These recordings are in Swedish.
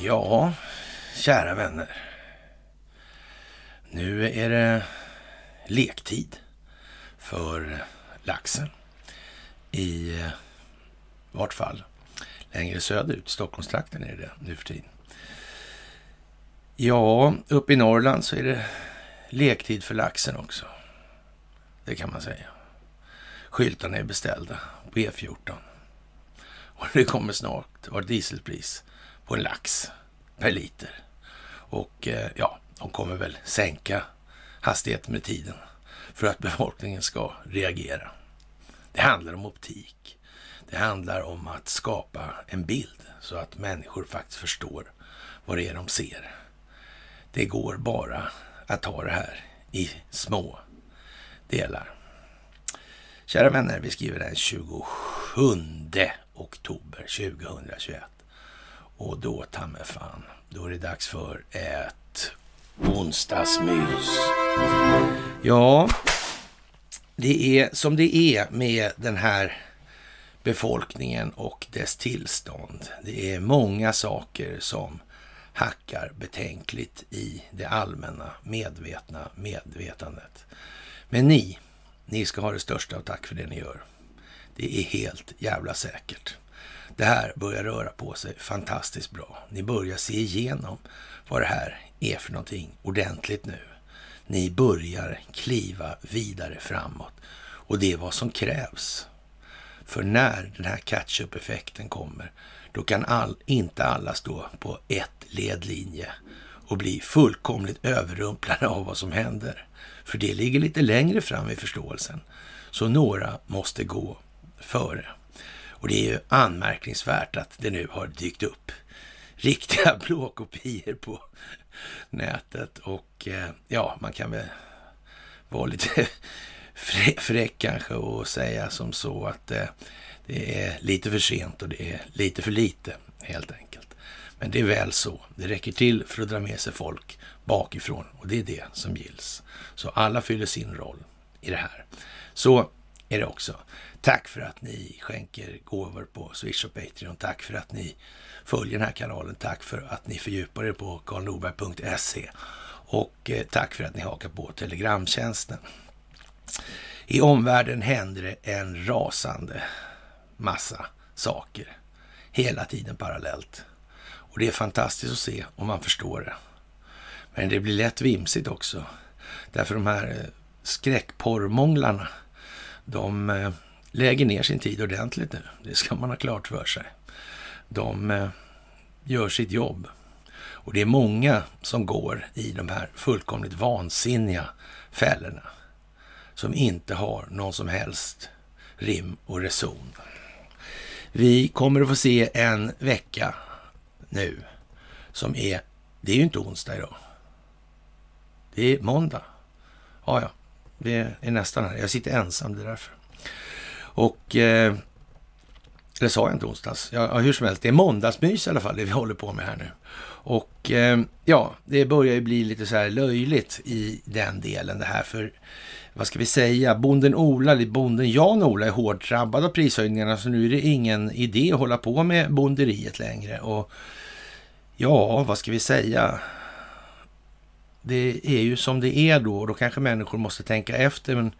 Ja, kära vänner. Nu är det lektid för laxen. I eh, vart fall längre söderut, Stockholmstrakten är det nu för tiden. Ja, uppe i Norrland så är det lektid för laxen också. Det kan man säga. Skyltarna är beställda på E14. Och det kommer snart vara dieselpris på en lax per liter. Och eh, ja, de kommer väl sänka hastigheten med tiden för att befolkningen ska reagera. Det handlar om optik. Det handlar om att skapa en bild så att människor faktiskt förstår vad det är de ser. Det går bara att ta det här i små delar. Kära vänner, vi skriver den 27 oktober 2021. Och då, ta mig fan, då är det dags för ett onsdagsmys. Ja, det är som det är med den här befolkningen och dess tillstånd. Det är många saker som hackar betänkligt i det allmänna medvetna medvetandet. Men ni, ni ska ha det största av tack för det ni gör. Det är helt jävla säkert. Det här börjar röra på sig fantastiskt bra. Ni börjar se igenom vad det här är för någonting ordentligt nu. Ni börjar kliva vidare framåt och det är vad som krävs. För när den här catch-up-effekten kommer, då kan all, inte alla stå på ett ledlinje och bli fullkomligt överrumplade av vad som händer. För det ligger lite längre fram i förståelsen. Så några måste gå före. Och det är ju anmärkningsvärt att det nu har dykt upp riktiga blåkopior på nätet. Och eh, ja, man kan väl vara lite fräck kanske och säga som så att eh, det är lite för sent och det är lite för lite helt enkelt. Men det är väl så. Det räcker till för att dra med sig folk bakifrån och det är det som gills. Så alla fyller sin roll i det här. Så är det också. Tack för att ni skänker gåvor på Swish och Patreon. Tack för att ni följer den här kanalen. Tack för att ni fördjupar er på karlnorberg.se. Och eh, tack för att ni hakar på Telegramtjänsten. I omvärlden händer det en rasande massa saker hela tiden parallellt. Och det är fantastiskt att se om man förstår det. Men det blir lätt vimsigt också. Därför de här eh, skräckporrmånglarna, de eh, lägger ner sin tid ordentligt nu. Det ska man ha klart för sig. De eh, gör sitt jobb. Och det är många som går i de här fullkomligt vansinniga fällorna. Som inte har någon som helst rim och reson. Vi kommer att få se en vecka nu som är, det är ju inte onsdag idag. Det är måndag. Ja, ja, det är nästan här. Jag sitter ensam, det är därför. Och, eh, eller sa jag inte onsdags? Ja, hur som helst, det är måndagsmys i alla fall, det vi håller på med här nu. Och eh, ja, det börjar ju bli lite så här löjligt i den delen det här, för vad ska vi säga, bonden Ola, eller bonden Jan-Ola är hårt drabbad av prishöjningarna, så nu är det ingen idé att hålla på med bonderiet längre. Och ja, vad ska vi säga? Det är ju som det är då, och då kanske människor måste tänka efter, men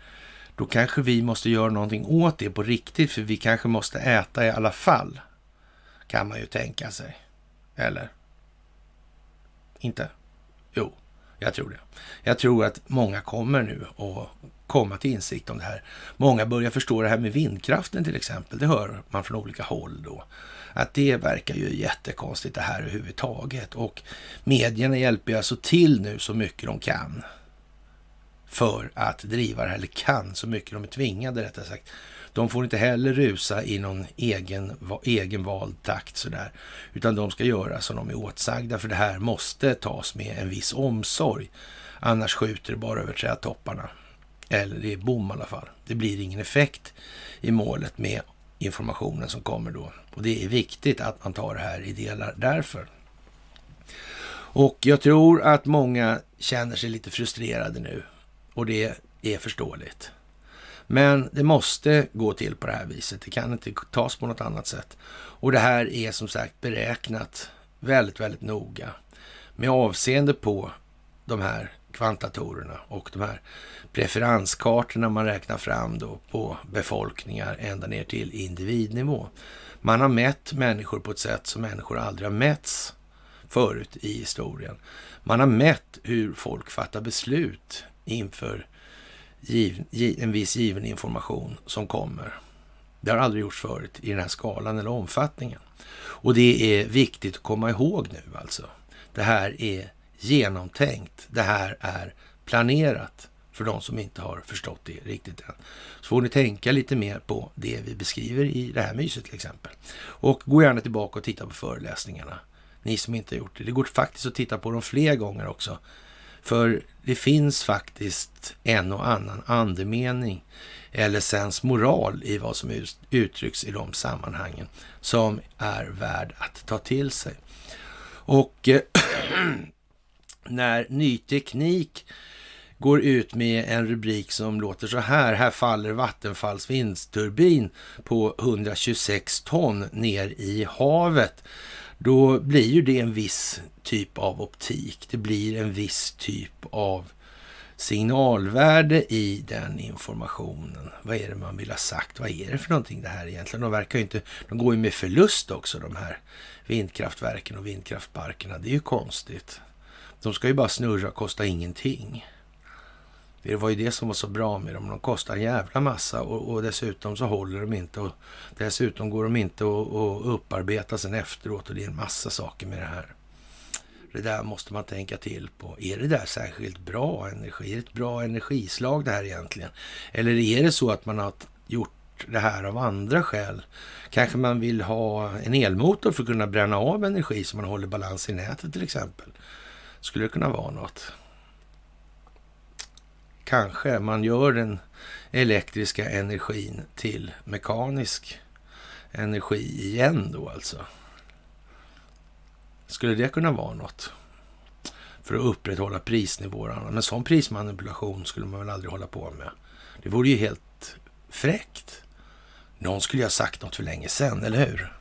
då kanske vi måste göra någonting åt det på riktigt, för vi kanske måste äta i alla fall. Kan man ju tänka sig. Eller? Inte? Jo, jag tror det. Jag tror att många kommer nu att komma till insikt om det här. Många börjar förstå det här med vindkraften till exempel. Det hör man från olika håll då. Att det verkar ju jättekonstigt det här överhuvudtaget. Och medierna hjälper ju alltså till nu så mycket de kan för att driva det här, eller kan så mycket de är tvingade rättare sagt. De får inte heller rusa i någon egen, egen vald takt sådär, utan de ska göra som de är åtsagda, för det här måste tas med en viss omsorg. Annars skjuter det bara över trädtopparna. Eller det är bom i alla fall. Det blir ingen effekt i målet med informationen som kommer då. Och det är viktigt att man tar det här i delar därför. Och jag tror att många känner sig lite frustrerade nu och det är förståeligt. Men det måste gå till på det här viset. Det kan inte tas på något annat sätt. Och det här är som sagt beräknat väldigt, väldigt noga med avseende på de här kvantatorerna och de här preferenskartorna man räknar fram då på befolkningar ända ner till individnivå. Man har mätt människor på ett sätt som människor aldrig har mätts förut i historien. Man har mätt hur folk fattar beslut inför giv, en viss given information som kommer. Det har aldrig gjorts förut i den här skalan eller omfattningen. Och det är viktigt att komma ihåg nu alltså. Det här är genomtänkt. Det här är planerat för de som inte har förstått det riktigt än. Så får ni tänka lite mer på det vi beskriver i det här myset till exempel. Och gå gärna tillbaka och titta på föreläsningarna. Ni som inte har gjort det. Det går faktiskt att titta på dem fler gånger också. För det finns faktiskt en och annan andemening eller sensmoral i vad som uttrycks i de sammanhangen som är värd att ta till sig. Och eh, när ny teknik går ut med en rubrik som låter så här. Här faller Vattenfalls vindturbin på 126 ton ner i havet. Då blir ju det en viss typ av optik. Det blir en viss typ av signalvärde i den informationen. Vad är det man vill ha sagt? Vad är det för någonting det här egentligen? De verkar ju inte, de går ju med förlust också de här vindkraftverken och vindkraftparkerna. Det är ju konstigt. De ska ju bara snurra och kosta ingenting. Det var ju det som var så bra med dem. De kostar en jävla massa och, och dessutom så håller de inte. Och dessutom går de inte att upparbeta sen efteråt och det är en massa saker med det här. Det där måste man tänka till på. Är det där särskilt bra energi? Är det ett bra energislag det här egentligen? Eller är det så att man har gjort det här av andra skäl? Kanske man vill ha en elmotor för att kunna bränna av energi så man håller balans i nätet till exempel. Skulle det kunna vara något? Kanske man gör den elektriska energin till mekanisk energi igen då alltså. Skulle det kunna vara något? För att upprätthålla prisnivåerna. Men sån prismanipulation skulle man väl aldrig hålla på med. Det vore ju helt fräckt. Någon skulle ju ha sagt något för länge sedan, eller hur?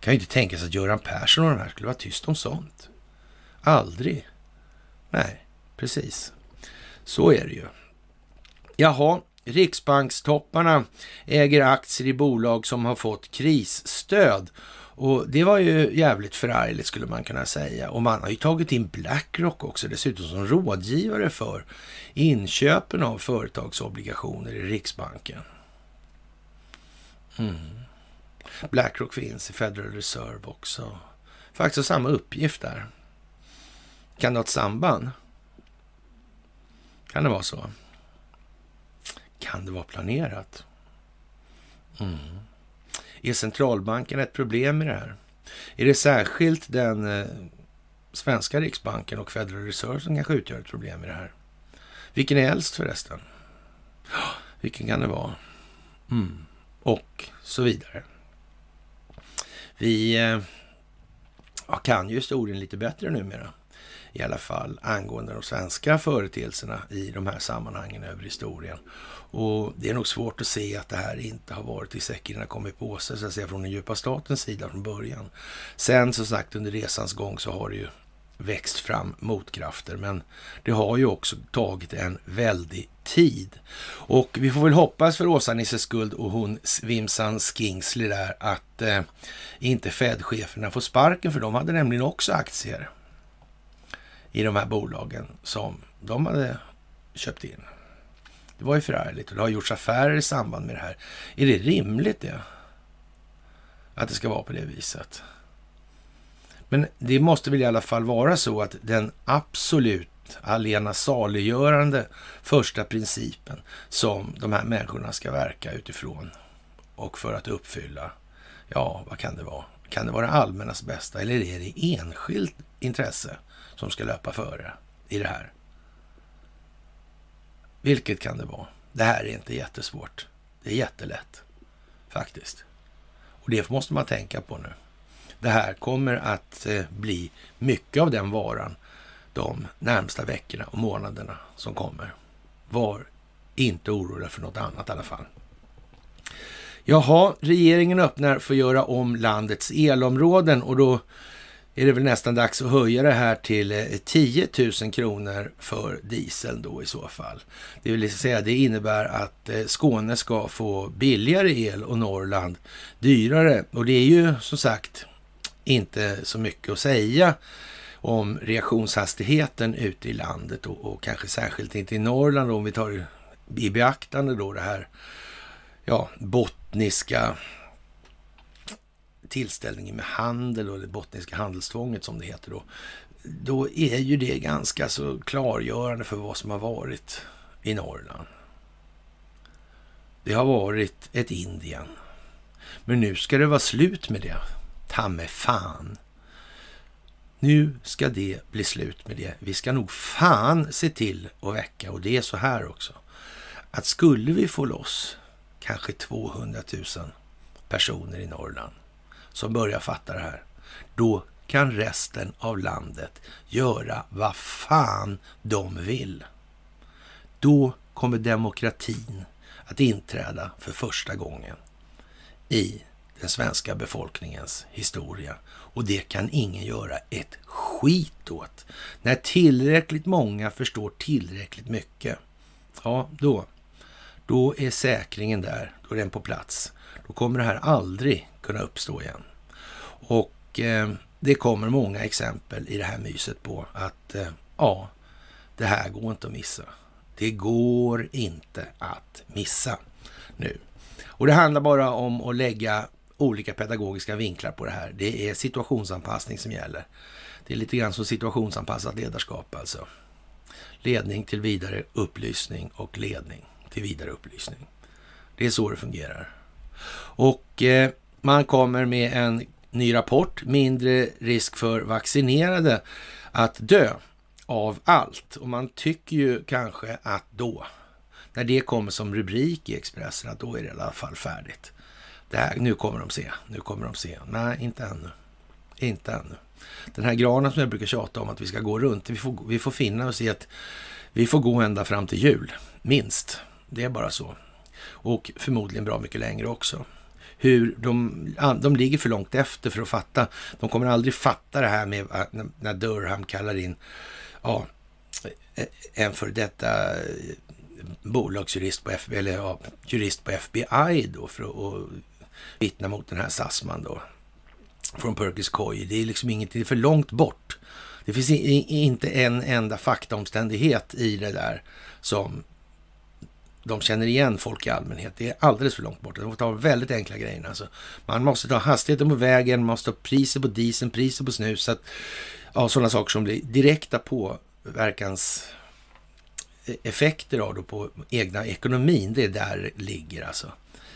Kan ju inte tänka sig att Göran Persson och de här skulle vara tyst om sånt. Aldrig. Nej, precis. Så är det ju. Jaha, Riksbankstopparna äger aktier i bolag som har fått krisstöd. Och det var ju jävligt förargligt skulle man kunna säga. Och man har ju tagit in Blackrock också dessutom som rådgivare för inköpen av företagsobligationer i Riksbanken. Mm. Blackrock finns i Federal Reserve också. Faktiskt samma uppgift där. Kan det ha ett samband? Kan det vara så? Kan det vara planerat? Mm. Är centralbanken ett problem i det här? Är det särskilt den eh, svenska riksbanken och Federal Reserve som kanske utgör ett problem i det här? Vilken är äldst förresten? Vilken kan det vara? Mm. Och så vidare. Vi eh, kan ju historien lite bättre numera i alla fall angående de svenska företeelserna i de här sammanhangen över historien. Och det är nog svårt att se att det här inte har varit i säcken innan kommit på sig, så att säga, från den djupa statens sida från början. Sen som sagt under resans gång så har det ju växt fram motkrafter, men det har ju också tagit en väldig tid. Och vi får väl hoppas för Åsa-Nisses skuld och hon Vimsan Skingsley där att eh, inte Fed-cheferna får sparken, för de hade nämligen också aktier i de här bolagen som de hade köpt in. Det var ju förargligt och det har gjorts affärer i samband med det här. Är det rimligt det? Att det ska vara på det viset? Men det måste väl i alla fall vara så att den absolut allena saliggörande första principen som de här människorna ska verka utifrån och för att uppfylla, ja, vad kan det vara? Kan det vara allmännas bästa eller är det enskilt intresse som ska löpa före i det här. Vilket kan det vara? Det här är inte jättesvårt. Det är jättelätt faktiskt. Och det måste man tänka på nu. Det här kommer att eh, bli mycket av den varan de närmsta veckorna och månaderna som kommer. Var inte oroliga för något annat i alla fall. Jaha, regeringen öppnar för att göra om landets elområden och då är det väl nästan dags att höja det här till eh, 10 000 kronor för diesel då i så fall. Det vill säga det innebär att eh, Skåne ska få billigare el och Norrland dyrare. Och det är ju som sagt inte så mycket att säga om reaktionshastigheten ute i landet och, och kanske särskilt inte i Norrland om vi tar i beaktande då det här ja, bottniska tillställningen med handel och det bottniska handelstvånget som det heter då. Då är ju det ganska så klargörande för vad som har varit i Norrland. Det har varit ett Indien. Men nu ska det vara slut med det. Ta med fan. Nu ska det bli slut med det. Vi ska nog fan se till att väcka, och det är så här också, att skulle vi få loss kanske 200 000 personer i Norrland som börjar fatta det här, då kan resten av landet göra vad fan de vill. Då kommer demokratin att inträda för första gången i den svenska befolkningens historia. Och det kan ingen göra ett skit åt. När tillräckligt många förstår tillräckligt mycket, ja då, då är säkringen där, då är den på plats. Då kommer det här aldrig kunna uppstå igen. Och eh, det kommer många exempel i det här myset på att eh, ja, det här går inte att missa. Det går inte att missa nu. Och det handlar bara om att lägga olika pedagogiska vinklar på det här. Det är situationsanpassning som gäller. Det är lite grann som situationsanpassat ledarskap alltså. Ledning till vidare upplysning och ledning till vidare upplysning. Det är så det fungerar. Och eh, man kommer med en ny rapport, mindre risk för vaccinerade att dö av allt. Och man tycker ju kanske att då, när det kommer som rubrik i Expressen, att då är det i alla fall färdigt. Det här, nu kommer de se, nu kommer de se. Nej, inte ännu. Inte ännu. Den här granen som jag brukar tjata om att vi ska gå runt, vi får, vi får finna oss i att vi får gå ända fram till jul, minst. Det är bara så. Och förmodligen bra mycket längre också. Hur de, de ligger för långt efter för att fatta. De kommer aldrig fatta det här med äh, att när Durham kallar in ja, eh, en för detta eh, bolagsjurist på FBI, eller ja, jurist på FBI då för att vittna mot den här Sassman då. Från Perkins Coy. Det är liksom ingenting, det är för långt bort. Det finns inte en enda faktaomständighet i det där som de känner igen folk i allmänhet. Det är alldeles för långt bort. De får ta väldigt enkla grejer. Alltså. Man måste ta hastigheten på vägen, man måste ha priset på dieseln, priset på snuset. Ja, sådana saker som blir direkta påverkans effekter av då på egna ekonomin. Det är där det ligger alltså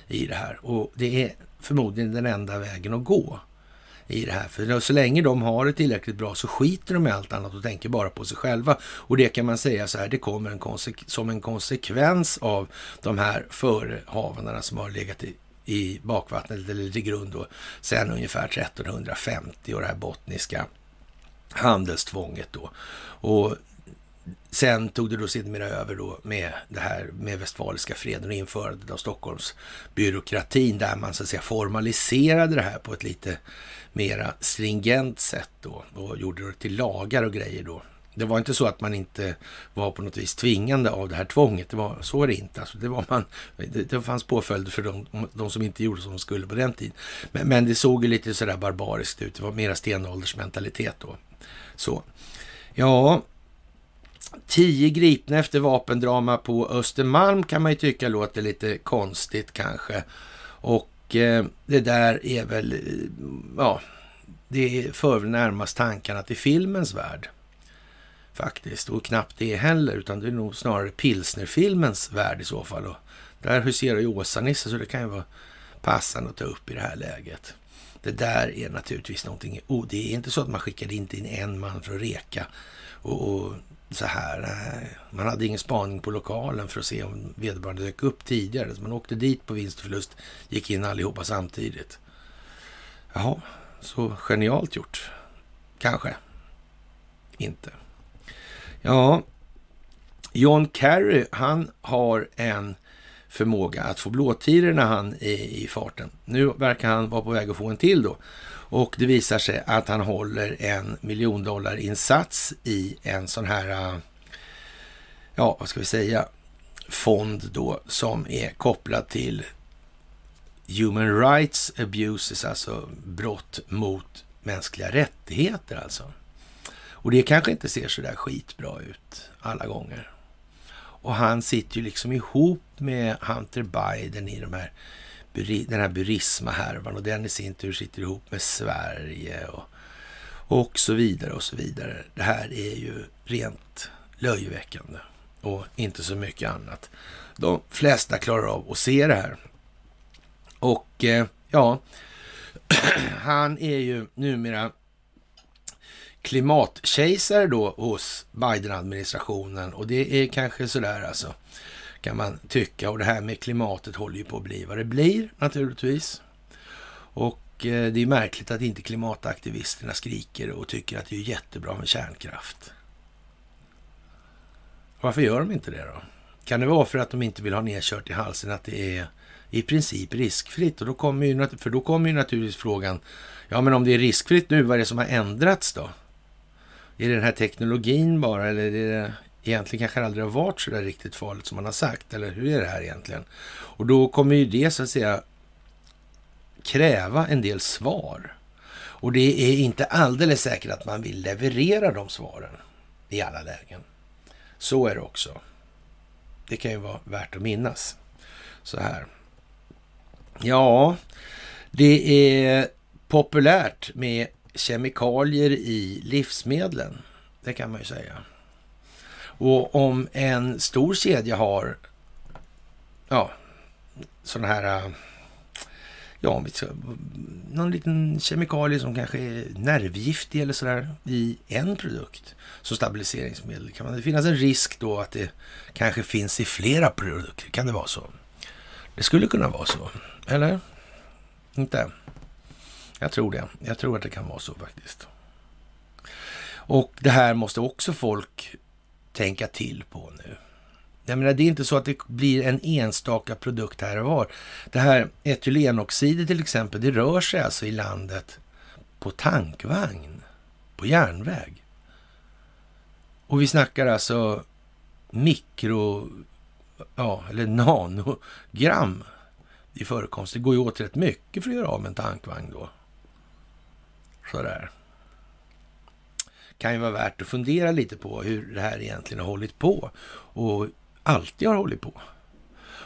i det här. Och det är förmodligen den enda vägen att gå i det här. För så länge de har det tillräckligt bra så skiter de i allt annat och tänker bara på sig själva. Och det kan man säga så här, det kommer en som en konsekvens av de här förehavandena som har legat i, i bakvattnet eller till grund då, sen ungefär 1350 och det här bottniska handelstvånget då. Och Sen tog det då sedermera över då med det här med Westfaliska freden och införandet av Stockholmsbyråkratin där man så att säga formaliserade det här på ett lite mera stringent sätt då och gjorde det till lagar och grejer då. Det var inte så att man inte var på något vis tvingande av det här tvånget. Det var, så är det inte. Alltså, det, var man, det, det fanns påföljder för de, de, som inte gjorde som de skulle på den tiden. Men, men det såg ju lite sådär barbariskt ut. Det var mera stenåldersmentalitet då. Så. Ja, Tio gripna efter vapendrama på Östermalm kan man ju tycka låter lite konstigt kanske. Och eh, det där är väl, eh, ja, det för väl närmast tankarna till filmens värld. Faktiskt, och knappt det heller, utan det är nog snarare pilsnerfilmens värld i så fall. Och där huserar ju Åsa-Nisse, så det kan ju vara passande att ta upp i det här läget. Det där är naturligtvis någonting, oh, det är inte så att man skickade in in en man för att reka och, och så här. Nej. Man hade ingen spaning på lokalen för att se om vederbörande dök upp tidigare. Så man åkte dit på vinst och förlust, gick in allihopa samtidigt. Jaha, så genialt gjort. Kanske. Inte. Ja, John Kerry, han har en förmåga att få blåtiror när han är i farten. Nu verkar han vara på väg att få en till då. Och det visar sig att han håller en miljondollarinsats i en sån här, äh, ja vad ska vi säga, fond då som är kopplad till Human Rights Abuses, alltså brott mot mänskliga rättigheter alltså. Och det kanske inte ser så där skitbra ut alla gånger. Och han sitter ju liksom ihop med Hunter Biden i de här, den här Burisma-härvan och den i sin tur sitter ihop med Sverige och, och så vidare och så vidare. Det här är ju rent löjeväckande och inte så mycket annat. De flesta klarar av att se det här. Och eh, ja, han är ju numera klimatkejsare då hos Biden-administrationen och det är kanske sådär alltså, kan man tycka. Och det här med klimatet håller ju på att bli vad det blir naturligtvis. Och eh, det är märkligt att inte klimataktivisterna skriker och tycker att det är jättebra med kärnkraft. Varför gör de inte det då? Kan det vara för att de inte vill ha nedkört i halsen att det är i princip riskfritt? Och då kommer ju, för då kommer ju naturligtvis frågan, ja men om det är riskfritt nu, vad är det som har ändrats då? Är det den här teknologin bara eller är det egentligen kanske aldrig har varit så där riktigt farligt som man har sagt? Eller hur är det här egentligen? Och då kommer ju det så att säga kräva en del svar. Och det är inte alldeles säkert att man vill leverera de svaren i alla lägen. Så är det också. Det kan ju vara värt att minnas. Så här. Ja, det är populärt med kemikalier i livsmedlen. Det kan man ju säga. Och om en stor kedja har ja, sådana här äh, ja, någon liten kemikalie som kanske är nervgiftig eller sådär i en produkt som stabiliseringsmedel. Kan det finnas en risk då att det kanske finns i flera produkter? Kan det vara så? Det skulle kunna vara så, eller? Inte? Jag tror det. Jag tror att det kan vara så faktiskt. Och det här måste också folk tänka till på nu. Jag menar, det är inte så att det blir en enstaka produkt här och var. Det här etylenoxidet till exempel, det rör sig alltså i landet på tankvagn, på järnväg. Och vi snackar alltså mikro, ja, eller nanogram i förekomst. Det går ju åt rätt mycket för att göra av med en tankvagn då. Sådär. Kan ju vara värt att fundera lite på hur det här egentligen har hållit på och alltid har hållit på.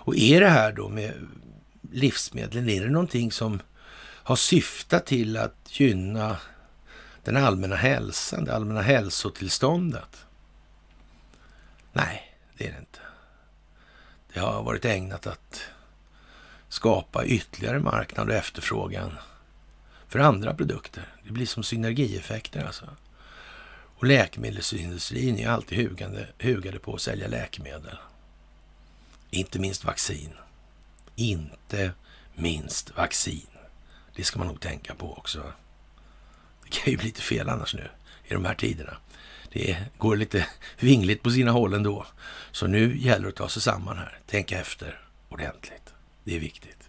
Och är det här då med livsmedlen, är det någonting som har syftat till att gynna den allmänna hälsan, det allmänna hälsotillståndet? Nej, det är det inte. Det har varit ägnat att skapa ytterligare marknad och efterfrågan för andra produkter. Det blir som synergieffekter alltså. Och läkemedelsindustrin är alltid hugande, hugade på att sälja läkemedel. Inte minst vaccin. Inte minst vaccin. Det ska man nog tänka på också. Det kan ju bli lite fel annars nu i de här tiderna. Det går lite vingligt på sina håll ändå. Så nu gäller det att ta sig samman här. Tänka efter ordentligt. Det är viktigt.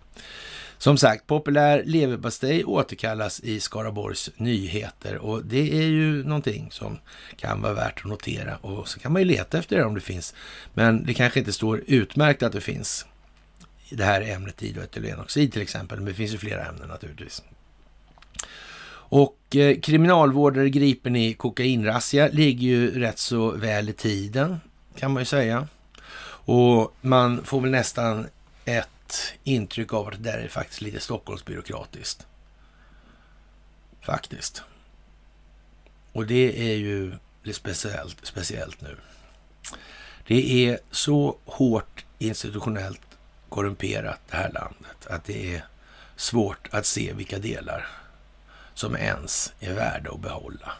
Som sagt, populär leverpastej återkallas i Skaraborgs Nyheter och det är ju någonting som kan vara värt att notera och så kan man ju leta efter det om det finns. Men det kanske inte står utmärkt att det finns i det här ämnet idroetylenoxid till exempel, men det finns ju flera ämnen naturligtvis. Och eh, kriminalvårdare gripen i kokainrazzia ligger ju rätt så väl i tiden kan man ju säga. Och man får väl nästan ett intryck av att det där är faktiskt lite Stockholmsbyråkratiskt. Faktiskt. Och det är ju lite speciellt, speciellt nu. Det är så hårt institutionellt korrumperat det här landet att det är svårt att se vilka delar som ens är värda att behålla.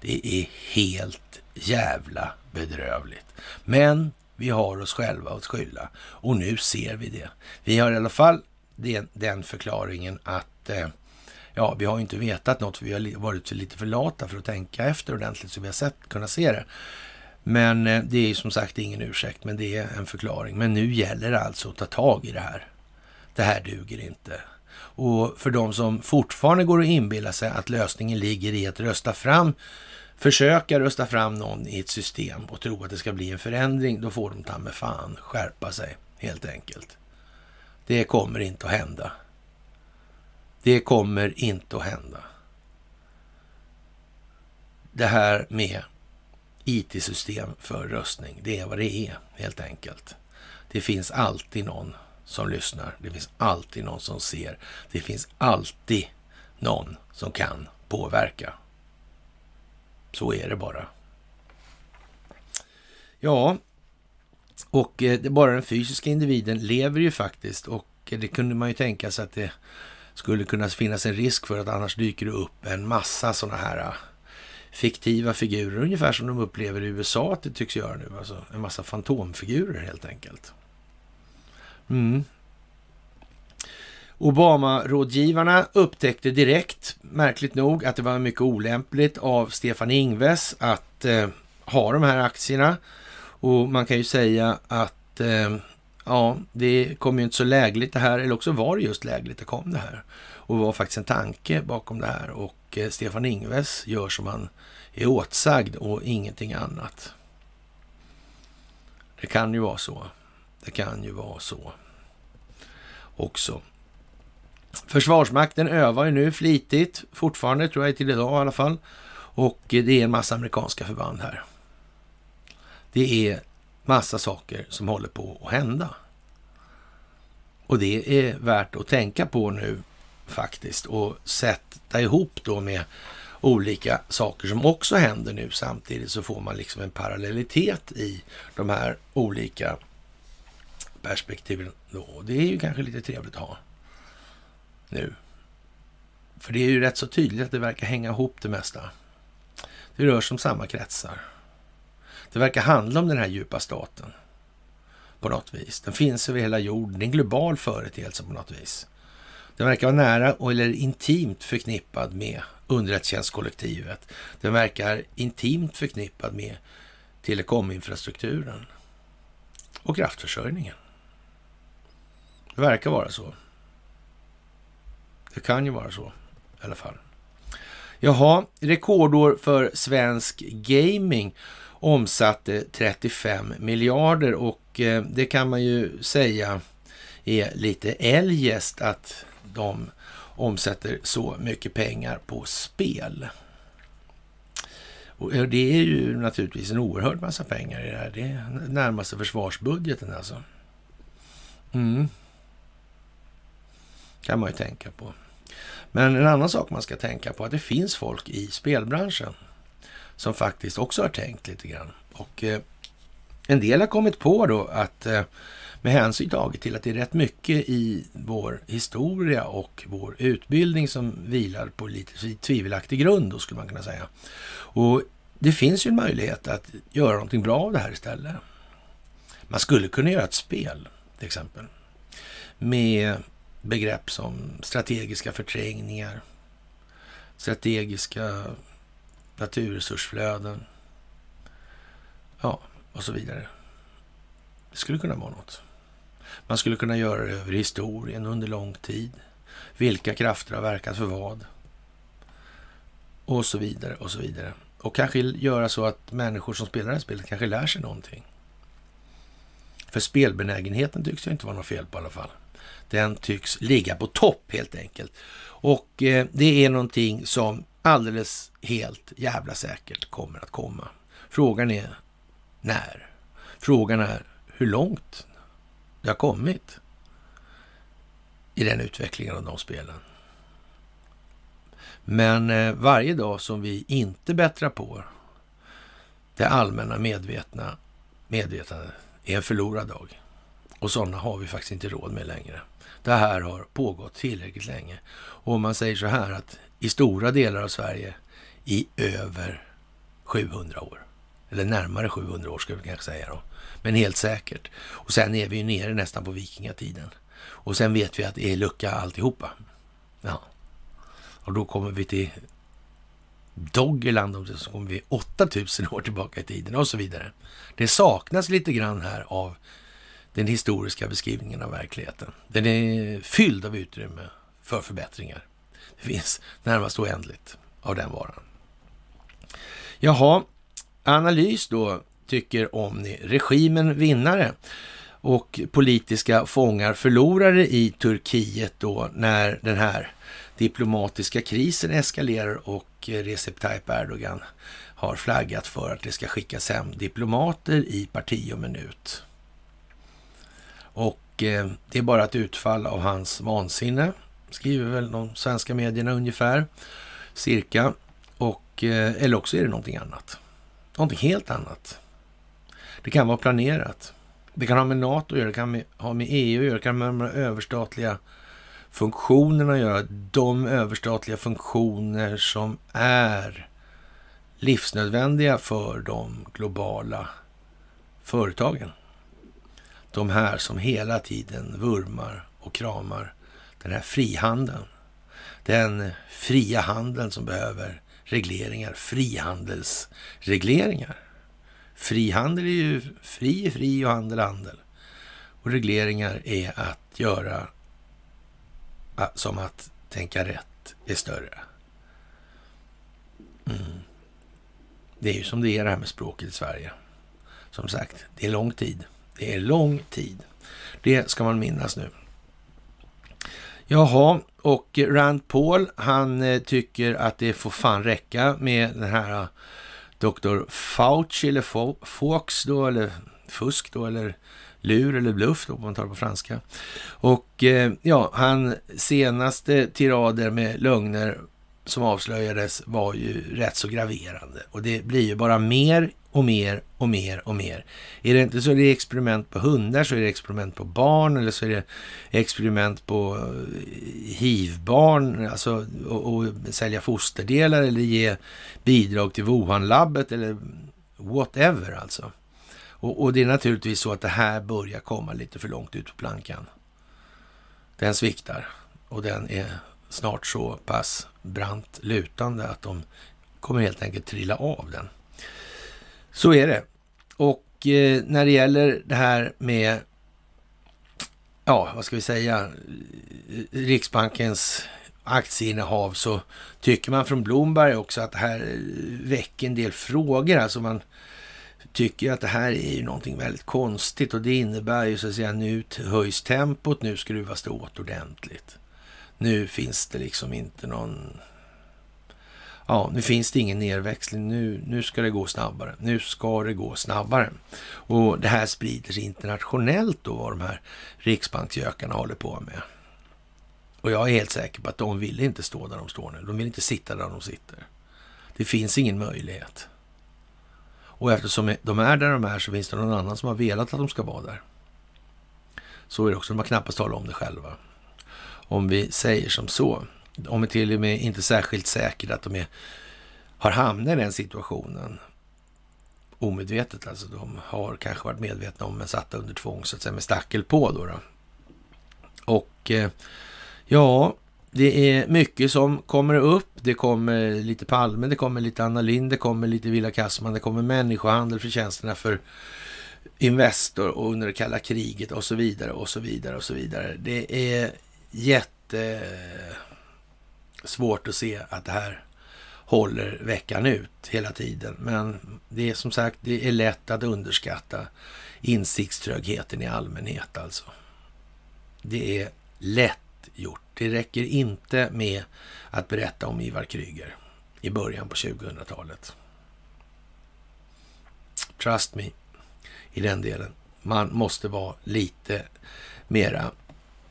Det är helt jävla bedrövligt. Men vi har oss själva att skylla och nu ser vi det. Vi har i alla fall den, den förklaringen att eh, ja, vi har inte vetat något, för vi har varit lite för lata för att tänka efter ordentligt så vi har sett, kunnat se det. Men eh, det är ju som sagt ingen ursäkt, men det är en förklaring. Men nu gäller det alltså att ta tag i det här. Det här duger inte. Och för de som fortfarande går och inbillar sig att lösningen ligger i att rösta fram, försöka rösta fram någon i ett system och tro att det ska bli en förändring, då får de ta med fan skärpa sig helt enkelt. Det kommer inte att hända. Det kommer inte att hända. Det här med IT-system för röstning, det är vad det är helt enkelt. Det finns alltid någon som lyssnar. Det finns alltid någon som ser. Det finns alltid någon som kan påverka. Så är det bara. Ja, och eh, bara den fysiska individen lever ju faktiskt och det kunde man ju tänka sig att det skulle kunna finnas en risk för att annars dyker det upp en massa sådana här eh, fiktiva figurer, ungefär som de upplever i USA att det tycks göra nu. Alltså en massa fantomfigurer helt enkelt. Mm. Obama-rådgivarna upptäckte direkt, märkligt nog, att det var mycket olämpligt av Stefan Ingves att eh, ha de här aktierna. Och man kan ju säga att eh, ja, det kom ju inte så lägligt det här, eller också var det just lägligt det kom det här. Och var faktiskt en tanke bakom det här och eh, Stefan Ingves gör som han är åtsagd och ingenting annat. Det kan ju vara så. Det kan ju vara så också. Försvarsmakten övar ju nu flitigt, fortfarande tror jag till idag i alla fall. Och eh, det är en massa amerikanska förband här. Det är massa saker som håller på att hända. Och det är värt att tänka på nu faktiskt och sätta ihop då med olika saker som också händer nu samtidigt så får man liksom en parallellitet i de här olika perspektiven. Då. Det är ju kanske lite trevligt att ha nu. För det är ju rätt så tydligt att det verkar hänga ihop det mesta. Det rör sig om samma kretsar. Det verkar handla om den här djupa staten på något vis. Den finns över hela jorden. Det är en global företeelse på något vis. Den verkar vara nära eller intimt förknippad med underrättelsetjänstkollektivet. Den verkar intimt förknippad med telekominfrastrukturen och kraftförsörjningen. Det verkar vara så. Det kan ju vara så i alla fall. Jaha, rekordår för svensk gaming omsatte 35 miljarder och eh, det kan man ju säga är lite eljest att de omsätter så mycket pengar på spel. Och eh, det är ju naturligtvis en oerhörd massa pengar i det här. Det är närmaste försvarsbudgeten alltså. Mm. Kan man ju tänka på. Men en annan sak man ska tänka på är att det finns folk i spelbranschen som faktiskt också har tänkt lite grann. Och eh, en del har kommit på då att eh, med hänsyn taget till att det är rätt mycket i vår historia och vår utbildning som vilar på lite tvivelaktig grund då skulle man kunna säga. Och det finns ju en möjlighet att göra någonting bra av det här istället. Man skulle kunna göra ett spel till exempel med begrepp som strategiska förträngningar, strategiska naturresursflöden, ja, och så vidare. Det skulle kunna vara något. Man skulle kunna göra det över historien under lång tid. Vilka krafter har verkat för vad? Och så vidare och så vidare. Och kanske göra så att människor som spelar det här spelet kanske lär sig någonting. För spelbenägenheten tycks det inte vara något fel på i alla fall. Den tycks ligga på topp helt enkelt. Och eh, det är någonting som alldeles helt jävla säkert kommer att komma. Frågan är när? Frågan är hur långt det har kommit i den utvecklingen av de spelen. Men eh, varje dag som vi inte bättrar på det allmänna medvetna medvetandet är en förlorad dag. Och sådana har vi faktiskt inte råd med längre. Det här har pågått tillräckligt länge. Och om man säger så här att i stora delar av Sverige i över 700 år. Eller närmare 700 år ska vi kanske säga då. Men helt säkert. Och sen är vi ju nere nästan på vikingatiden. Och sen vet vi att det är lucka alltihopa. Ja. Och då kommer vi till Doggerland och så kommer vi 8000 år tillbaka i tiden och så vidare. Det saknas lite grann här av den historiska beskrivningen av verkligheten. Den är fylld av utrymme för förbättringar. Det finns närmast oändligt av den varan. Jaha, analys då tycker om ni regimen vinnare och politiska fångar förlorare i Turkiet då när den här diplomatiska krisen eskalerar och Recep Tayyip Erdogan har flaggat för att det ska skickas hem diplomater i parti och minut. Och eh, det är bara ett utfall av hans vansinne, skriver väl de svenska medierna ungefär, cirka. Och, eh, eller också är det någonting annat. Någonting helt annat. Det kan vara planerat. Det kan ha med NATO att göra, det kan ha med EU att göra, det kan ha med de överstatliga funktionerna att göra. De överstatliga funktioner som är livsnödvändiga för de globala företagen. De här som hela tiden vurmar och kramar den här frihandeln. Den fria handeln som behöver regleringar, frihandelsregleringar. Frihandel är ju fri är fri och handel handel. Och regleringar är att göra som att tänka rätt är större. Mm. Det är ju som det är det här med språket i Sverige. Som sagt, det är lång tid. Det är lång tid. Det ska man minnas nu. Jaha, och Rand Paul, han eh, tycker att det får fan räcka med den här eh, Dr. Fauci eller Fox då, eller fusk då, eller lur eller bluff då, om man tar det på franska. Och eh, ja, han senaste tirader med lögner som avslöjades var ju rätt så graverande. Och det blir ju bara mer och mer och mer och mer. Är det inte så är det experiment på hundar så är det experiment på barn eller så är det experiment på eh, hivbarn, alltså och, och sälja fosterdelar eller ge bidrag till Wuhan-labbet eller whatever alltså. Och, och, det är naturligtvis så att det här börjar komma lite för långt ut på plankan. Den sviktar och den är snart så pass brant lutande att de kommer helt enkelt trilla av den. Så är det. Och eh, när det gäller det här med, ja, vad ska vi säga, Riksbankens aktieinnehav så tycker man från Blomberg också att det här eh, väcker en del frågor. Alltså man tycker att det här är ju någonting väldigt konstigt och det innebär ju så att säga nu höjs tempot, nu skruvas det åt ordentligt. Nu finns det liksom inte någon ja, nu finns det ingen nedväxling. Nu, nu ska det gå snabbare. Nu ska det gå snabbare. Och det här sprider sig internationellt då, vad de här riksbanksgökarna håller på med. Och jag är helt säker på att de vill inte stå där de står nu. De vill inte sitta där de sitter. Det finns ingen möjlighet. Och eftersom de är där de är så finns det någon annan som har velat att de ska vara där. Så är det också. De har knappast talat om det själva. Om vi säger som så om är till och med inte särskilt säkert att de är, har hamnat i den situationen omedvetet. Alltså de har kanske varit medvetna om men satta under tvång så att säga med stackel på då. då. Och eh, ja, det är mycket som kommer upp. Det kommer lite Palme, det kommer lite Anna Lind, det kommer lite Villa Kassman, det kommer människohandel, förtjänsterna för Investor och under det kalla kriget och så vidare och så vidare och så vidare. Det är jätte svårt att se att det här håller veckan ut hela tiden. Men det är som sagt, det är lätt att underskatta insiktströgheten i allmänhet alltså. Det är lätt gjort. Det räcker inte med att berätta om Ivar Kryger i början på 2000-talet. Trust me i den delen. Man måste vara lite mera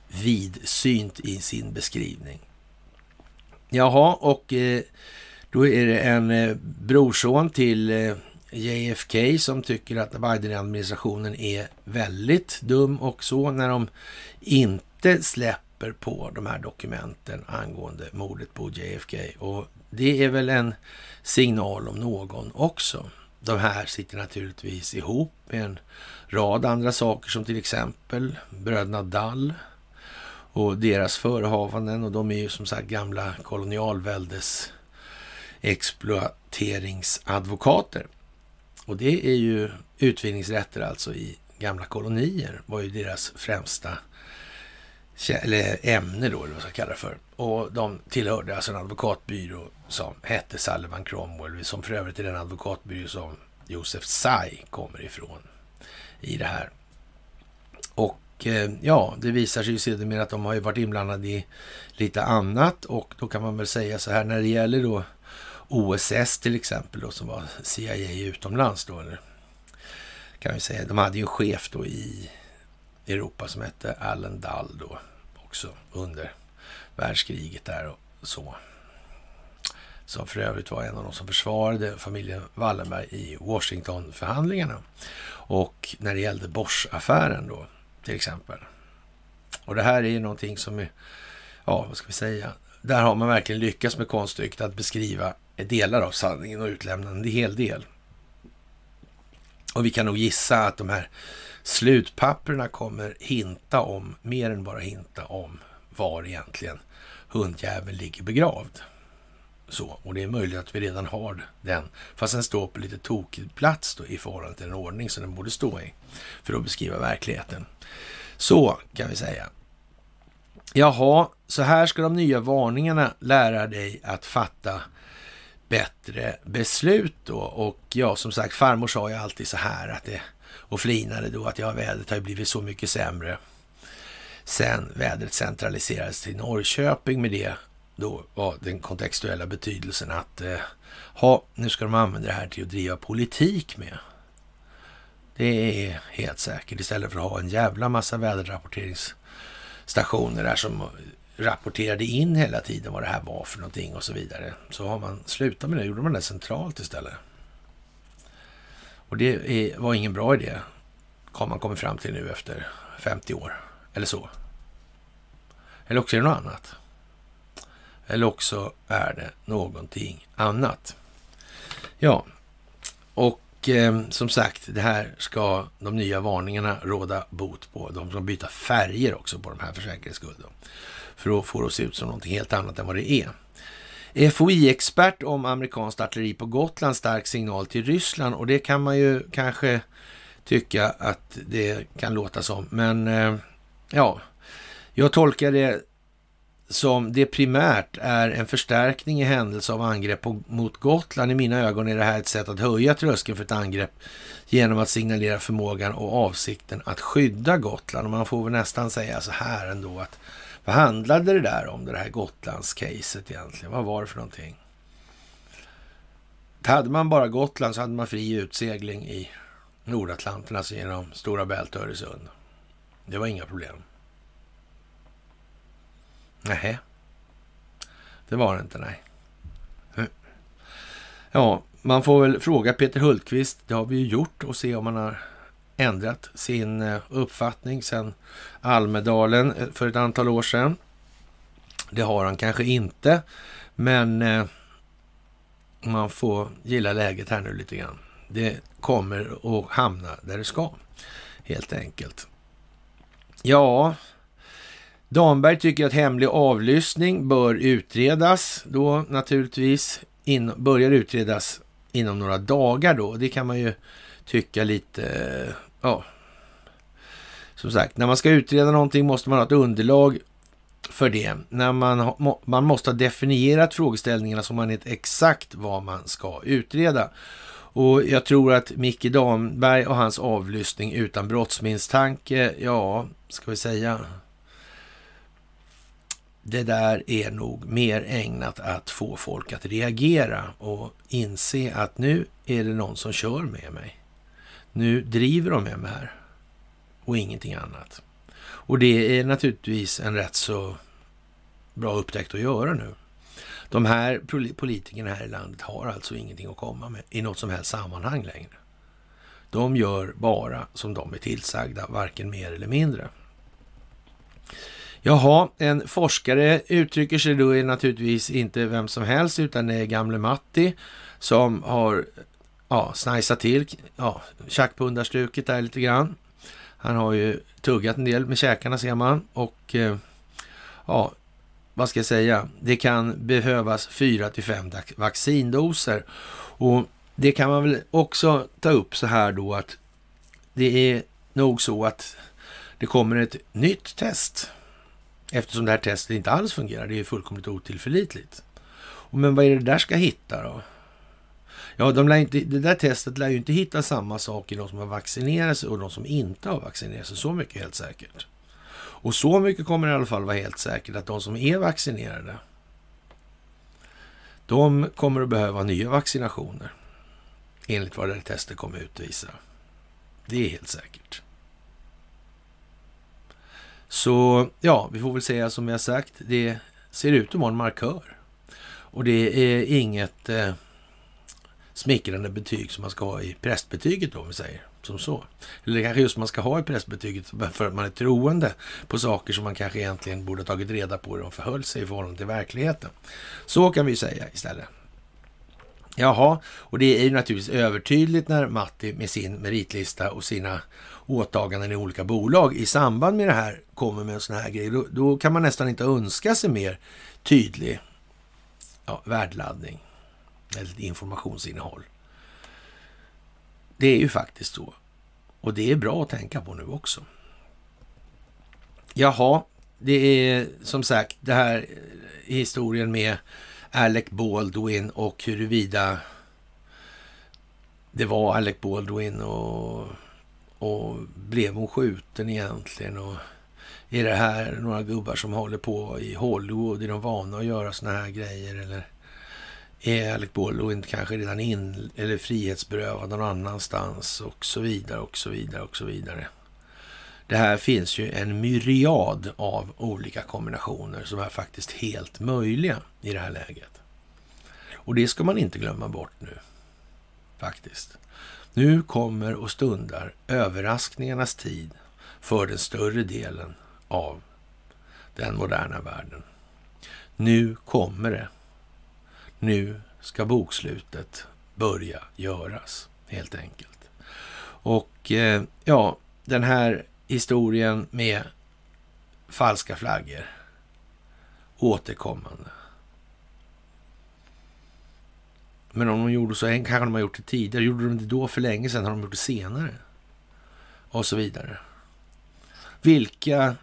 vidsynt i sin beskrivning. Jaha, och eh, då är det en eh, brorson till eh, JFK som tycker att Biden-administrationen är väldigt dum och så när de inte släpper på de här dokumenten angående mordet på JFK. Och det är väl en signal om någon också. De här sitter naturligtvis ihop med en rad andra saker som till exempel bröderna Dall och deras förehavanden och de är ju som sagt gamla kolonialväldes exploateringsadvokater. Och det är ju utvinningsrätter alltså i gamla kolonier var ju deras främsta eller ämne då, eller vad ska jag kalla det för. Och de tillhörde alltså en advokatbyrå som hette Sullivan Cromwell, som för övrigt är den advokatbyrå som Josef Tsai kommer ifrån i det här. Och och eh, ja, det visar sig ju sedermera att de har ju varit inblandade i lite annat och då kan man väl säga så här när det gäller då OSS till exempel då som var CIA utomlands då, eller kan vi säga. De hade ju en chef då i Europa som hette Allen Dall då också under världskriget där och så. Som för övrigt var en av de som försvarade familjen Wallenberg i Washingtonförhandlingarna. Och när det gällde Bosch-affären då till exempel. Och det här är ju någonting som är, ja vad ska vi säga, där har man verkligen lyckats med konststycket att beskriva delar av sanningen och utlämna en hel del. Och vi kan nog gissa att de här slutpapperna kommer hinta om, mer än bara hinta om, var egentligen hundjäveln ligger begravd. Så, och det är möjligt att vi redan har den, fast den står på lite tokig plats då, i förhållande till den ordning som den borde stå i, för att beskriva verkligheten. Så kan vi säga. Jaha, så här ska de nya varningarna lära dig att fatta bättre beslut då. Och ja, som sagt, farmor sa ju alltid så här att det, och flinade då att ja, vädret har ju blivit så mycket sämre sen vädret centraliserades till Norrköping med det då var den kontextuella betydelsen att eh, ha, nu ska de använda det här till att driva politik med. Det är helt säkert istället för att ha en jävla massa väderrapporteringsstationer där som rapporterade in hela tiden vad det här var för någonting och så vidare. Så har man slutat med det, gjorde man det centralt istället. Och det är, var ingen bra idé, har man kommit fram till nu efter 50 år, eller så. Eller också är det något annat. Eller också är det någonting annat. Ja, och eh, som sagt, det här ska de nya varningarna råda bot på. De ska byta färger också på de här för säkerhets skull. För att få det att se ut som någonting helt annat än vad det är. FOI-expert om amerikanskt artilleri på Gotland, stark signal till Ryssland och det kan man ju kanske tycka att det kan låta som. Men eh, ja, jag tolkar det som det primärt är en förstärkning i händelse av angrepp på, mot Gotland. I mina ögon är det här ett sätt att höja tröskeln för ett angrepp genom att signalera förmågan och avsikten att skydda Gotland. Och man får väl nästan säga så här ändå att vad handlade det där om, det här Gotlands-caset egentligen? Vad var det för någonting? Hade man bara Gotland så hade man fri utsegling i Nordatlanten, alltså genom Stora Bält och Öresund. Det var inga problem. Nej, det var det inte, nej. Hm. Ja, man får väl fråga Peter Hultqvist, det har vi ju gjort, och se om han har ändrat sin eh, uppfattning sedan Almedalen eh, för ett antal år sedan. Det har han kanske inte, men eh, man får gilla läget här nu lite grann. Det kommer att hamna där det ska, helt enkelt. Ja, Damberg tycker att hemlig avlyssning bör utredas då naturligtvis. In, börjar utredas inom några dagar då. Det kan man ju tycka lite, eh, ja. Som sagt, när man ska utreda någonting måste man ha ett underlag för det. När man, man måste ha definierat frågeställningarna så man vet exakt vad man ska utreda. Och jag tror att Micke Damberg och hans avlyssning utan brottsmisstanke, ja, ska vi säga, det där är nog mer ägnat att få folk att reagera och inse att nu är det någon som kör med mig. Nu driver de med mig här och ingenting annat. Och det är naturligtvis en rätt så bra upptäckt att göra nu. De här politikerna här i landet har alltså ingenting att komma med i något som helst sammanhang längre. De gör bara som de är tillsagda, varken mer eller mindre. Jaha, en forskare uttrycker sig då är naturligtvis inte vem som helst, utan det är gamle Matti som har ja, snajsat till, ja, tjackpundarstruket där lite grann. Han har ju tuggat en del med käkarna ser man och eh, ja, vad ska jag säga, det kan behövas fyra till fem vaccindoser. Och det kan man väl också ta upp så här då att det är nog så att det kommer ett nytt test eftersom det här testet inte alls fungerar. Det är ju fullkomligt otillförlitligt. Men vad är det där ska hitta då? Ja, de lär inte, det där testet lär ju inte hitta samma sak i de som har vaccinerat sig och de som inte har vaccinerat sig. Så mycket helt säkert. Och så mycket kommer i alla fall vara helt säkert att de som är vaccinerade, de kommer att behöva nya vaccinationer. Enligt vad det här testet kommer att utvisa. Det är helt säkert. Så ja, vi får väl säga som jag sagt, det ser ut att vara en markör. Och det är inget eh, smickrande betyg som man ska ha i prästbetyget då, om vi säger som så. Eller kanske just man ska ha i prästbetyget för att man är troende på saker som man kanske egentligen borde ha tagit reda på hur de förhöll sig i förhållande till verkligheten. Så kan vi säga istället. Jaha, och det är ju naturligtvis övertydligt när Matti med sin meritlista och sina åtaganden i olika bolag i samband med det här kommer med en sån här grej. Då, då kan man nästan inte önska sig mer tydlig ja, värdeladdning eller informationsinnehåll. Det är ju faktiskt så. Och det är bra att tänka på nu också. Jaha, det är som sagt det här eh, historien med Alec Baldwin och huruvida det var Alec Baldwin och, och blev hon skjuten egentligen? Och är det här några gubbar som håller på i Hollywood? Är de vana att göra såna här grejer? Eller är Alec Baldwin kanske redan in eller frihetsberövad någon annanstans? Och så vidare och så vidare och så vidare. Det här finns ju en myriad av olika kombinationer som är faktiskt helt möjliga i det här läget. Och det ska man inte glömma bort nu, faktiskt. Nu kommer och stundar överraskningarnas tid för den större delen av den moderna världen. Nu kommer det. Nu ska bokslutet börja göras, helt enkelt. Och eh, ja, den här historien med falska flaggor återkommande. Men om de gjorde så kanske de har gjort det tidigare. Gjorde de det då för länge sedan har de gjort det senare. Och så vidare. Vilka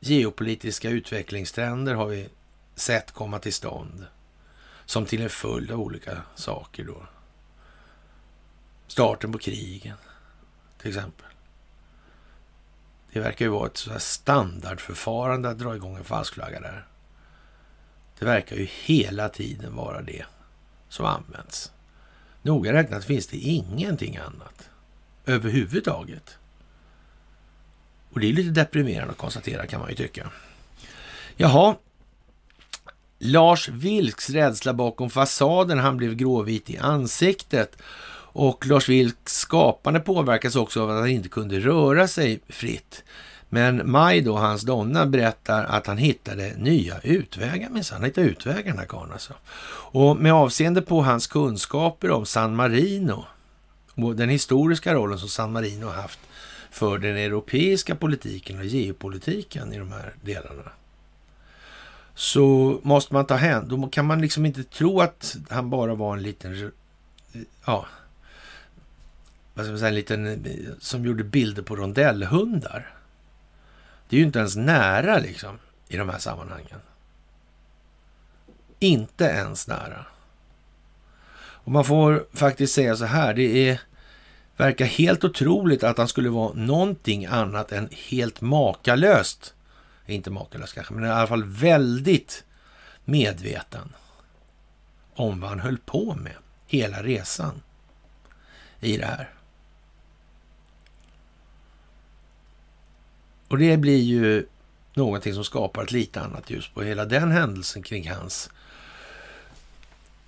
geopolitiska utvecklingstrender har vi sett komma till stånd? Som till en följd av olika saker då. Starten på krigen, till exempel. Det verkar ju vara ett så standardförfarande att dra igång en falskflagga där. Det verkar ju hela tiden vara det som används. Noga räknat finns det ingenting annat överhuvudtaget. Och det är lite deprimerande att konstatera kan man ju tycka. Jaha, Lars Vilks rädsla bakom fasaden. Han blev gråvit i ansiktet. Och Lars Vilks skapande påverkas också av att han inte kunde röra sig fritt. Men Maj då, hans donna, berättar att han hittade nya utvägar minsann. Han hittade utvägar den här karln alltså. Och med avseende på hans kunskaper om San Marino och den historiska rollen som San Marino haft för den europeiska politiken och geopolitiken i de här delarna. Så måste man ta hänsyn. Då kan man liksom inte tro att han bara var en liten, ja, vad ska man säga, en liten, som gjorde bilder på rondellhundar. Det är ju inte ens nära liksom i de här sammanhangen. Inte ens nära. Och man får faktiskt säga så här, det är, verkar helt otroligt att han skulle vara någonting annat än helt makalöst. Inte makalöst kanske, men i alla fall väldigt medveten om vad han höll på med hela resan i det här. Och det blir ju någonting som skapar ett lite annat ljus på hela den händelsen kring hans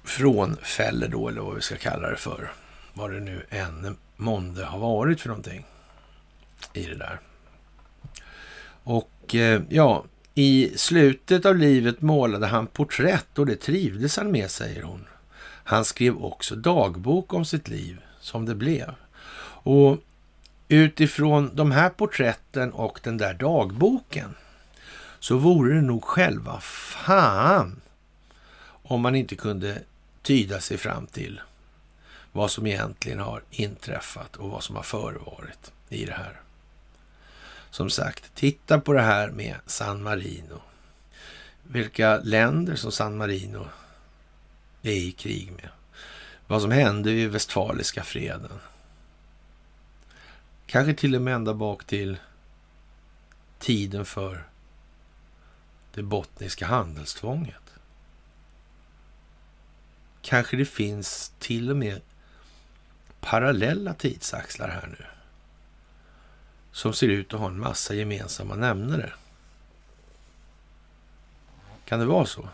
frånfälle då, eller vad vi ska kalla det för. Vad det nu än månde har varit för någonting i det där. Och eh, ja, i slutet av livet målade han porträtt och det trivdes han med, säger hon. Han skrev också dagbok om sitt liv, som det blev. Och utifrån de här porträtten och den där dagboken så vore det nog själva fan om man inte kunde tyda sig fram till vad som egentligen har inträffat och vad som har förevarit i det här. Som sagt, titta på det här med San Marino. Vilka länder som San Marino är i krig med. Vad som hände vid Westfaliska freden. Kanske till och med ända bak till tiden för det bottniska handelstvånget. Kanske det finns till och med parallella tidsaxlar här nu. Som ser ut att ha en massa gemensamma nämnare. Kan det vara så?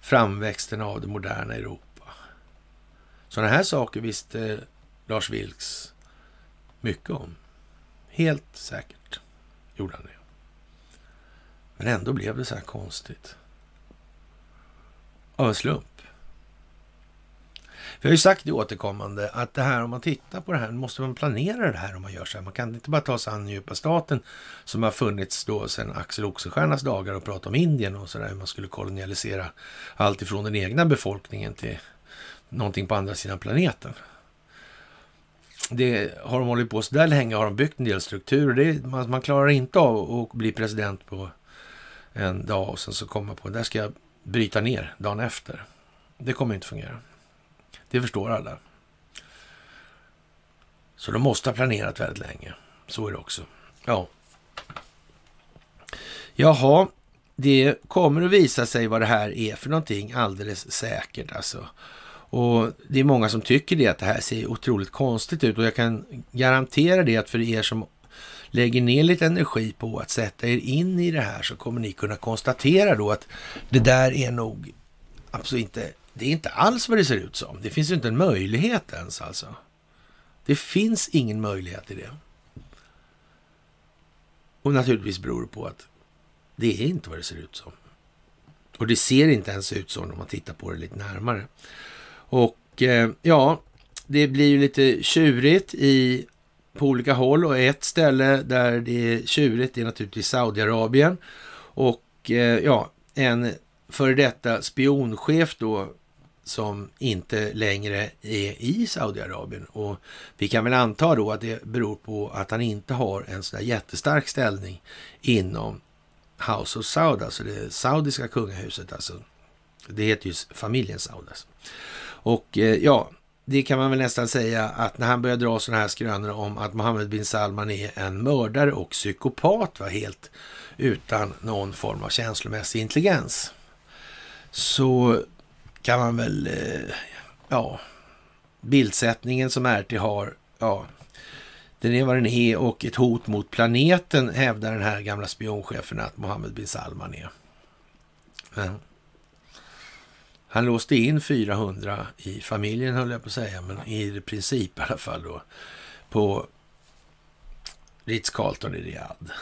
Framväxten av det moderna Europa. Sådana här saker visste Lars Vilks mycket om. Helt säkert gjorde han det. Men ändå blev det så här konstigt. Av en slump. Vi har ju sagt det återkommande att det här om man tittar på det här, måste man planera det här om man gör så här. Man kan inte bara ta sig an djupa staten som har funnits då sedan Axel Oxenstiernas dagar och prata om Indien och sådär. Man skulle kolonialisera allt ifrån den egna befolkningen till någonting på andra sidan planeten. Det har de hållit på så där länge, har de byggt en del strukturer. Det, man, man klarar inte av att bli president på en dag och sen så komma på, där ska jag bryta ner dagen efter. Det kommer inte fungera. Det förstår alla. Så de måste ha planerat väldigt länge. Så är det också. Ja. Jaha, det kommer att visa sig vad det här är för någonting alldeles säkert alltså. Och det är många som tycker det, att det här ser otroligt konstigt ut och jag kan garantera det att för er som lägger ner lite energi på att sätta er in i det här så kommer ni kunna konstatera då att det där är nog absolut inte det är inte alls vad det ser ut som. Det finns ju inte en möjlighet ens alltså. Det finns ingen möjlighet i det. Och naturligtvis beror det på att det är inte vad det ser ut som. Och det ser inte ens ut så om man tittar på det lite närmare. Och eh, ja, det blir ju lite tjurigt i, på olika håll och ett ställe där det är tjurigt är naturligtvis Saudiarabien. Och eh, ja, en före detta spionchef då som inte längre är i Saudiarabien. Och vi kan väl anta då att det beror på att han inte har en sån där jättestark ställning inom House of Saud, alltså det saudiska kungahuset. Alltså. Det heter ju familjen Saud. Alltså. Och eh, ja, det kan man väl nästan säga att när han börjar dra sådana här skrönor om att Mohammed bin Salman är en mördare och psykopat, va, helt utan någon form av känslomässig intelligens. Så kan man väl, eh, ja, bildsättningen som RT har, ja, den är vad den är och ett hot mot planeten hävdar den här gamla spionchefen att Mohammed bin Salman är. Men han låste in 400 i familjen höll jag på att säga, men i princip i alla fall då på Ritz-Carlton i Riyadh.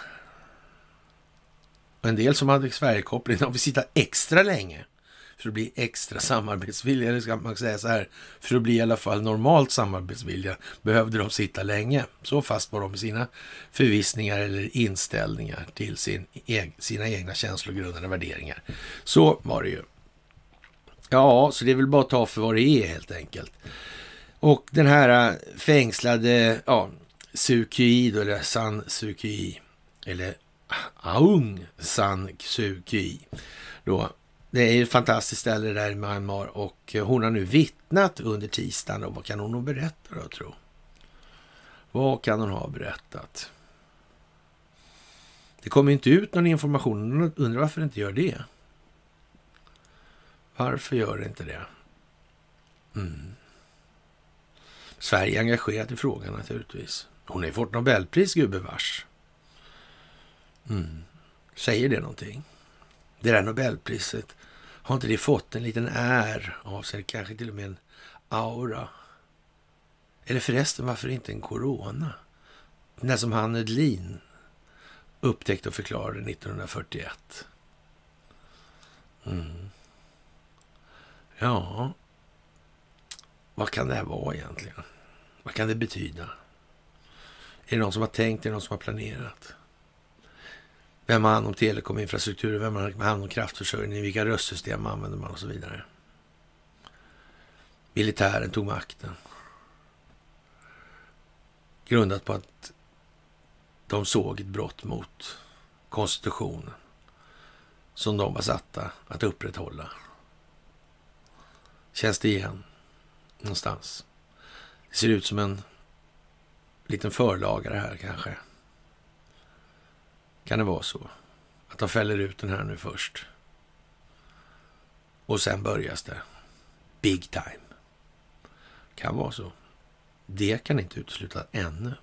En del som hade Sverigekoppling, de fick sitta extra länge för att bli extra samarbetsvilliga, eller ska man säga så här, för att bli i alla fall normalt samarbetsvilliga behövde de sitta länge. Så fast var de i sina förvissningar eller inställningar till sin, sina egna känslogrundande värderingar. Så var det ju. Ja, så det är väl bara att ta för vad det är helt enkelt. Och den här äh, fängslade, ja, Suu då, eller San Suu eller Aung San Suu Kyi, då, det är ju ett fantastiskt ställe där i Myanmar och äh, hon har nu vittnat under tisdagen. Och vad kan hon berätta då, tro? Vad kan hon ha berättat? Det kommer inte ut någon information. Undrar varför det inte gör det. Varför gör det inte det? Mm. Sverige är engagerat i frågan naturligtvis. Hon har ju fått Nobelpris gubevars. Mm. Säger det någonting? Det där Nobelpriset, har inte det fått en liten är av sig? Kanske till och med en aura? Eller förresten, varför inte en corona? Den där som han Edlin upptäckte och förklarade 1941. Mm. Ja, vad kan det här vara egentligen? Vad kan det betyda? Är det någon som har tänkt? Är det någon som har planerat? Vem har hand om telekominfrastrukturen? Vem har hand om kraftförsörjningen? Vilka röstsystem använder man och så vidare? Militären tog makten. Grundat på att de såg ett brott mot konstitutionen som de var satta att upprätthålla. Känns det igen någonstans? Det ser ut som en liten förlagare här kanske. Kan det vara så? Att de fäller ut den här nu först. Och sen börjas det. Big time. Kan vara så. Det kan inte utesluta ännu.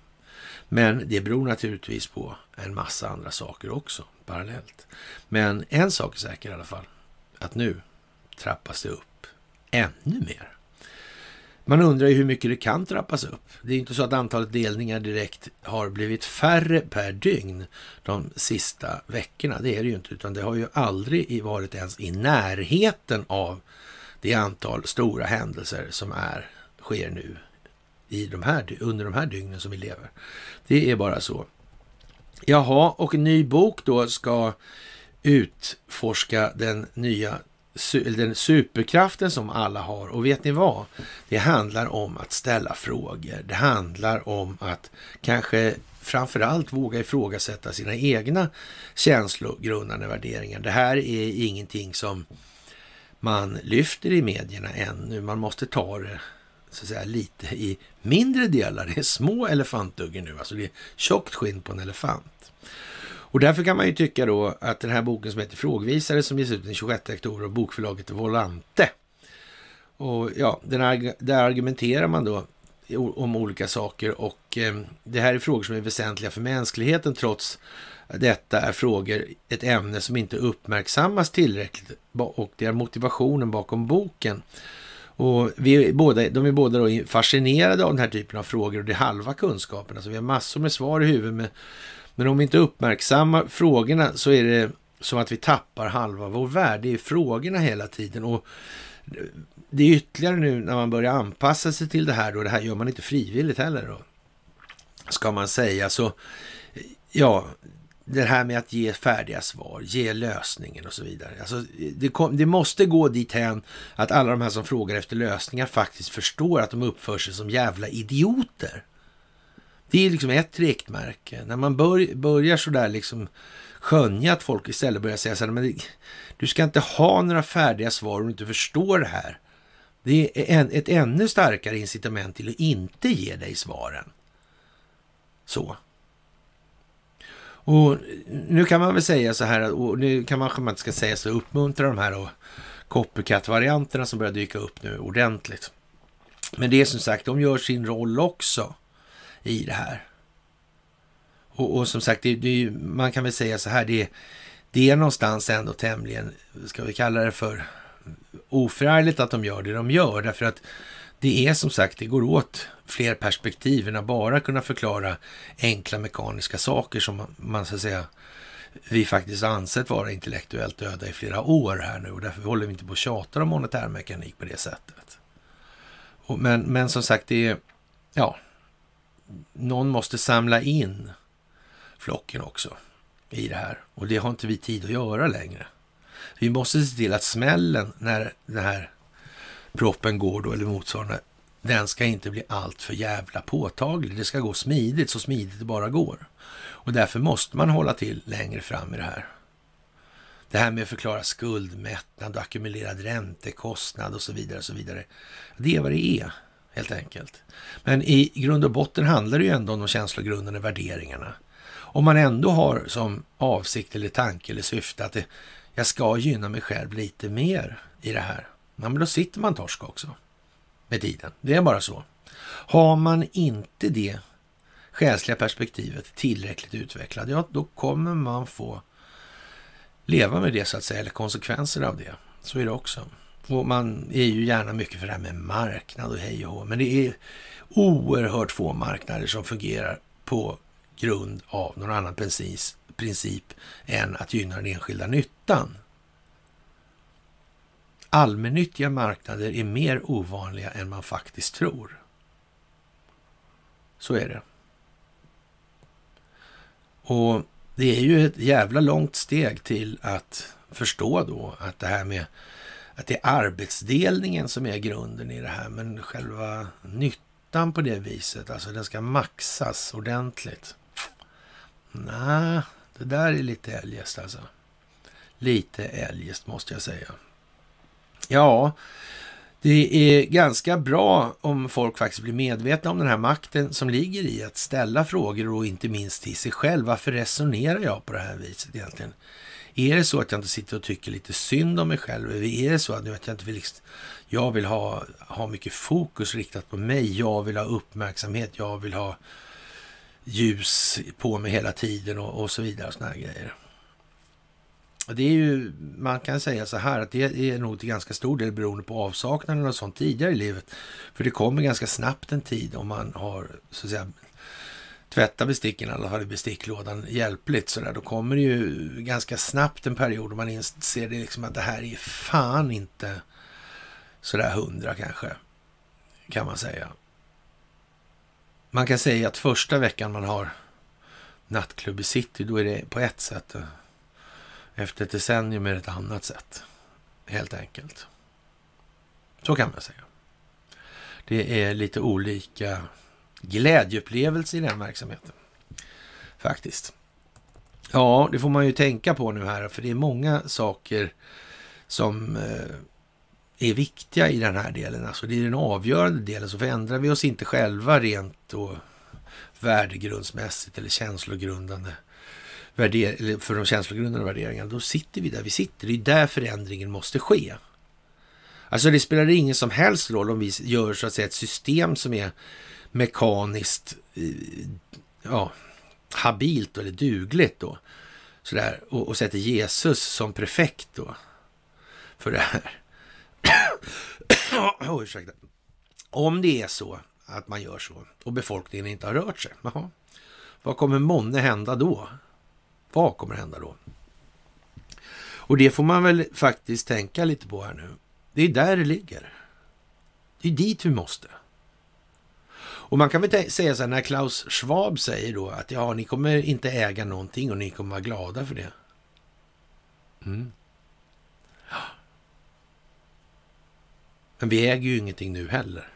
Men det beror naturligtvis på en massa andra saker också parallellt. Men en sak är säker i alla fall. Att nu trappas det upp ännu mer. Man undrar ju hur mycket det kan trappas upp. Det är inte så att antalet delningar direkt har blivit färre per dygn de sista veckorna. Det är det ju inte, utan det har ju aldrig varit ens i närheten av det antal stora händelser som är, sker nu i de här, under de här dygnen som vi lever. Det är bara så. Jaha, och en ny bok då ska utforska den nya den superkraften som alla har. Och vet ni vad? Det handlar om att ställa frågor. Det handlar om att kanske framförallt våga ifrågasätta sina egna känslogrundande värderingar. Det här är ingenting som man lyfter i medierna ännu. Man måste ta det så att säga, lite i mindre delar. Det är små elefantduggar nu, alltså det är tjockt skinn på en elefant. Och därför kan man ju tycka då att den här boken som heter Frågvisare som ges ut den 26 oktober av bokförlaget Volante. Och ja, den där argumenterar man då om olika saker och eh, det här är frågor som är väsentliga för mänskligheten trots detta är frågor, ett ämne som inte uppmärksammas tillräckligt och det är motivationen bakom boken. Och vi är båda, de är båda då fascinerade av den här typen av frågor och det är halva kunskapen. Alltså vi har massor med svar i huvudet men om vi inte uppmärksammar frågorna så är det som att vi tappar halva vår värld. Det är frågorna hela tiden. Och det är ytterligare nu när man börjar anpassa sig till det här då. Det här gör man inte frivilligt heller då. Ska man säga så. Ja, det här med att ge färdiga svar, ge lösningen och så vidare. Alltså, det, kom, det måste gå dithän att alla de här som frågar efter lösningar faktiskt förstår att de uppför sig som jävla idioter. Det är liksom ett riktmärke. När man bör, börjar sådär liksom skönja att folk istället börjar säga så här, men du ska inte ha några färdiga svar om du inte förstår det här. Det är en, ett ännu starkare incitament till att inte ge dig svaren. Så. Och nu kan man väl säga så här, och nu kan man kanske inte ska säga så, uppmuntra de här copycat-varianterna som börjar dyka upp nu ordentligt. Men det är som sagt, de gör sin roll också i det här. Och, och som sagt, det, det, man kan väl säga så här, det, det är någonstans ändå tämligen, ska vi kalla det för oförargligt att de gör det de gör, därför att det är som sagt, det går åt fler perspektiv än att bara kunna förklara enkla mekaniska saker som man, man så att säga, vi faktiskt ansett vara intellektuellt döda i flera år här nu och därför håller vi inte på att tjata om monetärmekanik på det sättet. Och, men, men som sagt, det är, ja, någon måste samla in flocken också i det här. Och det har inte vi tid att göra längre. Vi måste se till att smällen när den här proppen går då, eller motsvarande, den ska inte bli allt för jävla påtaglig. Det ska gå smidigt, så smidigt det bara går. Och därför måste man hålla till längre fram i det här. Det här med att förklara skuldmättnad, och ackumulerad räntekostnad och så vidare. och så vidare. Det är vad det är helt enkelt. Men i grund och botten handlar det ju ändå om de känslogrundande värderingarna. Om man ändå har som avsikt eller tanke eller syfte att det, jag ska gynna mig själv lite mer i det här, ja, men då sitter man torsk också med tiden. Det är bara så. Har man inte det själsliga perspektivet tillräckligt utvecklat, ja, då kommer man få leva med det så att säga, eller konsekvenser av det. Så är det också. Och man är ju gärna mycket för det här med marknad och hej och hå. Men det är oerhört få marknader som fungerar på grund av någon annan princip, princip än att gynna den enskilda nyttan. Allmännyttiga marknader är mer ovanliga än man faktiskt tror. Så är det. Och det är ju ett jävla långt steg till att förstå då att det här med att det är arbetsdelningen som är grunden i det här, men själva nyttan på det viset, alltså den ska maxas ordentligt. Nej, det där är lite eljest alltså. Lite eljest måste jag säga. Ja, det är ganska bra om folk faktiskt blir medvetna om den här makten som ligger i att ställa frågor och inte minst till sig själv. Varför resonerar jag på det här viset egentligen? Är det så att jag inte sitter och tycker lite synd om mig själv? Är det så att, att jag inte vill, liksom, jag vill ha, ha mycket fokus riktat på mig? Jag vill ha uppmärksamhet, jag vill ha ljus på mig hela tiden och, och så vidare. Såna här grejer. Det är ju, man kan säga så här att det är nog till ganska stor del beroende på avsaknaden av sånt tidigare i livet. För det kommer ganska snabbt en tid om man har så att säga tvätta besticken, eller har i besticklådan hjälpligt sådär, då kommer det ju ganska snabbt en period då man inser det liksom att det här är fan inte sådär hundra kanske, kan man säga. Man kan säga att första veckan man har nattklubb i city, då är det på ett sätt. Efter ett decennium är det ett annat sätt, helt enkelt. Så kan man säga. Det är lite olika glädjeupplevelse i den verksamheten. Faktiskt. Ja, det får man ju tänka på nu här, för det är många saker som eh, är viktiga i den här delen. Alltså det är den avgörande delen, så förändrar vi oss inte själva rent och värdegrundsmässigt eller känslogrundande för de känslogrundande värderingarna, då sitter vi där vi sitter. Det är där förändringen måste ske. Alltså det spelar ingen som helst roll om vi gör så att säga ett system som är mekaniskt ja, habilt eller dugligt då. Sådär, och, och sätter Jesus som prefekt då för det här. oh, ursäkta. Om det är så att man gör så och befolkningen inte har rört sig, aha, vad kommer månne hända då? Vad kommer hända då? Och det får man väl faktiskt tänka lite på här nu. Det är där det ligger. Det är dit vi måste. Och man kan väl säga så här, när Klaus Schwab säger då att ja, ni kommer inte äga någonting och ni kommer vara glada för det. Mm. Men vi äger ju ingenting nu heller.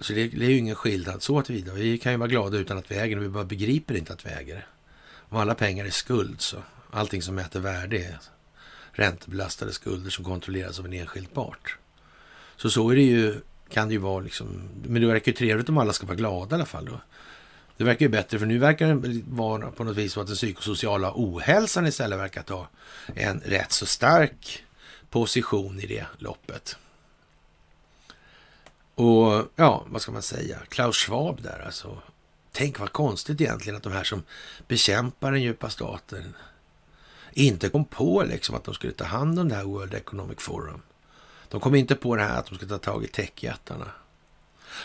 Så det, det är ju ingen skillnad så tillvida. Vi kan ju vara glada utan att vi äger det. Vi bara begriper inte att vi äger det. Om alla pengar är skuld så allting som mäter värde är räntebelastade skulder som kontrolleras av en enskild part. Så så är det ju kan det ju vara liksom, men det verkar ju trevligt om alla ska vara glada i alla fall. Då. Det verkar ju bättre, för nu verkar det vara på något vis så att den psykosociala ohälsan istället verkar ta en rätt så stark position i det loppet. Och ja, vad ska man säga? Klaus Schwab där alltså. Tänk vad konstigt egentligen att de här som bekämpar den djupa staten inte kom på liksom att de skulle ta hand om det här World Economic Forum. De kom inte på det här att de skulle ta tag i techjättarna.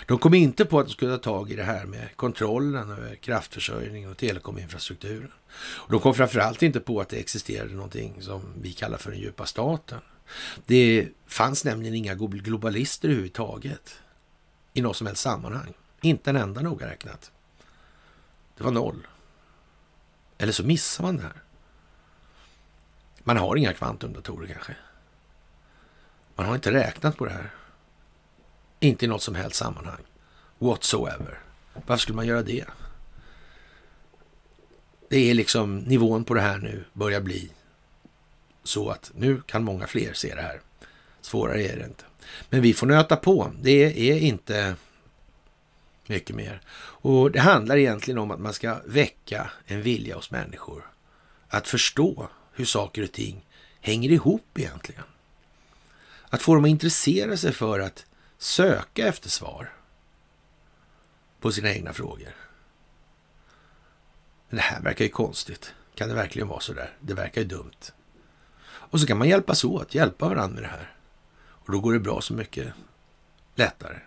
De kom inte på att de skulle ta tag i det här med kontrollen över kraftförsörjningen och telekominfrastrukturen. Och de kom framförallt inte på att det existerade någonting som vi kallar för den djupa staten. Det fanns nämligen inga globalister överhuvudtaget i något som helst sammanhang. Inte en enda noga räknat. Det var noll. Eller så missar man det här. Man har inga kvantumdatorer kanske. Man har inte räknat på det här. Inte i något som helst sammanhang. Whatsoever. Varför skulle man göra det? Det är liksom nivån på det här nu börjar bli så att nu kan många fler se det här. Svårare är det inte. Men vi får nöta på. Det är inte mycket mer. Och det handlar egentligen om att man ska väcka en vilja hos människor att förstå hur saker och ting hänger ihop egentligen. Att få dem att intressera sig för att söka efter svar på sina egna frågor. Men det här verkar ju konstigt. Kan det verkligen vara så där? Det verkar ju dumt. Och så kan man hjälpas åt, hjälpa varandra med det här. Och då går det bra så mycket lättare.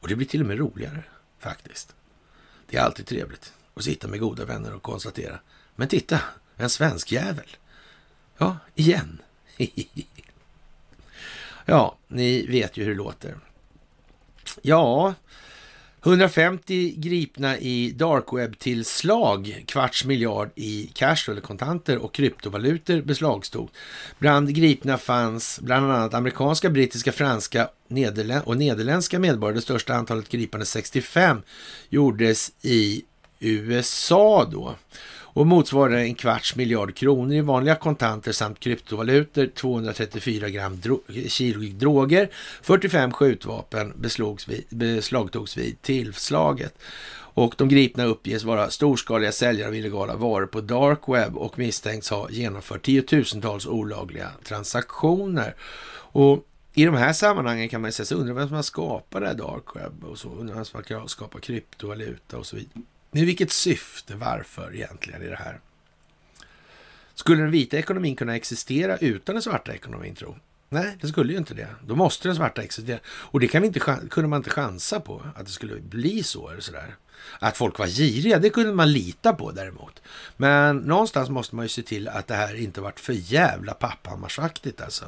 Och det blir till och med roligare faktiskt. Det är alltid trevligt att sitta med goda vänner och konstatera. Men titta, en svensk jävel. Ja, igen. Ja, ni vet ju hur det låter. Ja, 150 gripna i darkweb-tillslag, kvarts miljard i cash eller kontanter och kryptovalutor beslagstog. Bland gripna fanns bland annat amerikanska, brittiska, franska och nederländska medborgare. Det största antalet gripande, 65, gjordes i USA då och motsvarar en kvarts miljard kronor i vanliga kontanter samt kryptovalutor, 234 gram dro kilo droger, 45 skjutvapen beslagtogs vid, beslagtogs vid tillslaget. Och de gripna uppges vara storskaliga säljare av illegala varor på dark web och misstänks ha genomfört tiotusentals olagliga transaktioner. Och i de här sammanhangen kan man ju säga så undra vem som har skapat det här dark web och så, undrar vem som har skapat kryptovaluta och så vidare. Med vilket syfte, varför egentligen i det här? Skulle den vita ekonomin kunna existera utan den svarta ekonomin, tro? Nej, det skulle ju inte det. Då måste den svarta existera. Och det kan vi inte, kunde man inte chansa på, att det skulle bli så. Eller sådär. Att folk var giriga, det kunde man lita på däremot. Men någonstans måste man ju se till att det här inte varit för jävla papphammarsaktigt alltså.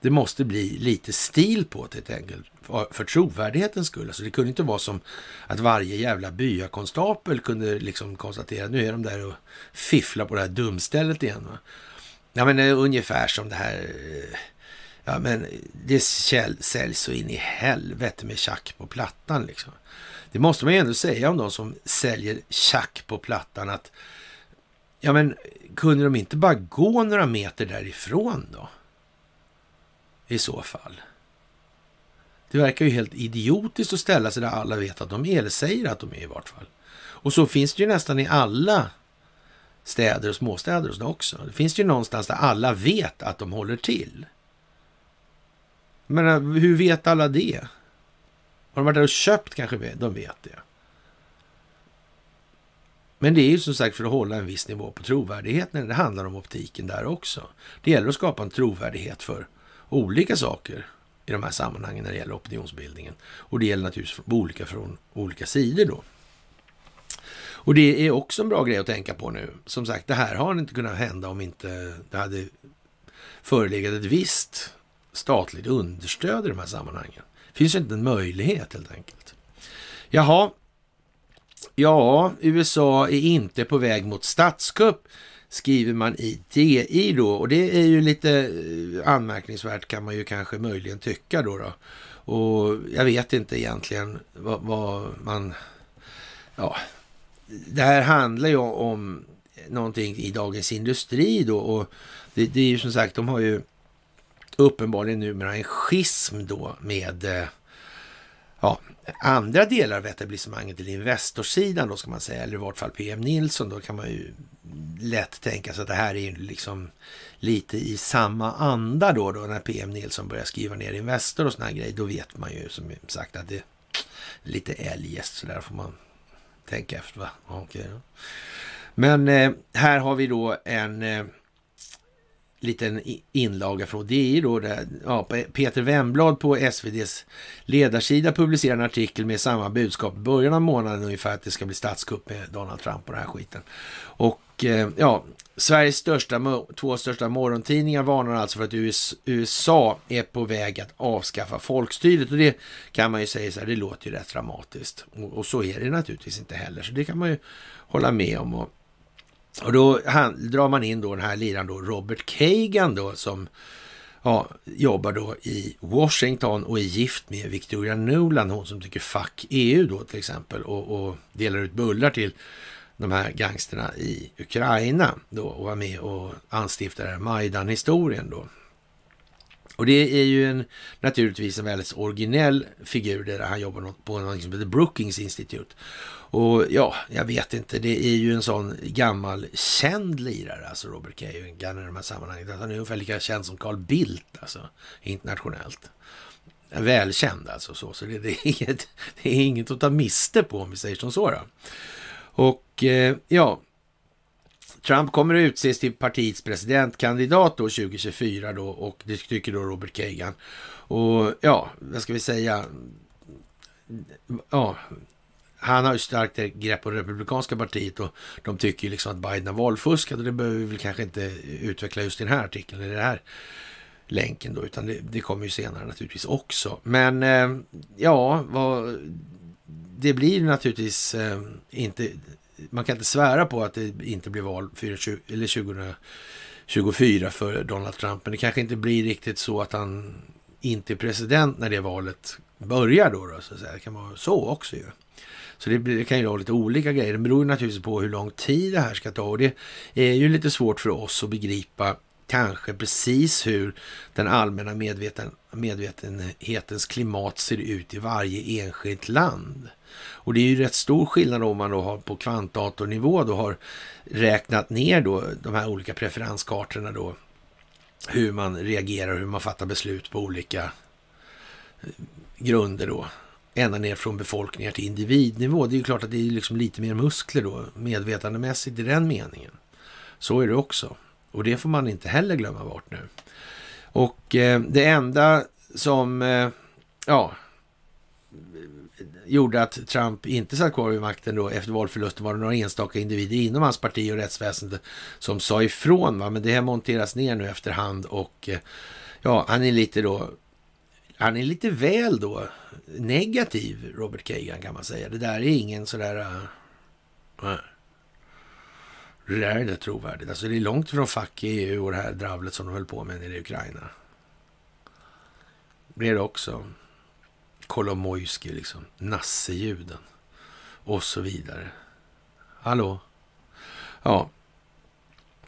Det måste bli lite stil på det helt enkelt. För trovärdighetens skull. Alltså det kunde inte vara som att varje jävla byakonstapel kunde liksom konstatera nu är de där och fifflar på det här dumstället igen. Va? Ja men eh, ungefär som det här eh, Ja, men det säljs så in i helvete med tjack på plattan liksom. Det måste man ju ändå säga om de som säljer tjack på plattan att ja, men kunde de inte bara gå några meter därifrån då? I så fall. Det verkar ju helt idiotiskt att ställa sig där alla vet att de är, eller säger att de är i vart fall. Och så finns det ju nästan i alla städer och småstäder och så också. Det finns ju någonstans där alla vet att de håller till. Men hur vet alla det? Har de varit där och köpt kanske de vet det. Men det är ju som sagt för att hålla en viss nivå på trovärdigheten. det handlar om optiken där också. Det gäller att skapa en trovärdighet för olika saker i de här sammanhangen när det gäller opinionsbildningen. Och det gäller naturligtvis olika från olika sidor då. Och det är också en bra grej att tänka på nu. Som sagt, det här har inte kunnat hända om inte det hade förelegat ett visst statligt understöd i de här sammanhangen. Det finns ju inte en möjlighet helt enkelt. Jaha, ja, USA är inte på väg mot statskupp skriver man i DI då och det är ju lite eh, anmärkningsvärt kan man ju kanske möjligen tycka då. då. Och jag vet inte egentligen vad, vad man... Ja, det här handlar ju om någonting i Dagens Industri då och det, det är ju som sagt, de har ju uppenbarligen numera en schism då med eh, ja, andra delar av etablissemanget, eller Investorsidan då ska man säga, eller i vart fall PM Nilsson, då kan man ju lätt tänka sig att det här är ju liksom lite i samma anda då, då när PM Nilsson börjar skriva ner Investor och såna här grejer, då vet man ju som sagt att det är lite eljest så där får man tänka efter va. Okay. Men eh, här har vi då en eh, liten inlaga från DI då. det, ja, Peter Wemblad på SVDs ledarsida publicerar en artikel med samma budskap i början av månaden ungefär att det ska bli statskupp med Donald Trump och den här skiten. Och eh, ja, Sveriges största, två största morgontidningar varnar alltså för att USA är på väg att avskaffa folkstyret. Och det kan man ju säga så här, det låter ju rätt dramatiskt. Och, och så är det naturligtvis inte heller. Så det kan man ju hålla med om. Och, och då han, drar man in då den här liraren då, Robert Kagan då, som ja, jobbar då i Washington och är gift med Victoria Nuland, hon som tycker fuck EU då till exempel och, och delar ut bullar till de här gangsterna i Ukraina då och var med och anstiftade Majdan-historien då. Och det är ju en, naturligtvis en väldigt originell figur där han jobbar på något som heter Brookings Institute. Och ja, jag vet inte, det är ju en sån gammal känd lirare, alltså Robert Kagan i de här sammanhangen. Alltså, han är ungefär lika känd som Carl Bildt, alltså internationellt. Välkänd alltså, så, så det, det, är inget, det är inget att ta miste på om vi säger som så. Då. Och eh, ja, Trump kommer att utses till partiets presidentkandidat då 2024 då och det tycker då Robert Kagan. Och ja, vad ska vi säga? Ja, han har ju starkt grepp på det republikanska partiet och de tycker ju liksom att Biden har valfuskat och det behöver vi väl kanske inte utveckla just i den här artikeln, eller den här länken då, utan det, det kommer ju senare naturligtvis också. Men eh, ja, vad, det blir naturligtvis eh, inte, man kan inte svära på att det inte blir val 20, eller 2024 för Donald Trump, men det kanske inte blir riktigt så att han inte är president när det valet börjar då, då så att säga. Det kan vara så också ju. Så det, det kan ju vara lite olika grejer. Det beror naturligtvis på hur lång tid det här ska ta och det är ju lite svårt för oss att begripa kanske precis hur den allmänna medveten, medvetenhetens klimat ser ut i varje enskilt land. Och det är ju rätt stor skillnad om man då har på kvantdatornivå då har räknat ner då de här olika preferenskartorna då. Hur man reagerar, hur man fattar beslut på olika eh, grunder då. Ända ner från befolkningar till individnivå. Det är ju klart att det är liksom lite mer muskler då medvetandemässigt i den meningen. Så är det också. Och det får man inte heller glömma bort nu. Och eh, det enda som, eh, ja, gjorde att Trump inte satt kvar vid makten då efter valförlusten var det några enstaka individer inom hans parti och rättsväsende som sa ifrån. Va? Men det här monteras ner nu efterhand och eh, ja, han är lite då, han är lite väl då negativ, Robert Kagan kan man säga. Det där är ingen sådär... Uh, det där är inte trovärdigt. Alltså det är långt från fack i EU och det här dravlet som de höll på med nere i Ukraina. Det är det också. Kolomojski, liksom. Nassejuden. Och så vidare. Hallå? Ja.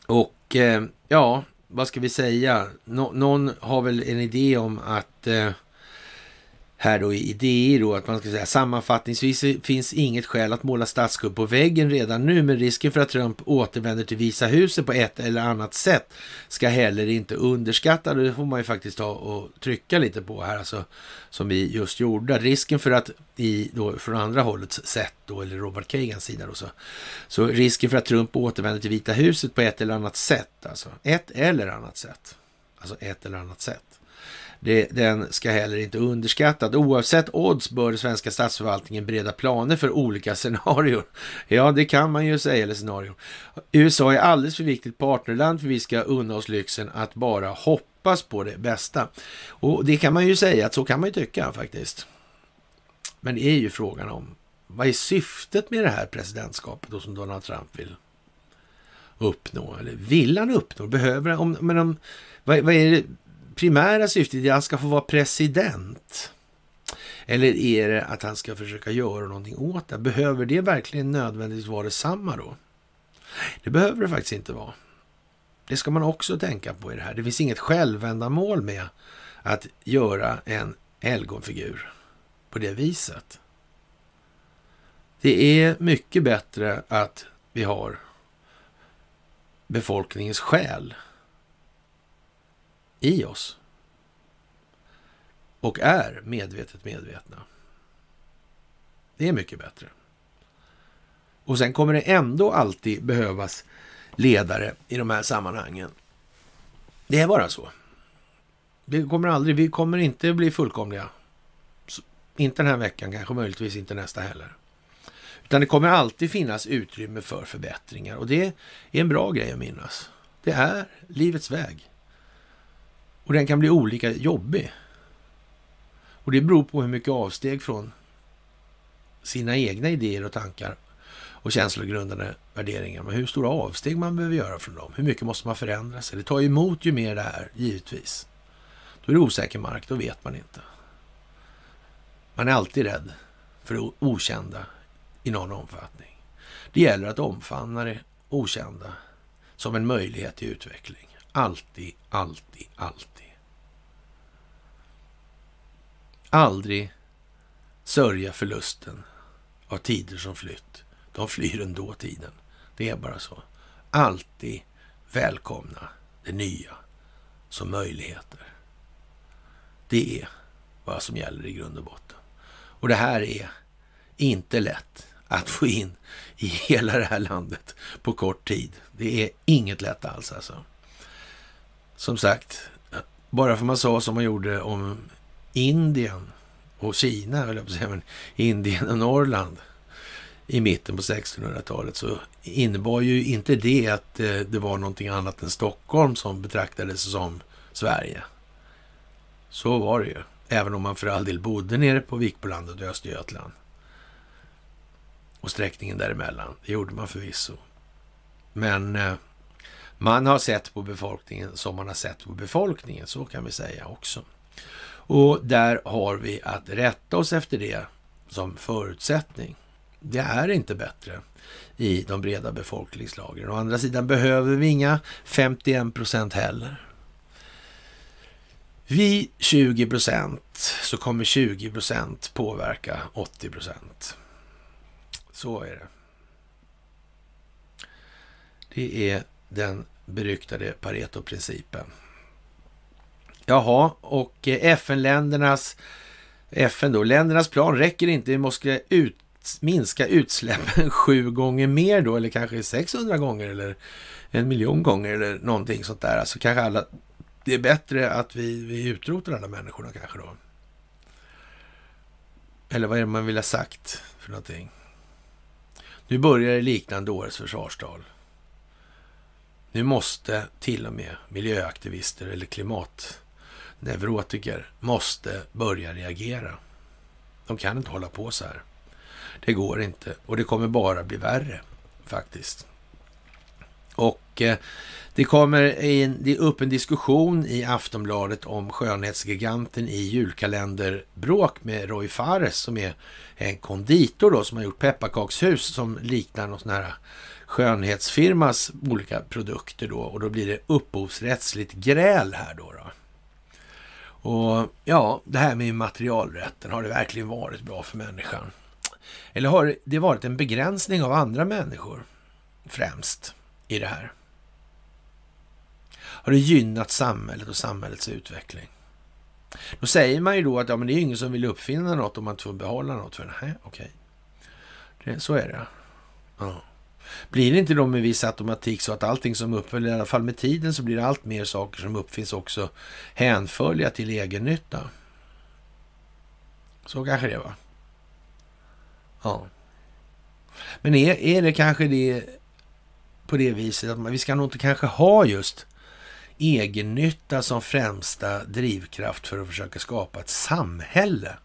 Och eh, ja, vad ska vi säga? Nå någon har väl en idé om att Eh, här då i idéer då att man ska säga sammanfattningsvis finns inget skäl att måla statskupp på väggen redan nu, men risken för att Trump återvänder till Visa huset på ett eller annat sätt ska heller inte underskattas. Det får man ju faktiskt ta och trycka lite på här, alltså som vi just gjorde. Risken för att i då från andra hållet sett då, eller Robert Kagans sida då så, så risken för att Trump återvänder till Vita huset på ett eller annat sätt, alltså ett eller annat sätt, alltså ett eller annat sätt det, den ska heller inte underskattas. Oavsett odds bör den svenska statsförvaltningen bereda planer för olika scenarier. Ja, det kan man ju säga, eller scenarier. USA är alldeles för viktigt partnerland för vi ska unna oss lyxen att bara hoppas på det bästa. Och det kan man ju säga att så kan man ju tycka faktiskt. Men det är ju frågan om vad är syftet med det här presidentskapet då som Donald Trump vill uppnå? Eller vill han uppnå? Behöver han? Om, men om, vad, vad är det primära syftet är att han ska få vara president? Eller är det att han ska försöka göra någonting åt det? Behöver det verkligen nödvändigtvis vara detsamma då? Det behöver det faktiskt inte vara. Det ska man också tänka på i det här. Det finns inget självändamål med att göra en helgonfigur på det viset. Det är mycket bättre att vi har befolkningens själ i oss. Och är medvetet medvetna. Det är mycket bättre. Och sen kommer det ändå alltid behövas ledare i de här sammanhangen. Det är bara så. Det kommer aldrig, vi kommer inte bli fullkomliga. Inte den här veckan, kanske möjligtvis inte nästa heller. Utan det kommer alltid finnas utrymme för förbättringar och det är en bra grej att minnas. Det är livets väg. Och den kan bli olika jobbig. Och det beror på hur mycket avsteg från sina egna idéer och tankar och känslogrundande värderingar. Men hur stora avsteg man behöver göra från dem. Hur mycket måste man förändra sig? Det tar emot ju mer det här, givetvis. Då är det osäker mark, då vet man inte. Man är alltid rädd för det okända i någon omfattning. Det gäller att omfamna det okända som en möjlighet till utveckling. Alltid, alltid, alltid. Aldrig sörja förlusten av tider som flytt. De flyr ändå tiden. Det är bara så. Alltid välkomna det nya som möjligheter. Det är vad som gäller i grund och botten. Och det här är inte lätt att få in i hela det här landet på kort tid. Det är inget lätt alls alltså. Som sagt, bara för man sa som man gjorde om Indien och Kina, eller jag på säga, men Indien och Norrland i mitten på 1600-talet så innebar ju inte det att eh, det var någonting annat än Stockholm som betraktades som Sverige. Så var det ju, även om man för all del bodde nere på Vikbolandet och Östergötland. och sträckningen däremellan. Det gjorde man förvisso. Men eh, man har sett på befolkningen som man har sett på befolkningen, så kan vi säga också. Och där har vi att rätta oss efter det som förutsättning. Det är inte bättre i de breda befolkningslagren. Å andra sidan behöver vi inga 51 procent heller. Vid 20 procent så kommer 20 procent påverka 80 procent. Så är det. Det är den beryktade Pareto-principen. Jaha, och eh, FN-ländernas FN då, ländernas plan räcker inte. Vi måste ut, minska utsläppen sju gånger mer då, eller kanske 600 gånger eller en miljon gånger eller någonting sånt där. Alltså kanske alla, det är bättre att vi, vi utrotar alla människorna kanske då. Eller vad är det man vill ha sagt för någonting? Nu börjar det liknande årets försvarstal. Nu måste till och med miljöaktivister eller klimatneurotiker måste börja reagera. De kan inte hålla på så här. Det går inte och det kommer bara bli värre faktiskt. Och eh, det kommer in, det är upp en diskussion i Aftonbladet om skönhetsgiganten i julkalenderbråk med Roy Fares som är en konditor då som har gjort pepparkakshus som liknar någon sån här skönhetsfirmas olika produkter då och då blir det upphovsrättsligt gräl här då. då. Och ja, det här med materialrätten, har det verkligen varit bra för människan? Eller har det varit en begränsning av andra människor främst i det här? Har det gynnat samhället och samhällets utveckling? Då säger man ju då att ja, men det är ingen som vill uppfinna något om man inte får behålla något. För, nej, okej. Det, så är det. Ja. Blir det inte då med viss automatik så att allting som uppföljs, i alla fall med tiden, så blir det allt mer saker som uppfinns också hänförliga till egen nytta? Så kanske det var. Ja. Men är, är det kanske det på det viset att man, vi ska nog inte kanske ha just egennytta som främsta drivkraft för att försöka skapa ett samhälle?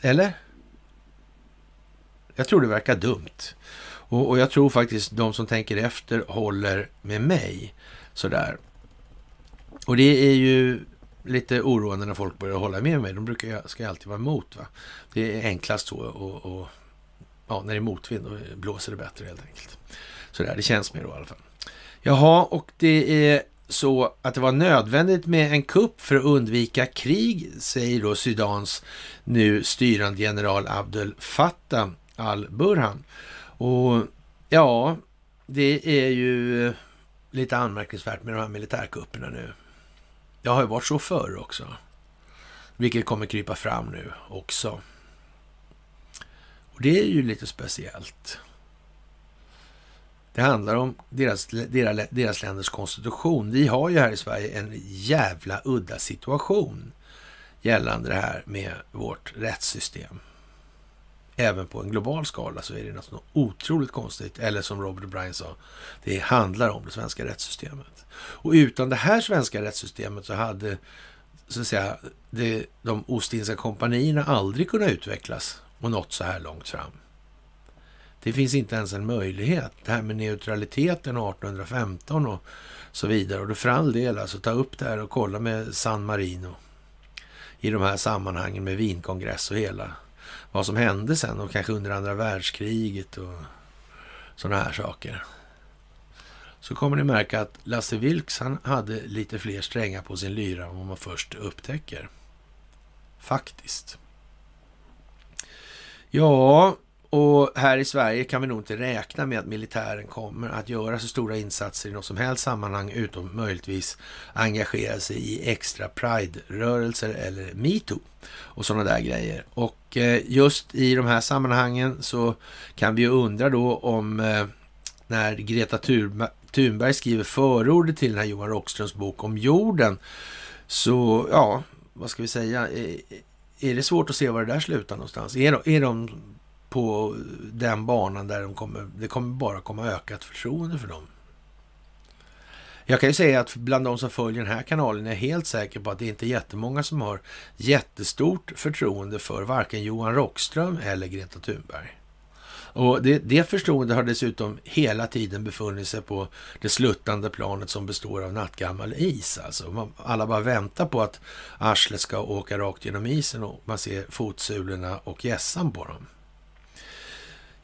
Eller? Jag tror det verkar dumt. Och, och, jag tror faktiskt de som tänker efter håller med mig sådär. Och det är ju lite oroande när folk börjar hålla med mig. De brukar ju, ska alltid vara emot. Va? Det är enklast så. Och, och, ja, när det är motvind då blåser det bättre helt enkelt. Sådär, det känns mer då i alla fall. Jaha, och det är så att det var nödvändigt med en kupp för att undvika krig, säger då Sudans nu styrande general Abdel Fattah al-Burhan. Och ja, det är ju eh, lite anmärkningsvärt med de här militärkupperna nu. Det har ju varit så förr också. Vilket kommer krypa fram nu också. Och det är ju lite speciellt. Det handlar om deras, deras, deras länders konstitution. Vi har ju här i Sverige en jävla udda situation gällande det här med vårt rättssystem även på en global skala så är det något otroligt konstigt. Eller som Robert O'Brien sa, det handlar om det svenska rättssystemet. Och utan det här svenska rättssystemet så hade så att säga, det, de Ostindiska kompanierna aldrig kunnat utvecklas och nått så här långt fram. Det finns inte ens en möjlighet. Det här med neutraliteten 1815 och så vidare. Och då för all del, alltså ta upp det här och kolla med San Marino i de här sammanhangen med Wienkongress och hela vad som hände sen och kanske under andra världskriget och sådana här saker. Så kommer ni märka att Lasse Vilks han hade lite fler strängar på sin lyra än vad man först upptäcker. Faktiskt. Ja, och här i Sverige kan vi nog inte räkna med att militären kommer att göra så stora insatser i något som helst sammanhang utom möjligtvis engagera sig i extra Pride-rörelser eller metoo och sådana där grejer. Och eh, just i de här sammanhangen så kan vi ju undra då om eh, när Greta Thunberg skriver förordet till den här Johan Rockströms bok om jorden så, ja, vad ska vi säga? Eh, är det svårt att se var det där slutar någonstans? Är de, är de på den banan där de kommer, det kommer bara komma ökat förtroende för dem. Jag kan ju säga att bland de som följer den här kanalen är jag helt säker på att det inte är jättemånga som har jättestort förtroende för varken Johan Rockström eller Greta Thunberg. Och det, det förtroendet har dessutom hela tiden befunnit sig på det sluttande planet som består av nattgammal is. Alltså. Alla bara väntar på att arslet ska åka rakt genom isen och man ser fotsulorna och gässan på dem.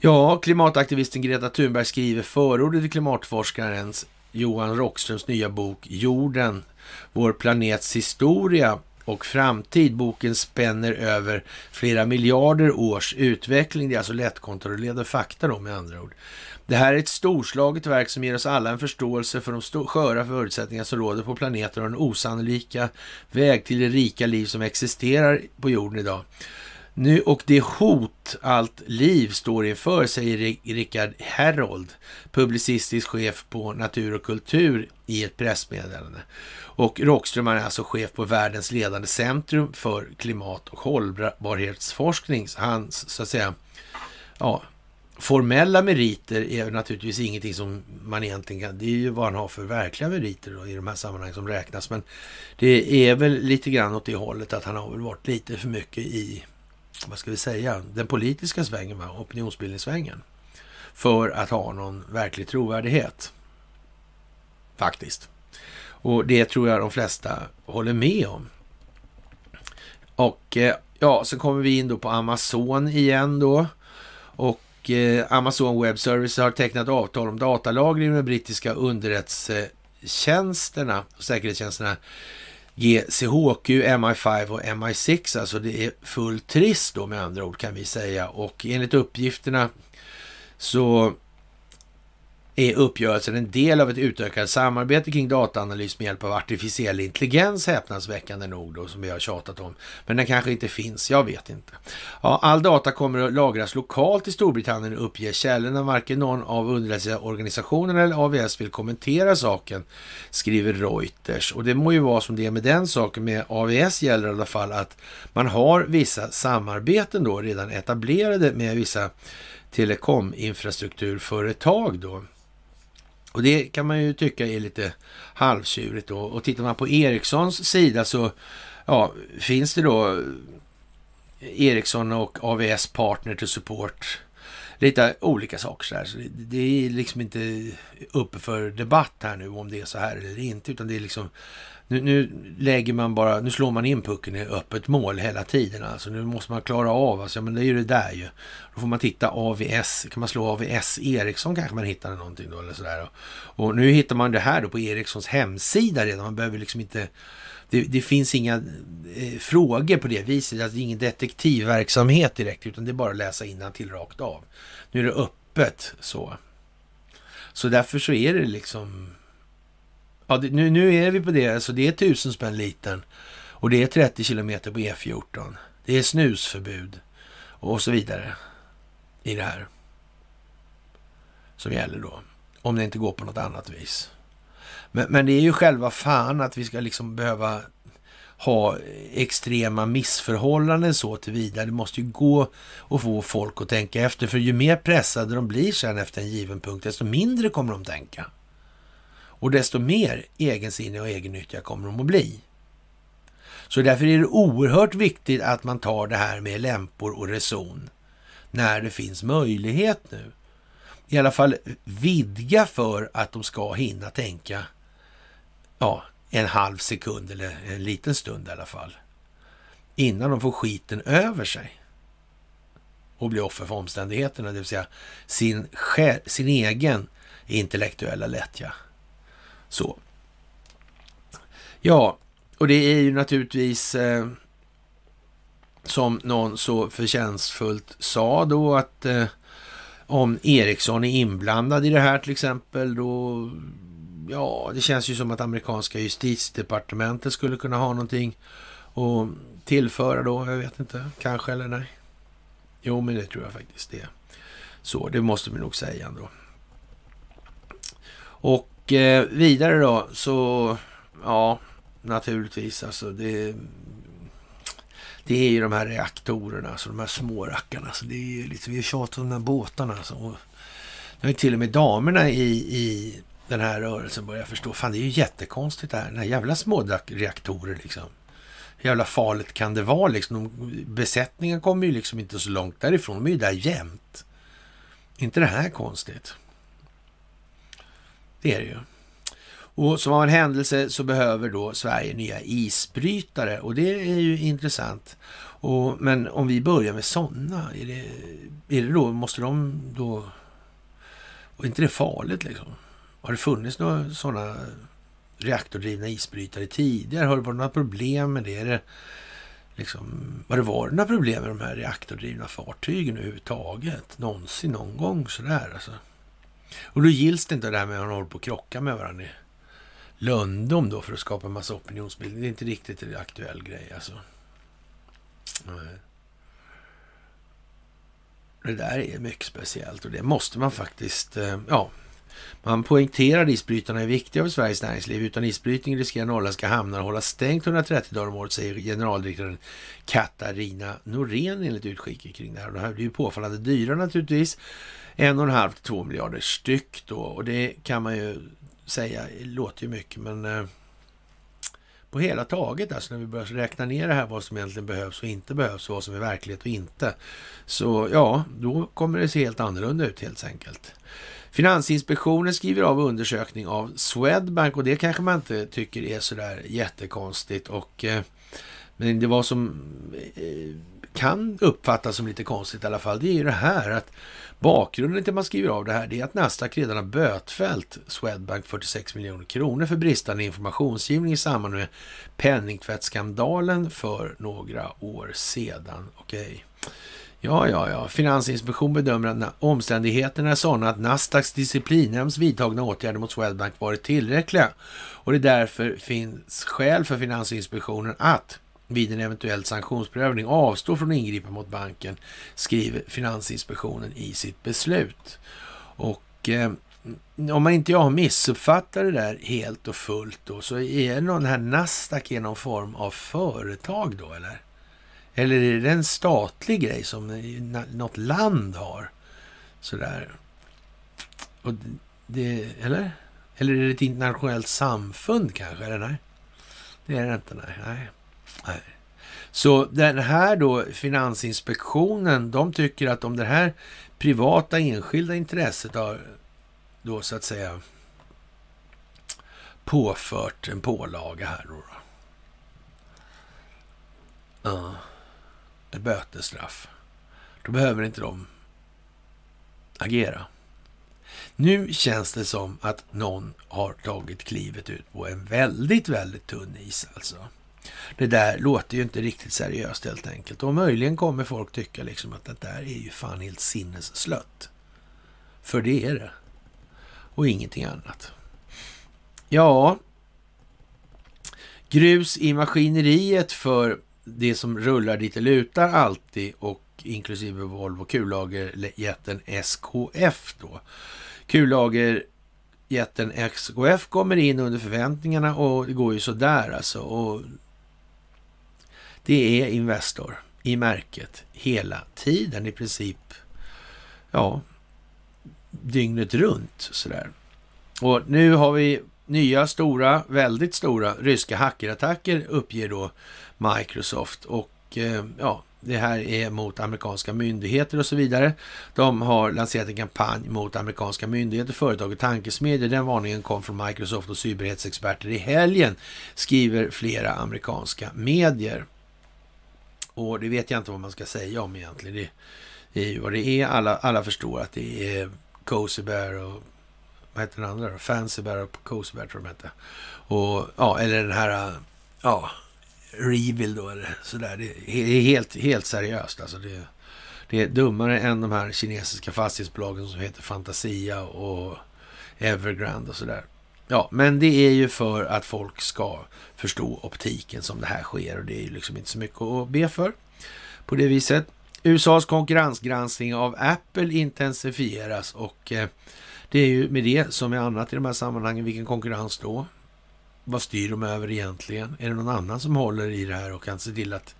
Ja, klimataktivisten Greta Thunberg skriver förordet till klimatforskarens Johan Rockströms nya bok Jorden, vår planets historia och framtid. Boken spänner över flera miljarder års utveckling. Det är alltså lättkontrollerade fakta då med andra ord. Det här är ett storslaget verk som ger oss alla en förståelse för de sköra förutsättningar som råder på planeten och den osannolika väg till det rika liv som existerar på jorden idag. Nu, och det hot allt liv står inför, säger Richard Herold, publicistisk chef på Natur och kultur i ett pressmeddelande. Och Rockström är alltså chef på världens ledande centrum för klimat och hållbarhetsforskning. Hans, så att säga, ja, formella meriter är naturligtvis ingenting som man egentligen kan... Det är ju vad han har för verkliga meriter då, i de här sammanhangen som räknas. Men det är väl lite grann åt det hållet att han har väl varit lite för mycket i, vad ska vi säga, den politiska svängen, va? opinionsbildningssvängen. För att ha någon verklig trovärdighet. Faktiskt. Och det tror jag de flesta håller med om. Och eh, ja, så kommer vi in då på Amazon igen då. Och eh, Amazon Web Services har tecknat avtal om datalagring med brittiska underrättelsetjänsterna och säkerhetstjänsterna GCHQ, MI5 och MI6. Alltså det är full trist då med andra ord kan vi säga. Och enligt uppgifterna så är uppgörelsen en del av ett utökat samarbete kring dataanalys med hjälp av artificiell intelligens, häpnadsväckande nog då, som vi har tjatat om. Men den kanske inte finns, jag vet inte. Ja, all data kommer att lagras lokalt i Storbritannien, uppger källorna. Varken någon av underrättelseorganisationerna eller AVS vill kommentera saken, skriver Reuters. Och det må ju vara som det är med den saken. Med AVS gäller i alla fall att man har vissa samarbeten då redan etablerade med vissa telekominfrastrukturföretag då. Och det kan man ju tycka är lite halvtjurigt då. Och tittar man på Ericssons sida så ja, finns det då Ericsson och AVS Partner to Support. Lite olika saker så här. Så det är liksom inte uppe för debatt här nu om det är så här eller inte, utan det är liksom nu, nu, lägger man bara, nu slår man in pucken i öppet mål hela tiden. Alltså nu måste man klara av, alltså, ja, men det är ju det där ju. Då får man titta AVS, kan man slå AVS Ericsson kanske man hittar någonting då eller sådär. Och nu hittar man det här då på Ericssons hemsida redan. Man behöver liksom inte, det, det finns inga eh, frågor på det viset. Alltså, det är alltså ingen detektivverksamhet direkt, utan det är bara att läsa till rakt av. Nu är det öppet så. Så därför så är det liksom Ja, det, nu, nu är vi på det. Alltså det är tusen spänn liten och det är 30 kilometer på E14. Det är snusförbud och så vidare i det här som gäller då. Om det inte går på något annat vis. Men, men det är ju själva fan att vi ska liksom behöva ha extrema missförhållanden så tillvida. Det måste ju gå att få folk att tänka efter. För ju mer pressade de blir sen efter en given punkt, desto mindre kommer de tänka. Och desto mer egensinniga och egennyttiga kommer de att bli. Så därför är det oerhört viktigt att man tar det här med lämpor och reson när det finns möjlighet nu. I alla fall vidga för att de ska hinna tänka ja, en halv sekund eller en liten stund i alla fall. Innan de får skiten över sig och blir offer för omständigheterna, det vill säga sin, sin egen intellektuella lättja. Så. Ja, och det är ju naturligtvis eh, som någon så förtjänstfullt sa då att eh, om Ericsson är inblandad i det här till exempel då ja, det känns ju som att amerikanska justitiedepartementet skulle kunna ha någonting att tillföra då. Jag vet inte, kanske eller nej. Jo, men det tror jag faktiskt det. Så det måste vi nog säga ändå. Och eh, vidare då så, ja, naturligtvis alltså det, det är ju de här reaktorerna, alltså de här små rackarna. Alltså det är ju lite, vi har tjatat om de här båtarna. Alltså. Och, nu har till och med damerna i, i den här rörelsen börjat förstå. Fan, det är ju jättekonstigt det här. Den här jävla små reaktorer liksom. Hur jävla farligt kan det vara liksom? Besättningen kommer ju liksom inte så långt därifrån. De är ju där jämt. inte det här konstigt? Det är det ju. Och som av en händelse så behöver då Sverige nya isbrytare och det är ju intressant. Och, men om vi börjar med sådana, är det, är det då, måste de då... Och är inte det farligt liksom? Har det funnits några sådana reaktordrivna isbrytare tidigare? Har det varit några problem med det? Är det liksom, har det varit några problem med de här reaktordrivna fartygen överhuvudtaget? Någonsin, någon gång sådär alltså? Och då gills det inte det här med att man håller på att krocka med varandra i lönndom då för att skapa en massa opinionsbildning. Det är inte riktigt en aktuell grej alltså. Nej. Det där är mycket speciellt och det måste man faktiskt, eh, ja, man poängterar att isbrytarna är viktiga för Sveriges näringsliv. Utan isbrytning riskerar norrländska hamnar att hålla stängt 130 dagar om året, säger generaldirektören Katarina Norén enligt utskicket kring det här. Och det här blir ju påfallande dyra naturligtvis. En och en halv till två miljarder styck då. Och det kan man ju säga, låter ju mycket, men eh, på hela taget, alltså när vi börjar räkna ner det här, vad som egentligen behövs och inte behövs, vad som är verklighet och inte. Så ja, då kommer det se helt annorlunda ut helt enkelt. Finansinspektionen skriver av undersökning av Swedbank och det kanske man inte tycker är sådär jättekonstigt. Och, eh, men det var som eh, kan uppfattas som lite konstigt i alla fall, det är ju det här att bakgrunden till att man skriver av det här, det är att Nasdaq redan har bötfällt Swedbank 46 miljoner kronor för bristande informationsgivning i samband med penningtvättsskandalen för några år sedan. Okej. Okay. Ja, ja, ja. Finansinspektion bedömer att omständigheterna är sådana att Nasdaqs disciplinnämnds vidtagna åtgärder mot Swedbank varit tillräckliga. Och det därför finns skäl för Finansinspektionen att vid en eventuell sanktionsprövning avstå från att ingripa mot banken, skriver Finansinspektionen i sitt beslut. Och eh, om man inte jag har missuppfattat det där helt och fullt då, så är någon här Nasdaq är någon form av företag då, eller? Eller är det en statlig grej som något land har? Sådär. Och det, eller? Eller är det ett internationellt samfund kanske? Eller nej? Det är det inte, nej. nej nej. Så den här då, Finansinspektionen, de tycker att om det här privata enskilda intresset har då så att säga påfört en pålaga här då. Ja ett bötesstraff, då behöver inte de agera. Nu känns det som att någon har tagit klivet ut på en väldigt, väldigt tunn is alltså. Det där låter ju inte riktigt seriöst helt enkelt. Och möjligen kommer folk tycka liksom att det där är ju fan helt sinnesslött. För det är det. Och ingenting annat. Ja, grus i maskineriet för det som rullar dit det lutar alltid och inklusive Volvo kullagerjätten SKF då. Kullagerjätten SKF kommer in under förväntningarna och det går ju sådär alltså. Och det är Investor i märket hela tiden i princip. Ja, dygnet runt sådär. Och nu har vi nya stora, väldigt stora ryska hackerattacker uppger då Microsoft. Och eh, ja, det här är mot amerikanska myndigheter och så vidare. De har lanserat en kampanj mot amerikanska myndigheter, företag och tankesmedjor. Den varningen kom från Microsoft och cyberhetsexperter i helgen, skriver flera amerikanska medier. Och det vet jag inte vad man ska säga om egentligen. Det är ju vad det är. Alla, alla förstår att det är Cozy Bear och vad heter den andra då? Fancy Bear och Cozy Bear tror jag de hette. Och ja, eller den här, ja, Reveal då, eller sådär. Det är helt, helt seriöst. Alltså det, det är dummare än de här kinesiska fastighetsbolagen som heter Fantasia och Evergrande och sådär. Ja, men det är ju för att folk ska förstå optiken som det här sker och det är ju liksom inte så mycket att be för på det viset. USAs konkurrensgranskning av Apple intensifieras och eh, det är ju med det som är annat i de här sammanhangen. Vilken konkurrens då? Vad styr de över egentligen? Är det någon annan som håller i det här och kan se till att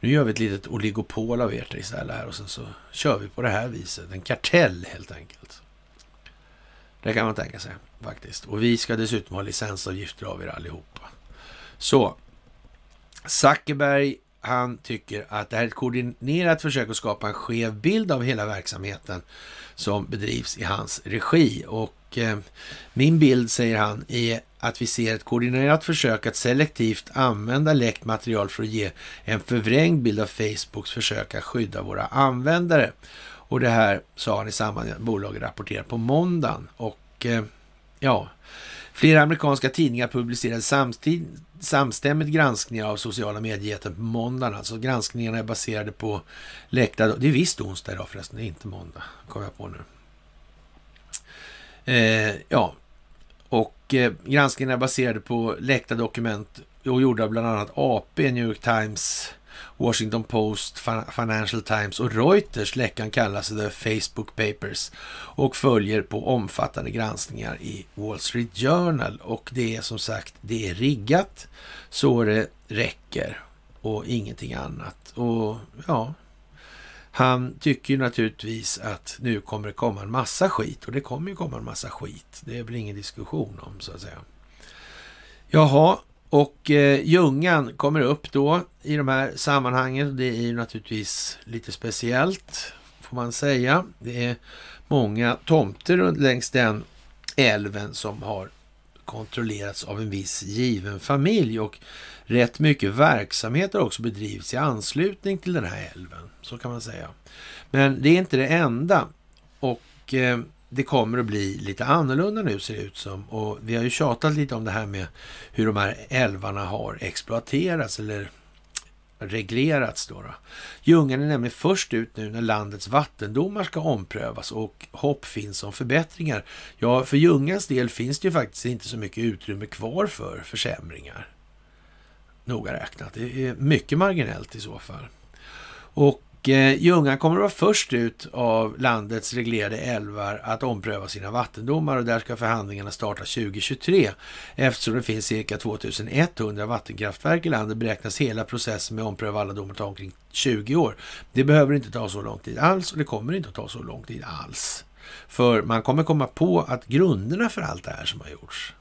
nu gör vi ett litet oligopol av ert istället här och sen så kör vi på det här viset. En kartell helt enkelt. Det kan man tänka sig faktiskt. Och vi ska dessutom ha licensavgifter av er allihopa. Så, Zuckerberg, han tycker att det här är ett koordinerat försök att skapa en skev bild av hela verksamheten som bedrivs i hans regi. Och eh, min bild, säger han, är att vi ser ett koordinerat försök att selektivt använda läckt material för att ge en förvrängd bild av Facebooks försök att skydda våra användare. Och det här sa han i samband med att bolaget rapporterade på måndagen. Och eh, ja, flera amerikanska tidningar publicerade samtid, samstämmigt granskningar av sociala mediejätten på måndagen. Alltså granskningarna är baserade på läckta... Det är visst onsdag idag förresten, det är inte måndag, kommer jag på nu. Eh, ja, och eh, granskningarna är baserade på läckta dokument och gjorda bland annat AP, New York Times, Washington Post, Financial Times och Reuters. Läckan kallas The Facebook Papers och följer på omfattande granskningar i Wall Street Journal. Och det är som sagt, det är riggat så det räcker och ingenting annat. Och ja, han tycker ju naturligtvis att nu kommer det komma en massa skit och det kommer ju komma en massa skit. Det är väl ingen diskussion om så att säga. Jaha, och eh, Ljungan kommer upp då i de här sammanhangen. Det är ju naturligtvis lite speciellt får man säga. Det är många tomter längs den älven som har kontrollerats av en viss given familj och rätt mycket verksamhet har också bedrivits i anslutning till den här älven. Så kan man säga. Men det är inte det enda. Och eh, det kommer att bli lite annorlunda nu ser det ut som. Och vi har ju tjatat lite om det här med hur de här älvarna har exploaterats eller reglerats. Då, då. Ljungan är nämligen först ut nu när landets vattendomar ska omprövas och hopp finns om förbättringar. Ja, för Ljungans del finns det ju faktiskt inte så mycket utrymme kvar för försämringar. Noga räknat. Det är mycket marginellt i så fall. Och Eh, Ljungan kommer att vara först ut av landets reglerade älvar att ompröva sina vattendomar och där ska förhandlingarna starta 2023. Eftersom det finns cirka 2100 vattenkraftverk i landet beräknas hela processen med att ompröva alla domar ta omkring 20 år. Det behöver inte ta så lång tid alls och det kommer inte att ta så lång tid alls. För man kommer komma på att grunderna för allt det här som har gjorts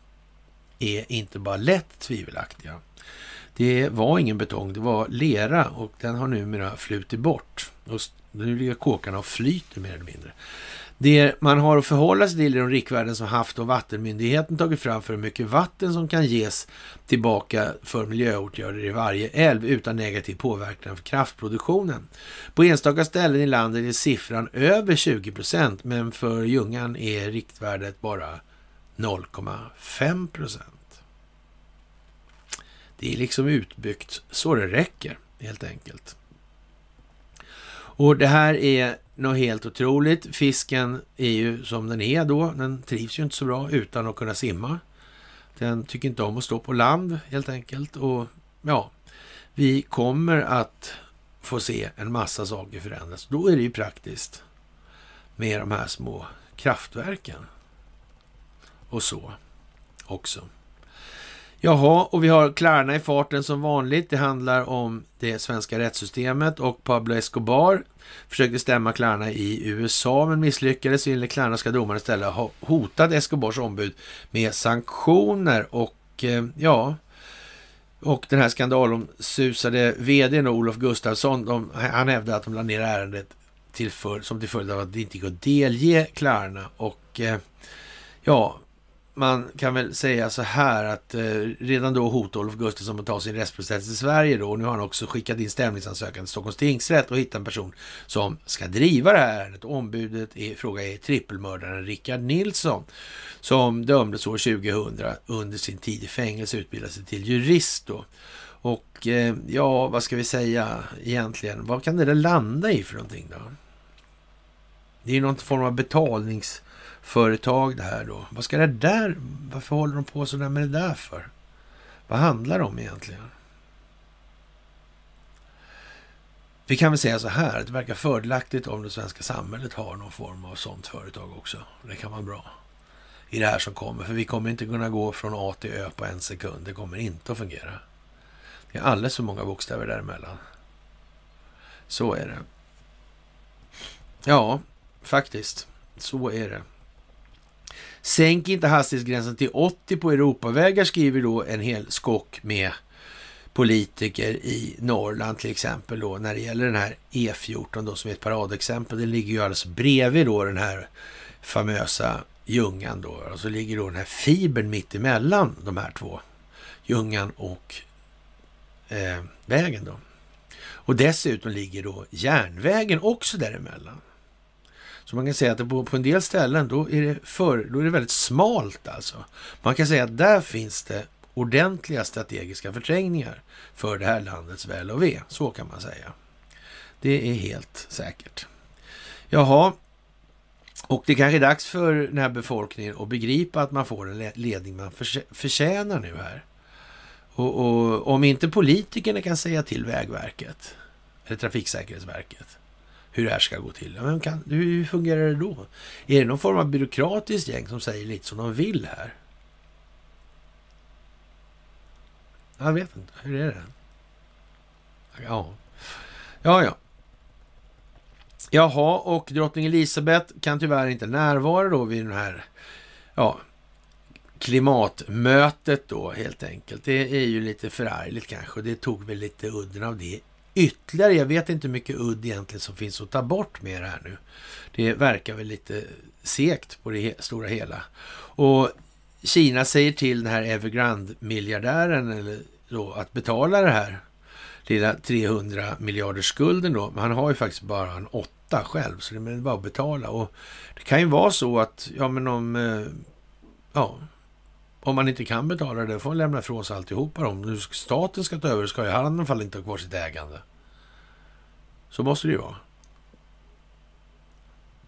är inte bara lätt tvivelaktiga det var ingen betong, det var lera och den har numera flutit bort. Och nu ligger kåkarna och flyter mer eller mindre. Det man har att förhålla sig till är de riktvärden som Havs och vattenmyndigheten tagit fram för hur mycket vatten som kan ges tillbaka för miljöåtgärder i varje älv utan negativ påverkan för kraftproduktionen. På enstaka ställen i landet är siffran över 20 procent, men för Ljungan är riktvärdet bara 0,5 procent. Det är liksom utbyggt så det räcker, helt enkelt. Och det här är något helt otroligt. Fisken är ju som den är då. Den trivs ju inte så bra utan att kunna simma. Den tycker inte om att stå på land helt enkelt. Och ja, vi kommer att få se en massa saker förändras. Då är det ju praktiskt med de här små kraftverken och så också. Jaha, och vi har Klarna i farten som vanligt. Det handlar om det svenska rättssystemet och Pablo Escobar försökte stämma Klarna i USA men misslyckades. Enligt Klarna ska domaren istället ha hotat Escobars ombud med sanktioner och eh, ja, och den här skandalomsusade vdn Olof Gustafsson, de, han hävdade att de lade ner ärendet till för, som till följd av att det inte gick att delge Klarna och eh, ja, man kan väl säga så här att eh, redan då hotade Olof Gustafsson att ta sin rättsprocess i Sverige då. Och nu har han också skickat in stämningsansökan till Stockholms tingsrätt och hittat en person som ska driva det här ärendet. Ombudet i fråga är trippelmördaren Rickard Nilsson som dömdes år 2000 under sin tid i fängelse utbildade sig till jurist då. Och eh, ja, vad ska vi säga egentligen? Vad kan det där landa i för någonting då? Det är ju någon form av betalnings företag det här då. Vad ska det där, varför håller de på sådär med det där för? Vad handlar det om egentligen? Vi kan väl säga så här, det verkar fördelaktigt om det svenska samhället har någon form av sådant företag också. Det kan vara bra i det här som kommer, för vi kommer inte kunna gå från A till Ö på en sekund. Det kommer inte att fungera. Det är alldeles för många bokstäver däremellan. Så är det. Ja, faktiskt. Så är det. Sänk inte hastighetsgränsen till 80 på Europavägar, skriver då en hel skock med politiker i Norrland till exempel då när det gäller den här E14 då som är ett paradexempel. Den ligger ju alldeles bredvid då den här famösa Ljungan då. Och så ligger då den här fibern mitt emellan de här två. Ljungan och eh, vägen då. Och dessutom ligger då järnvägen också däremellan. Så man kan säga att på, på en del ställen då är, det för, då är det väldigt smalt alltså. Man kan säga att där finns det ordentliga strategiska förträngningar för det här landets väl och ve. Så kan man säga. Det är helt säkert. Jaha, och det kanske är dags för den här befolkningen att begripa att man får en ledning man förtjänar nu här. Och, och om inte politikerna kan säga till Vägverket, eller Trafiksäkerhetsverket, hur det här ska gå till. Men kan, hur fungerar det då? Är det någon form av byråkratiskt gäng som säger lite som de vill här? Jag vet inte. Hur är det? Ja, ja. ja. Jaha, och drottning Elisabeth kan tyvärr inte närvara då vid den här ja, klimatmötet då helt enkelt. Det är ju lite förargligt kanske. Det tog väl lite udden av det ytterligare. Jag vet inte hur mycket udd egentligen som finns att ta bort med det här nu. Det verkar väl lite segt på det stora hela. Och Kina säger till den här Evergrande-miljardären eller då, att betala det här lilla 300 miljarders skulden då. Men han har ju faktiskt bara en åtta själv, så det är bara att betala. Och det kan ju vara så att, ja men om, eh, ja, om man inte kan betala det får man lämna ifrån sig alltihopa. Om nu staten ska ta över ska ju han i alla fall inte ha kvar sitt ägande. Så måste det ju vara.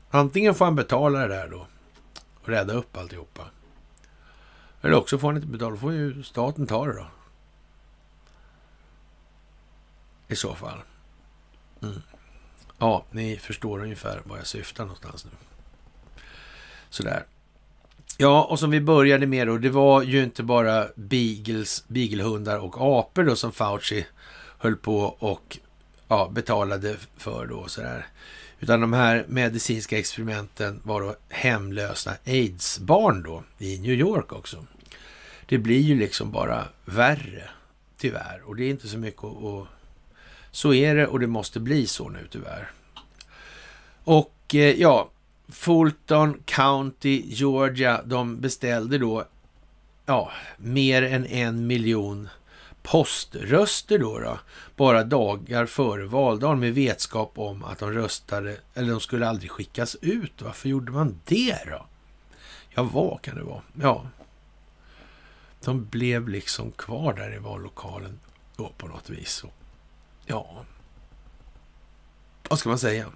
Antingen får han betala det där då och rädda upp alltihopa. Eller också får han inte betala, då får ju staten ta det då. I så fall. Mm. Ja, ni förstår ungefär vad jag syftar någonstans nu. Sådär. Ja, och som vi började med då, det var ju inte bara beagles, beaglehundar och apor då som Fauci höll på och ja, betalade för då sådär. Utan de här medicinska experimenten var då hemlösa aids-barn då i New York också. Det blir ju liksom bara värre, tyvärr. Och det är inte så mycket att... Så är det och det måste bli så nu tyvärr. Och eh, ja, Fulton County, Georgia, de beställde då ja, mer än en miljon poströster då, då, bara dagar före valdagen med vetskap om att de röstade, eller de skulle aldrig skickas ut. Varför gjorde man det då? Ja, vad kan det vara? Ja, de blev liksom kvar där i vallokalen då på något vis. Ja, vad ska man säga?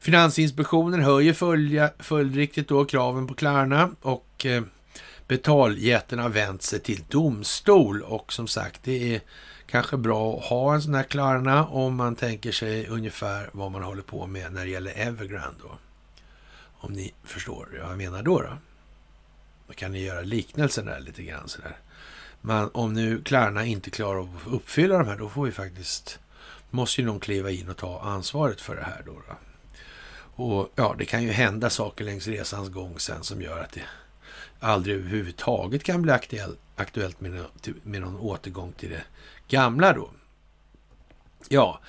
Finansinspektionen höjer följa, följdriktigt då kraven på Klarna och eh, betaljätten har vänt sig till domstol och som sagt, det är kanske bra att ha en sån här Klarna om man tänker sig ungefär vad man håller på med när det gäller Evergrande då. Om ni förstår vad jag menar då. Då, då kan ni göra liknelsen där lite grann sådär. Men om nu Klarna inte klarar av att uppfylla de här, då får vi faktiskt, måste ju någon kliva in och ta ansvaret för det här då. då. Och ja, det kan ju hända saker längs resans gång sen som gör att det aldrig överhuvudtaget kan bli aktuell, aktuellt med, med någon återgång till det gamla då. Ja,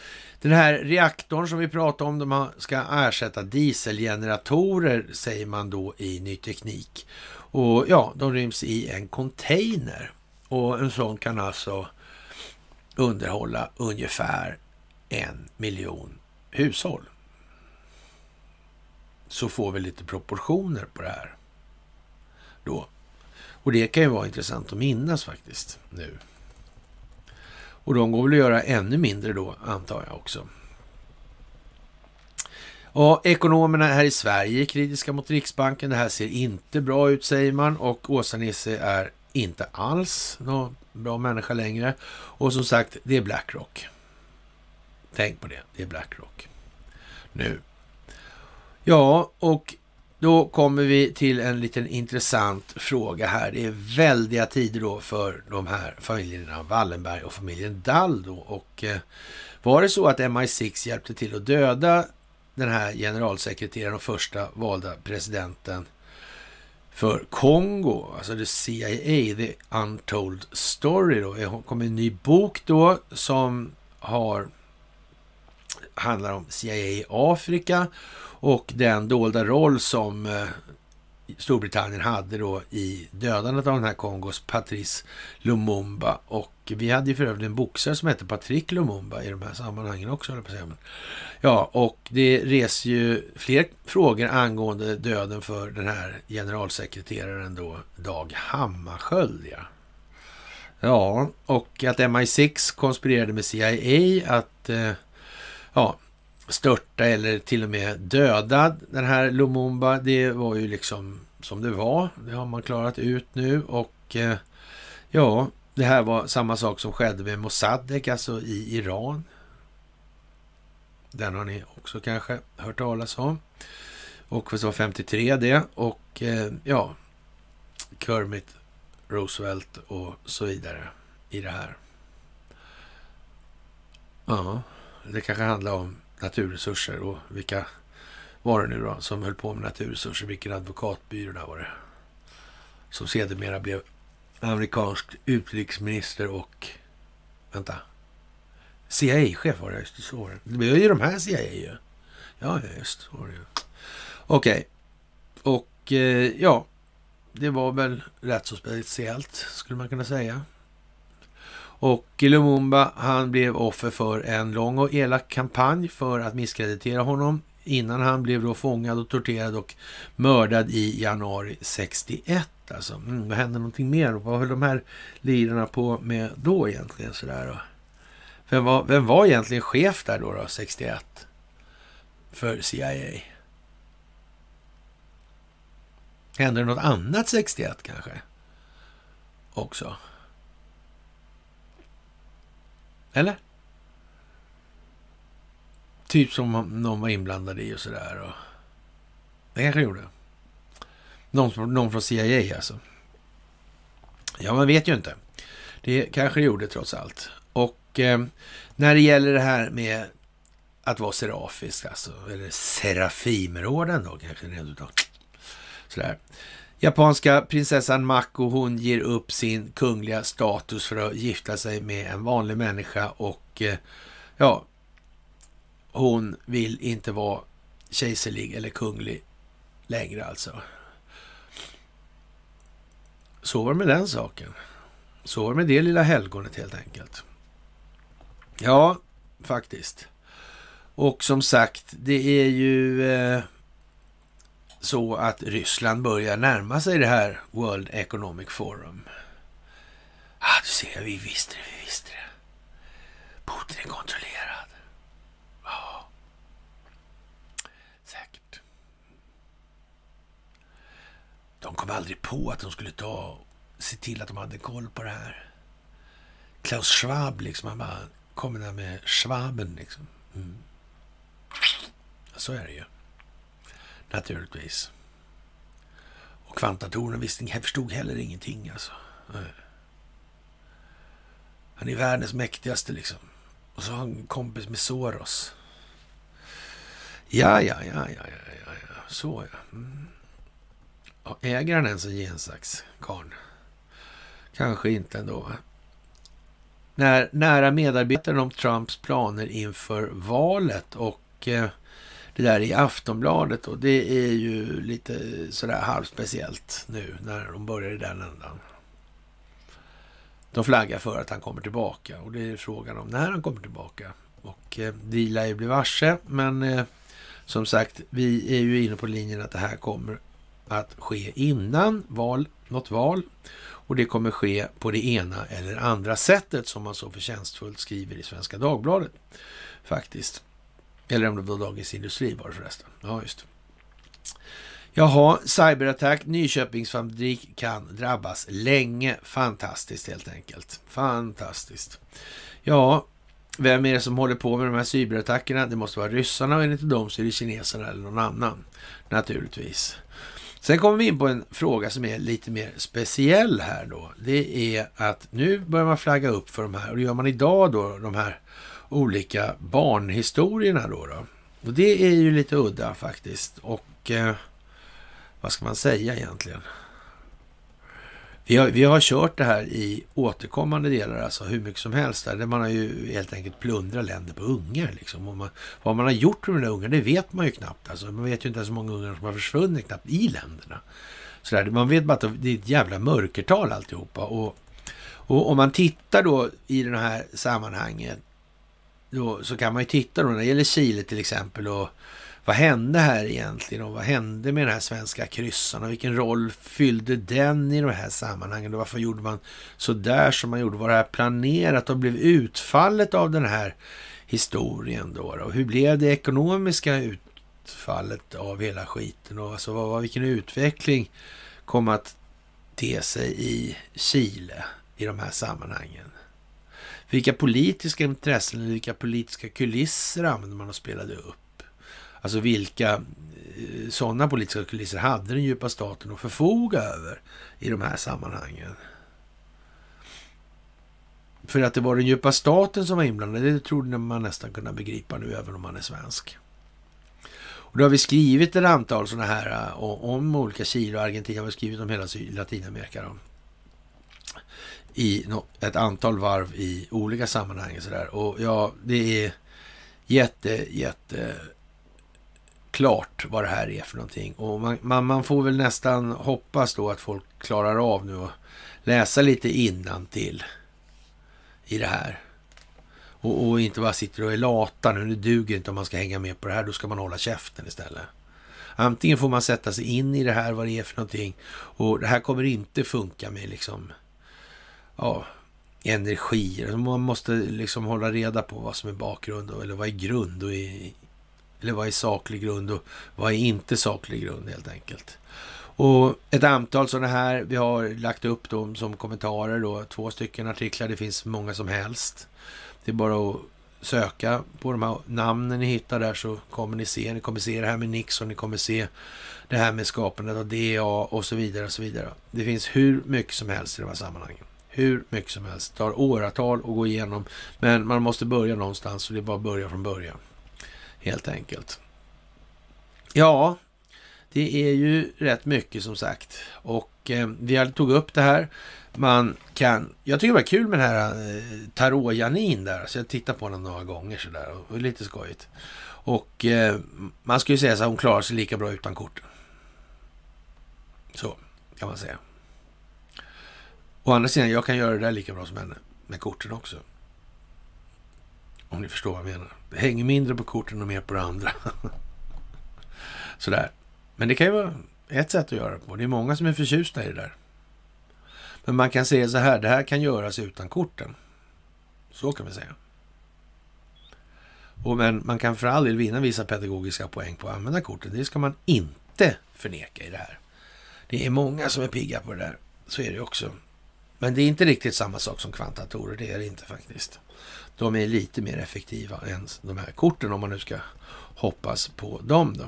den här reaktorn som vi pratade om, de ska ersätta dieselgeneratorer, säger man då i Ny Teknik. Och ja, de ryms i en container. Och en sån kan alltså underhålla ungefär en miljon hushåll så får vi lite proportioner på det här. Då. Och det kan ju vara intressant att minnas faktiskt nu. Och de går väl att göra ännu mindre då, antar jag också. Ja, ekonomerna här i Sverige är kritiska mot Riksbanken. Det här ser inte bra ut, säger man. Och Åsa-Nisse är inte alls någon bra människa längre. Och som sagt, det är Blackrock. Tänk på det, det är Blackrock. Nu. Ja, och då kommer vi till en liten intressant fråga här. Det är väldiga tider då för de här familjerna Wallenberg och familjen Dall då. Och eh, var det så att MI6 hjälpte till att döda den här generalsekreteraren och första valda presidenten för Kongo, alltså the CIA, the untold story då. Det kommer en ny bok då som har handlar om CIA i Afrika och den dolda roll som eh, Storbritannien hade då i dödandet av den här Kongos Patrice Lumumba. Och vi hade ju för övrigt en boxare som hette Patrick Lumumba i de här sammanhangen också. Ja, och det reser ju fler frågor angående döden för den här generalsekreteraren då, Dag Hammarskjöld. Ja. ja, och att MI6 konspirerade med CIA att eh, ja, störta eller till och med döda den här Lumumba. Det var ju liksom som det var. Det har man klarat ut nu och eh, ja, det här var samma sak som skedde med Mossadegh, alltså i Iran. Den har ni också kanske hört talas om. Och så var 53 det och eh, ja, Kermit Roosevelt och så vidare i det här. Ja, det kanske handlar om naturresurser och vilka var det nu då som höll på med naturresurser? Vilken advokatbyrå där var det? Som sedermera blev amerikansk utrikesminister och vänta. CIA-chef var det, just så var det. Det var ju de här CIA ju. Ja, just så var det ju. Okej. Okay. Och eh, ja, det var väl rätt så speciellt skulle man kunna säga. Och Lumumba, han blev offer för en lång och elak kampanj för att misskreditera honom innan han blev då fångad och torterad och mördad i januari 61. Alltså, mm, vad hände någonting mer? Vad höll de här lirarna på med då egentligen? Sådär, då? Vem, var, vem var egentligen chef där då, då 61? För CIA? Hände det något annat 61 kanske? Också? Eller? Typ som någon var inblandad i och sådär. Och... Det kanske gjorde. Någon, någon från CIA alltså. Ja, man vet ju inte. Det kanske det gjorde trots allt. Och eh, när det gäller det här med att vara serafisk, alltså, eller Serafimerorden då kanske rent utav. Sådär. Japanska prinsessan Mako, hon ger upp sin kungliga status för att gifta sig med en vanlig människa och eh, ja, hon vill inte vara kejserlig eller kunglig längre alltså. Så var det med den saken. Så var det med det lilla helgonet helt enkelt. Ja, faktiskt. Och som sagt, det är ju eh, så att Ryssland börjar närma sig det här World Economic Forum. Ah, du ser, vi visste det, vi visste det. Putin är kontrollerad. Ja, säkert. De kom aldrig på att de skulle ta se till att de hade koll på det här. Klaus Schwab, liksom, han bara kommer där med Schwaben, liksom. Mm. Så är det ju naturligtvis. Och kvantdatorerna visste, förstod heller ingenting alltså. Han är världens mäktigaste liksom. Och så har han en kompis med Soros. Ja, ja, ja, ja, ja, ja, ja. så ja. Mm. Äger han ens en gensax, karln? Kanske inte ändå. När nära medarbetare om Trumps planer inför valet och eh, det där i Aftonbladet och det är ju lite sådär halvspeciellt nu när de börjar i den ändan. De flaggar för att han kommer tillbaka och det är frågan om när han kommer tillbaka. Och eh, vi lär ju bli varse, men eh, som sagt, vi är ju inne på linjen att det här kommer att ske innan val, något val. Och det kommer ske på det ena eller andra sättet som man så förtjänstfullt skriver i Svenska Dagbladet. Faktiskt. Eller om det var Dagens Industri var det förresten. Ja, just Jaha, cyberattack, Nyköpingsfabrik kan drabbas länge. Fantastiskt helt enkelt. Fantastiskt. Ja, vem är det som håller på med de här cyberattackerna? Det måste vara ryssarna och enligt dem så är det kineserna eller någon annan. Naturligtvis. Sen kommer vi in på en fråga som är lite mer speciell här då. Det är att nu börjar man flagga upp för de här, och det gör man idag då, de här olika barnhistorierna då. då. Och det är ju lite udda faktiskt. Och eh, vad ska man säga egentligen? Vi har, vi har kört det här i återkommande delar, alltså hur mycket som helst. Där man har ju helt enkelt plundrat länder på ungar. Liksom. Och man, vad man har gjort med de där ungarna, det vet man ju knappt. Alltså, man vet ju inte ens hur många ungar som har försvunnit knappt i länderna. Så där, man vet bara att det är ett jävla mörkertal alltihopa. Och, och om man tittar då i det här sammanhanget, då, så kan man ju titta då när det gäller Chile till exempel och vad hände här egentligen och vad hände med den här svenska kryssaren och vilken roll fyllde den i de här sammanhangen och varför gjorde man så där som man gjorde? Var det här planerat och blev utfallet av den här historien då? Och hur blev det ekonomiska utfallet av hela skiten och alltså vad, vilken utveckling kom att te sig i Chile i de här sammanhangen? Vilka politiska intressen eller vilka politiska kulisser använde man och spelade upp? Alltså vilka eh, sådana politiska kulisser hade den djupa staten att förfoga över i de här sammanhangen? För att det var den djupa staten som var inblandad, det trodde man nästan kunna begripa nu, även om man är svensk. Och då har vi skrivit ett antal sådana här eh, om olika Chile och Argentina, vi har skrivit om hela Latinamerika. Då. I ett antal varv i olika sammanhang. Så där. Och ja, det är jätte, jätte klart vad det här är för någonting. Och man, man, man får väl nästan hoppas då att folk klarar av nu att läsa lite innan till i det här. Och, och, inte bara sitter och är lata nu. Det duger inte om man ska hänga med på det här. Då ska man hålla käften istället. Antingen får man sätta sig in i det här, vad det är för någonting. Och det här kommer inte funka med liksom, ja, energier. Alltså, man måste liksom hålla reda på vad som är bakgrund eller vad är grund och i, eller vad är saklig grund och vad är inte saklig grund helt enkelt. Och ett antal sådana här, vi har lagt upp dem som kommentarer då, två stycken artiklar, det finns många som helst. Det är bara att söka på de här namnen ni hittar där så kommer ni se, ni kommer se det här med Nixon, ni kommer se det här med skapandet av DA och så vidare och så vidare. Det finns hur mycket som helst i de här sammanhangen. Hur mycket som helst. Det tar åratal att gå igenom, men man måste börja någonstans och det är bara att börja från början helt enkelt. Ja, det är ju rätt mycket som sagt. Och eh, vi tog upp det här. Man kan, jag tycker det var kul med den här eh, tarot-Janin där. Så jag tittade på den några gånger sådär. Och, och lite skojigt. Och eh, man skulle säga så att hon klarar sig lika bra utan korten. Så kan man säga. Å andra sidan, jag kan göra det där lika bra som henne med korten också. Om ni förstår vad jag menar. Det hänger mindre på korten och mer på det andra. Sådär. Men det kan ju vara ett sätt att göra det på. Det är många som är förtjusta i det där. Men man kan säga så här, det här kan göras utan korten. Så kan vi säga. Och men man kan för all del vinna vissa pedagogiska poäng på att använda korten. Det ska man inte förneka i det här. Det är många som är pigga på det där. Så är det också. Men det är inte riktigt samma sak som kvantatorer. Det är det inte faktiskt. De är lite mer effektiva än de här korten om man nu ska hoppas på dem. Då.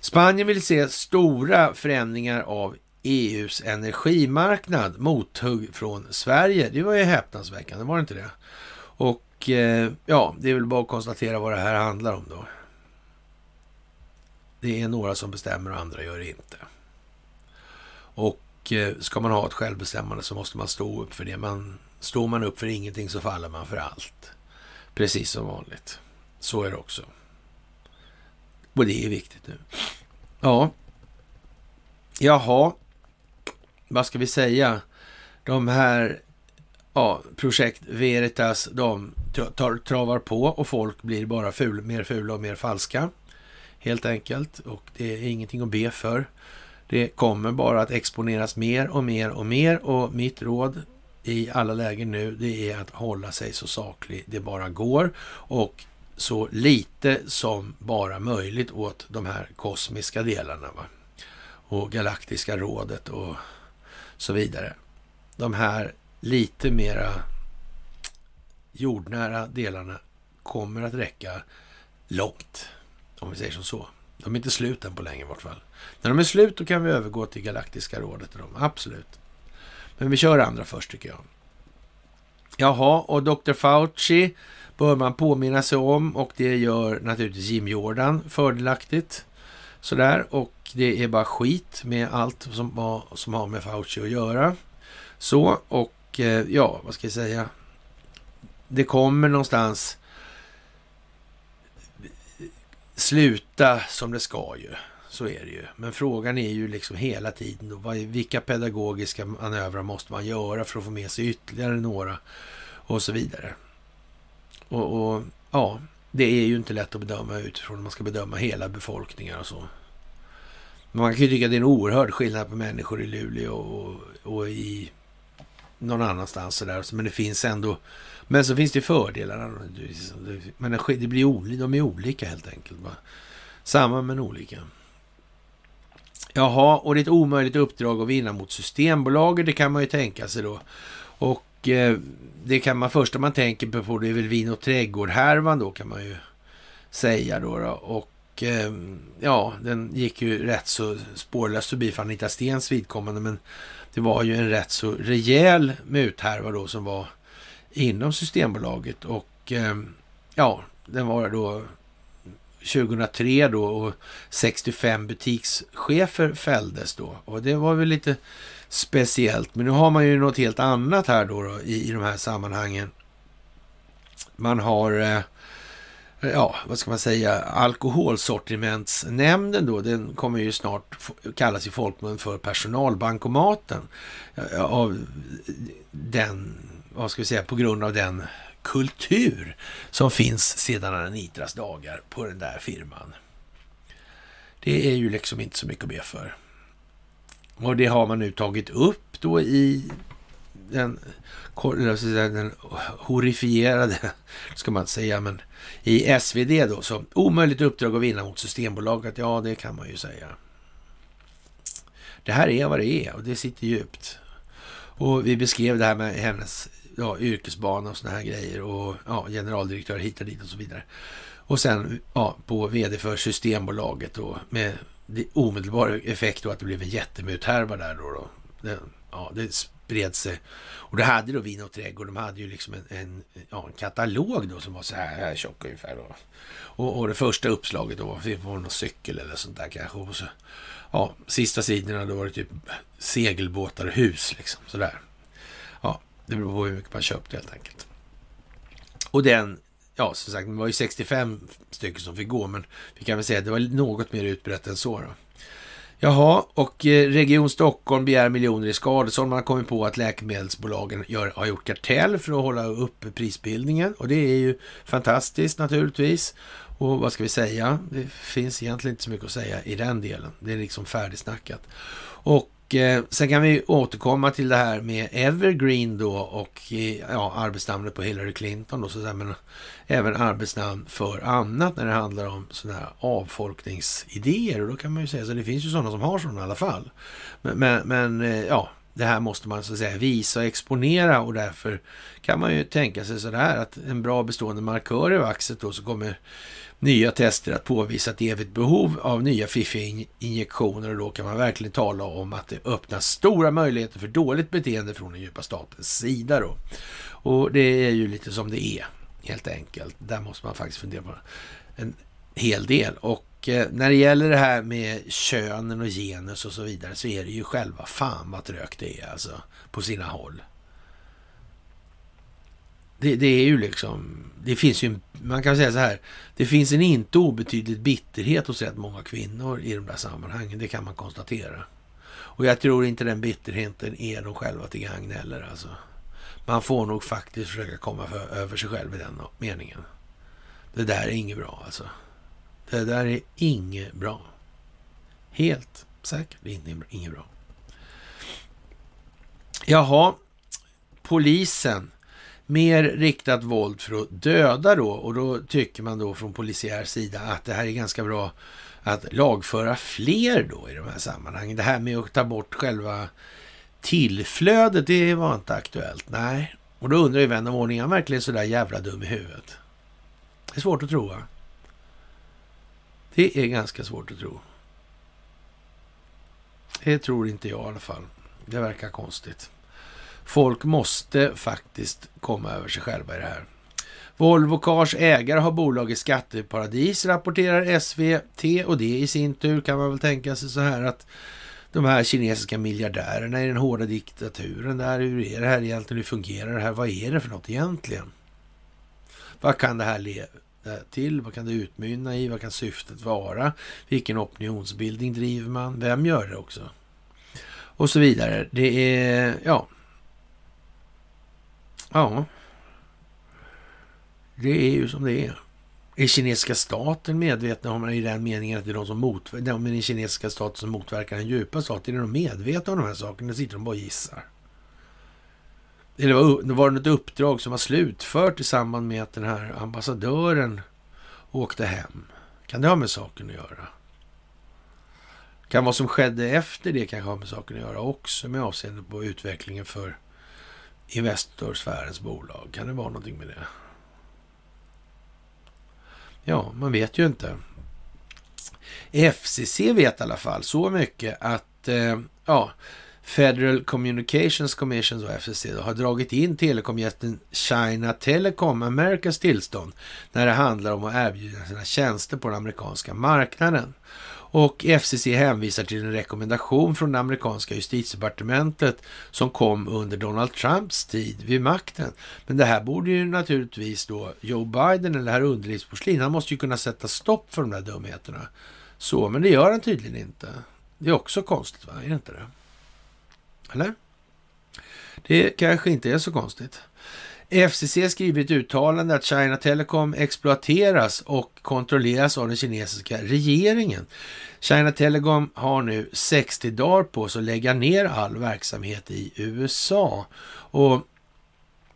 Spanien vill se stora förändringar av EUs energimarknad. Mothugg från Sverige. Det var ju häpnadsväckande, var det inte det? Och eh, ja, det är väl bara att konstatera vad det här handlar om då. Det är några som bestämmer och andra gör det inte. Och eh, ska man ha ett självbestämmande så måste man stå upp för det man Står man upp för ingenting så faller man för allt. Precis som vanligt. Så är det också. Och det är viktigt nu. Ja. Jaha. Vad ska vi säga? De här ja, projekt Veritas, de tar, travar på och folk blir bara ful, mer fula och mer falska. Helt enkelt. Och det är ingenting att be för. Det kommer bara att exponeras mer och mer och mer och mitt råd i alla lägen nu, det är att hålla sig så saklig det bara går och så lite som bara möjligt åt de här kosmiska delarna. Va? Och galaktiska rådet och så vidare. De här lite mera jordnära delarna kommer att räcka långt, om vi säger som så. De är inte slut än på länge i vart fall. När de är slut då kan vi övergå till galaktiska rådet. Absolut. Men vi kör andra först tycker jag. Jaha, och Dr. Fauci bör man påminna sig om och det gör naturligtvis Jim Jordan fördelaktigt. Sådär, och det är bara skit med allt som, som har med Fauci att göra. Så, och eh, ja, vad ska jag säga? Det kommer någonstans sluta som det ska ju. Så är det ju. Men frågan är ju liksom hela tiden då, vilka pedagogiska manövrar måste man göra för att få med sig ytterligare några och så vidare. Och, och ja, det är ju inte lätt att bedöma utifrån om man ska bedöma hela befolkningar och så. Man kan ju tycka att det är en oerhörd skillnad på människor i Luleå och, och i någon annanstans sådär. Men det finns ändå, men så finns det fördelar. Liksom- men det blir olika, de är olika helt enkelt. Samma men olika. Jaha, och det är ett omöjligt uppdrag att vinna mot Systembolaget, det kan man ju tänka sig då. Och eh, det kan man första man tänker på, det är väl Vin och trädgård-härvan då kan man ju säga då. då. Och eh, ja, den gick ju rätt så spårlöst förbi för Anita Stens vidkommande, men det var ju en rätt så rejäl muthärva då som var inom Systembolaget och eh, ja, den var då 2003 då och 65 butikschefer fälldes då. Och det var väl lite speciellt. Men nu har man ju något helt annat här då, då i, i de här sammanhangen. Man har, eh, ja, vad ska man säga, alkoholsortimentsnämnden då, den kommer ju snart kallas i folkmun för personalbankomaten. Eh, av den, vad ska vi säga, på grund av den kultur som finns sedan Anitras dagar på den där firman. Det är ju liksom inte så mycket att be för. Och det har man nu tagit upp då i den, den horrifierade, ska man säga, men i SvD då, så omöjligt uppdrag att vinna mot Systembolaget, ja det kan man ju säga. Det här är vad det är och det sitter djupt. Och vi beskrev det här med hennes ja, yrkesbana och såna här grejer och ja, generaldirektör hit och dit och så vidare. Och sen ja, på vd för Systembolaget då med omedelbar effekt då att det blev en jättemuthärva där då. då. Det, ja, det spred sig. Och det hade då Vin och Trädgård, de hade ju liksom en, en, ja, en katalog då som var så här, här tjock ungefär. Då. Och, och det första uppslaget då var någon cykel eller sånt där kanske. Och så, ja, sista sidorna då var det typ segelbåtar och hus liksom sådär. Det beror på hur mycket man köpte helt enkelt. Och den, ja som sagt, det var ju 65 stycken som fick gå, men vi kan väl säga att det var något mer utbrett än så. Då. Jaha, och eh, Region Stockholm begär miljoner i skadestånd. Man har kommit på att läkemedelsbolagen gör, har gjort kartell för att hålla uppe prisbildningen. Och det är ju fantastiskt naturligtvis. Och vad ska vi säga? Det finns egentligen inte så mycket att säga i den delen. Det är liksom färdigsnackat. Och eh, sen kan vi återkomma till det här med Evergreen då och eh, ja, arbetsnamnet på Hillary Clinton då, så men även arbetsnamn för annat när det handlar om sådana här avfolkningsidéer. Och då kan man ju säga så det finns ju sådana som har sådana i alla fall. Men, men, men eh, ja, det här måste man så att säga visa och exponera och därför kan man ju tänka sig sådär att en bra bestående markör i vaxet då så kommer nya tester att påvisa ett evigt behov av nya fiffiga injektioner och då kan man verkligen tala om att det öppnas stora möjligheter för dåligt beteende från den djupa statens sida då. Och det är ju lite som det är helt enkelt. Där måste man faktiskt fundera på en hel del. Och eh, när det gäller det här med könen och genus och så vidare så är det ju själva fan vad trögt det är alltså på sina håll. Det, det, är ju liksom, det finns ju, man kan säga så här, det finns en inte obetydlig bitterhet hos rätt många kvinnor i de där sammanhangen, det kan man konstatera. Och jag tror inte den bitterheten är de själva till gagn heller alltså. Man får nog faktiskt försöka komma för, över sig själv i den meningen. Det där är inget bra alltså. Det där är inget bra. Helt säkert inget bra. Jaha, polisen mer riktat våld för att döda då och då tycker man då från polisiär sida att det här är ganska bra att lagföra fler då i de här sammanhangen. Det här med att ta bort själva tillflödet, det var inte aktuellt. Nej, och då undrar ju vän av ordning, är han verkligen sådär jävla dum i huvudet? Det är svårt att tro va? Det är ganska svårt att tro. Det tror inte jag i alla fall. Det verkar konstigt. Folk måste faktiskt komma över sig själva i det här. Volvo Cars ägare har bolag i skatteparadis, rapporterar SVT. Och det i sin tur kan man väl tänka sig så här att de här kinesiska miljardärerna i den hårda diktaturen där, hur är det här egentligen? Hur fungerar det här? Vad är det för något egentligen? Vad kan det här leda till? Vad kan det utmynna i? Vad kan syftet vara? Vilken opinionsbildning driver man? Vem gör det också? Och så vidare. Det är, ja. Ja. Det är ju som det är. Är kinesiska staten medvetna om i den meningen att det är de som motverkar, de den kinesiska staten som motverkar den djupa staten? Är de medvetna om de här sakerna? Eller sitter de bara och gissar? Eller var, var det något uppdrag som var slutfört i samband med att den här ambassadören åkte hem? Kan det ha med saken att göra? Kan vad som skedde efter det kanske ha med saken att göra också med avseende på utvecklingen för Investorsfärens bolag? Kan det vara någonting med det? Ja, man vet ju inte. FCC vet i alla fall så mycket att eh, ja, Federal Communications Commission, och FCC, då, har dragit in telekomjätten China Telecom Americas tillstånd när det handlar om att erbjuda sina tjänster på den amerikanska marknaden. Och FCC hänvisar till en rekommendation från det amerikanska justitiedepartementet som kom under Donald Trumps tid vid makten. Men det här borde ju naturligtvis då Joe Biden, eller herr underlivsporslin, han måste ju kunna sätta stopp för de där dumheterna. Så, men det gör han tydligen inte. Det är också konstigt, va? Är det inte det? Eller? Det kanske inte är så konstigt. FCC skriver i ett uttalande att China Telecom exploateras och kontrolleras av den kinesiska regeringen. China Telecom har nu 60 dagar på sig att lägga ner all verksamhet i USA. Och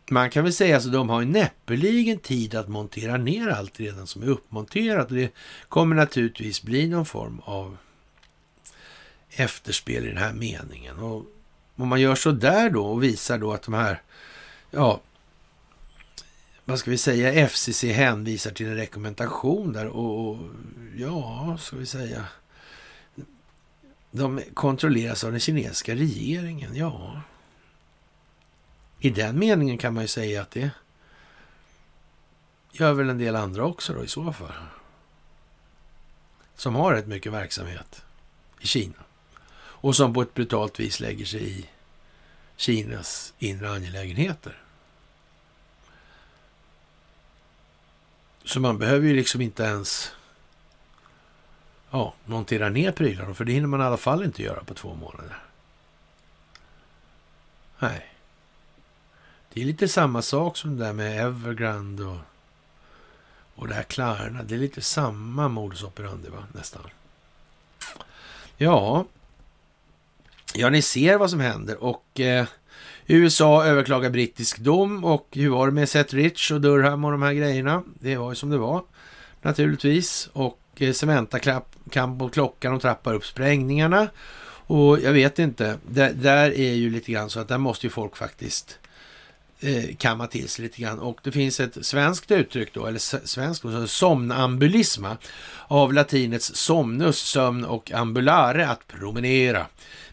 man kan väl säga att de har näppeligen tid att montera ner allt redan som är uppmonterat. Och det kommer naturligtvis bli någon form av efterspel i den här meningen. Och om man gör så där då och visar då att de här ja, vad ska vi säga, FCC hänvisar till en rekommendation där och, och ja, ska vi säga, de kontrolleras av den kinesiska regeringen, ja. I den meningen kan man ju säga att det gör väl en del andra också då i så fall. Som har rätt mycket verksamhet i Kina. Och som på ett brutalt vis lägger sig i Kinas inre angelägenheter. Så man behöver ju liksom inte ens ja, montera ner prylarna, för det hinner man i alla fall inte göra på två månader. Nej. Det är lite samma sak som det där med Evergrande och, och det här Klarna. Det är lite samma modus operandi, va? Nästan. Ja, ja, ni ser vad som händer och eh, USA överklagar brittisk dom och hur var det med Seth Rich och Durham och de här grejerna? Det var ju som det var naturligtvis. Och eh, Cementa kan på klockan och trappar upp sprängningarna. Och jag vet inte, där, där är ju lite grann så att där måste ju folk faktiskt eh, kamma till sig lite grann. Och det finns ett svenskt uttryck då, eller svenskt, då, somnambulisma, av latinets somnus, sömn och ambulare, att promenera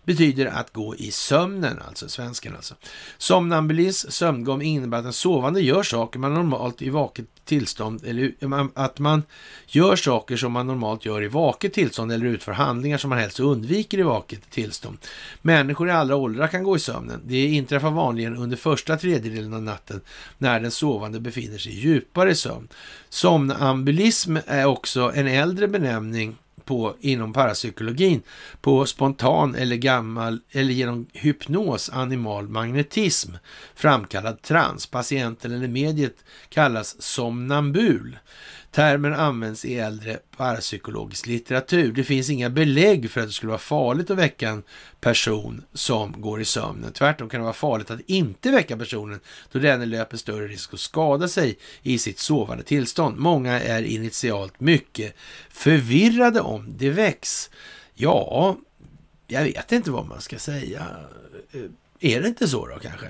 betyder att gå i sömnen, alltså svensken alltså. Somnambulis, sömngång, innebär att den sovande gör saker man normalt i vaket tillstånd, eller att man gör saker som man normalt gör i vaket tillstånd eller utför handlingar som man helst undviker i vaket tillstånd. Människor i alla åldrar kan gå i sömnen. Det inträffar vanligen under första tredjedelen av natten när den sovande befinner sig djupare i djupare sömn. Somnambulism är också en äldre benämning på inom parapsykologin på spontan eller gammal eller genom hypnos animal magnetism framkallad trans. Patienten eller mediet kallas somnambul. Termen används i äldre parapsykologisk litteratur. Det finns inga belägg för att det skulle vara farligt att väcka en person som går i sömnen. Tvärtom kan det vara farligt att inte väcka personen då denne löper större risk att skada sig i sitt sovande tillstånd. Många är initialt mycket förvirrade om det väcks. Ja, jag vet inte vad man ska säga. Eh, är det inte så då kanske?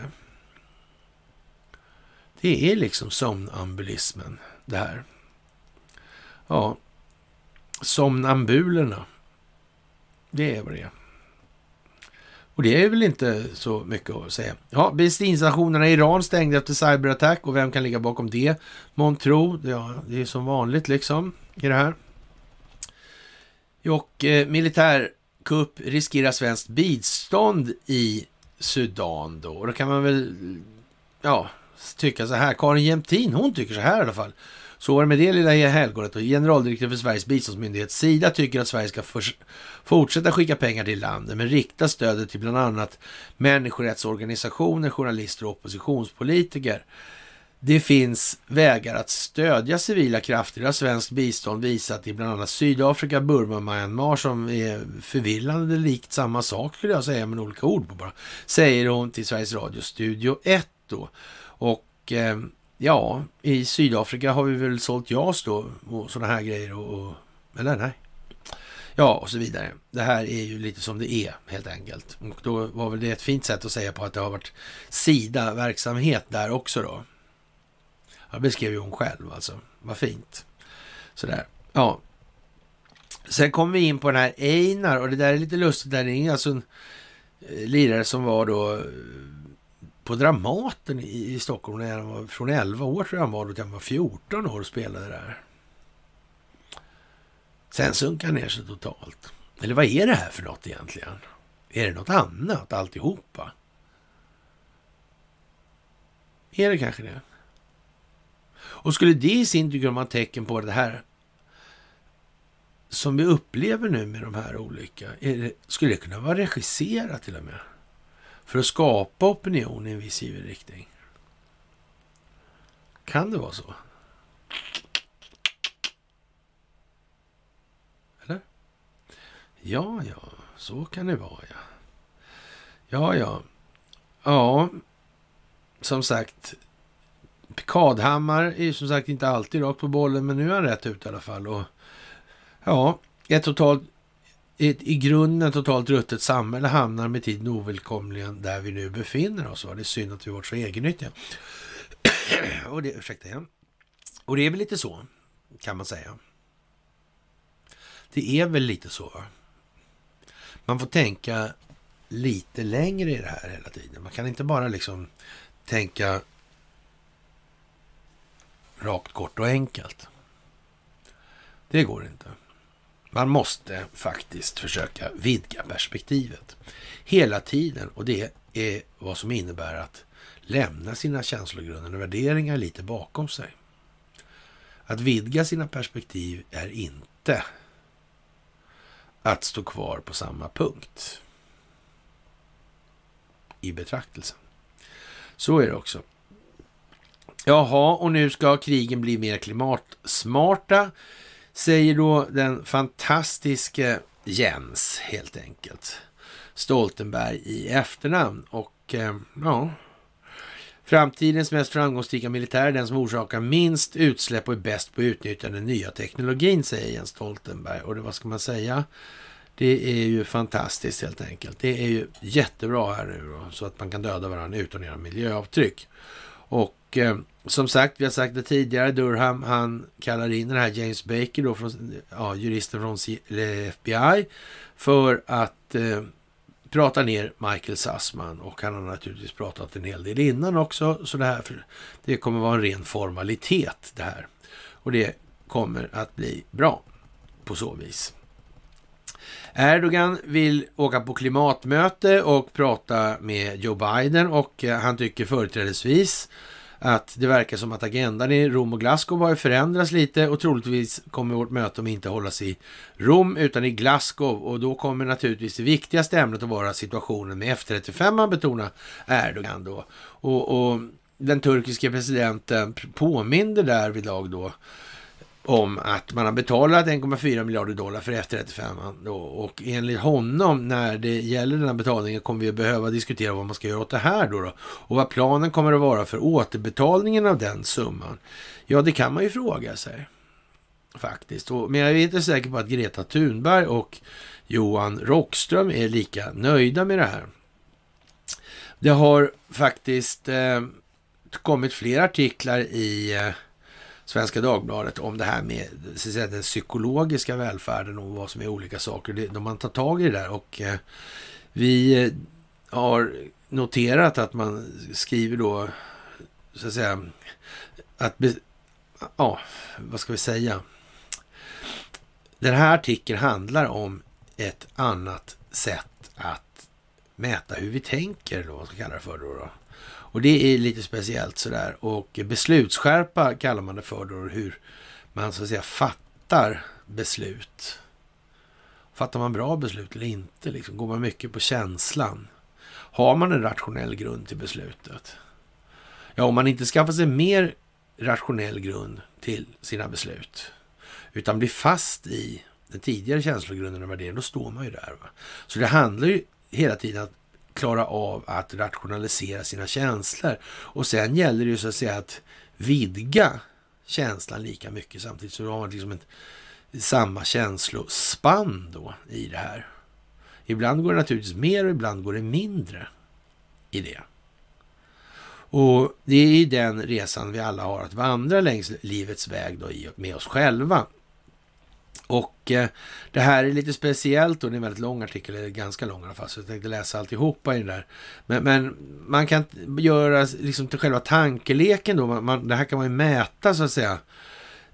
Det är liksom somnambulismen det här. Ja, somnambulerna. Det är vad det är. Och det är väl inte så mycket att säga. Ja, bensinstationerna i Iran stängde efter cyberattack och vem kan ligga bakom det? Montro, ja, det är som vanligt liksom i det här. Och eh, militärkupp riskerar svenskt bistånd i Sudan då. Och då kan man väl, ja, tycka så här. Karin Jämtin, hon tycker så här i alla fall. Så var det med det lilla helgonet och generaldirektör för Sveriges biståndsmyndighet Sida tycker att Sverige ska fortsätta skicka pengar till landet men rikta stödet till bland annat människorättsorganisationer, journalister och oppositionspolitiker. Det finns vägar att stödja civila krafter. Det har svenskt bistånd visat i bland annat Sydafrika, Burma och Myanmar som är förvillande likt samma sak skulle jag säga, med olika ord på bara. Säger hon till Sveriges Radio Studio 1 då. Och eh, ja, i Sydafrika har vi väl sålt JAS då och sådana här grejer och, och eller nej. Ja, och så vidare. Det här är ju lite som det är helt enkelt. Och då var väl det ett fint sätt att säga på att det har varit Sida-verksamhet där också då. Det beskrev ju hon själv alltså. Vad fint. Sådär. Ja. Sen kom vi in på den här Einar och det där är lite lustigt. Det är alltså en eh, lirare som var då eh, på Dramaten i, i Stockholm när han var från 11 år tror jag han var, då han var 14 år och spelade där. Sen sunkade han ner sig totalt. Eller vad är det här för något egentligen? Är det något annat alltihopa? Är det kanske det? Och skulle det i sin tur kunna vara tecken på det här som vi upplever nu med de här olika, det, skulle det kunna vara regisserat till och med? För att skapa opinion i en viss given riktning. Kan det vara så? Eller? Ja, ja, så kan det vara, ja. Ja, ja. Ja, som sagt. Kadhammar är ju som sagt inte alltid rakt på bollen, men nu är han rätt ut i alla fall. Och ja, ett totalt ett i grunden totalt ruttet samhälle hamnar med tiden ovillkomligen där vi nu befinner oss. Va? Det är synd att vi varit så egennyttiga. och det, ursäkta igen. Och det är väl lite så, kan man säga. Det är väl lite så. Va? Man får tänka lite längre i det här hela tiden. Man kan inte bara liksom tänka rakt, kort och enkelt. Det går inte. Man måste faktiskt försöka vidga perspektivet hela tiden och det är vad som innebär att lämna sina känslogrunder och värderingar lite bakom sig. Att vidga sina perspektiv är inte att stå kvar på samma punkt i betraktelsen. Så är det också. Jaha, och nu ska krigen bli mer klimatsmarta säger då den fantastiske Jens helt enkelt. Stoltenberg i efternamn. Och eh, ja, framtidens mest framgångsrika militär är den som orsakar minst utsläpp och är bäst på att utnyttja den nya teknologin, säger Jens Stoltenberg. Och det, vad ska man säga? Det är ju fantastiskt helt enkelt. Det är ju jättebra här nu då, så att man kan döda varandra utan att göra miljöavtryck. Och eh, som sagt, vi har sagt det tidigare, Durham, han kallar in den här James Baker, då från, ja, juristen från FBI, för att eh, prata ner Michael Sassman Och han har naturligtvis pratat en hel del innan också, så det här det kommer vara en ren formalitet det här. Och det kommer att bli bra på så vis. Erdogan vill åka på klimatmöte och prata med Joe Biden och eh, han tycker företrädesvis att det verkar som att agendan i Rom och Glasgow har förändrats lite och troligtvis kommer vårt möte om inte hållas i Rom utan i Glasgow och då kommer naturligtvis det viktigaste ämnet att vara situationen med F35 man betonar Erdogan då. Och, och den turkiska presidenten påminner därvidlag då om att man har betalat 1,4 miljarder dollar för F35 och enligt honom när det gäller den här betalningen kommer vi att behöva diskutera vad man ska göra åt det här då, då och vad planen kommer att vara för återbetalningen av den summan. Ja, det kan man ju fråga sig faktiskt. Och, men jag är inte säker på att Greta Thunberg och Johan Rockström är lika nöjda med det här. Det har faktiskt eh, kommit fler artiklar i eh, Svenska Dagbladet om det här med så säga, den psykologiska välfärden och vad som är olika saker. Det, de man tar tag i det där och eh, vi eh, har noterat att man skriver då, så att säga, att, ja, vad ska vi säga? Den här artikeln handlar om ett annat sätt att mäta hur vi tänker, eller vad man ska kalla det för då. då. Och det är lite speciellt sådär. Och beslutsskärpa kallar man det för då, hur man så att säga fattar beslut. Fattar man bra beslut eller inte? Liksom? Går man mycket på känslan? Har man en rationell grund till beslutet? Ja, om man inte skaffar sig mer rationell grund till sina beslut, utan blir fast i den tidigare känslogrunden och värderingen, då står man ju där. Va? Så det handlar ju hela tiden att klara av att rationalisera sina känslor. Och sen gäller det ju så att säga att vidga känslan lika mycket samtidigt. Så du har liksom ett, samma känslospann då i det här. Ibland går det naturligtvis mer och ibland går det mindre i det. Och det är ju den resan vi alla har att vandra längs livets väg då med oss själva. Och eh, det här är lite speciellt och det är en väldigt lång artikel, eller ganska lång i alla fall, så jag tänkte läsa alltihopa i den där. Men, men man kan göra liksom till själva tankeleken då, man, man, det här kan man ju mäta så att säga,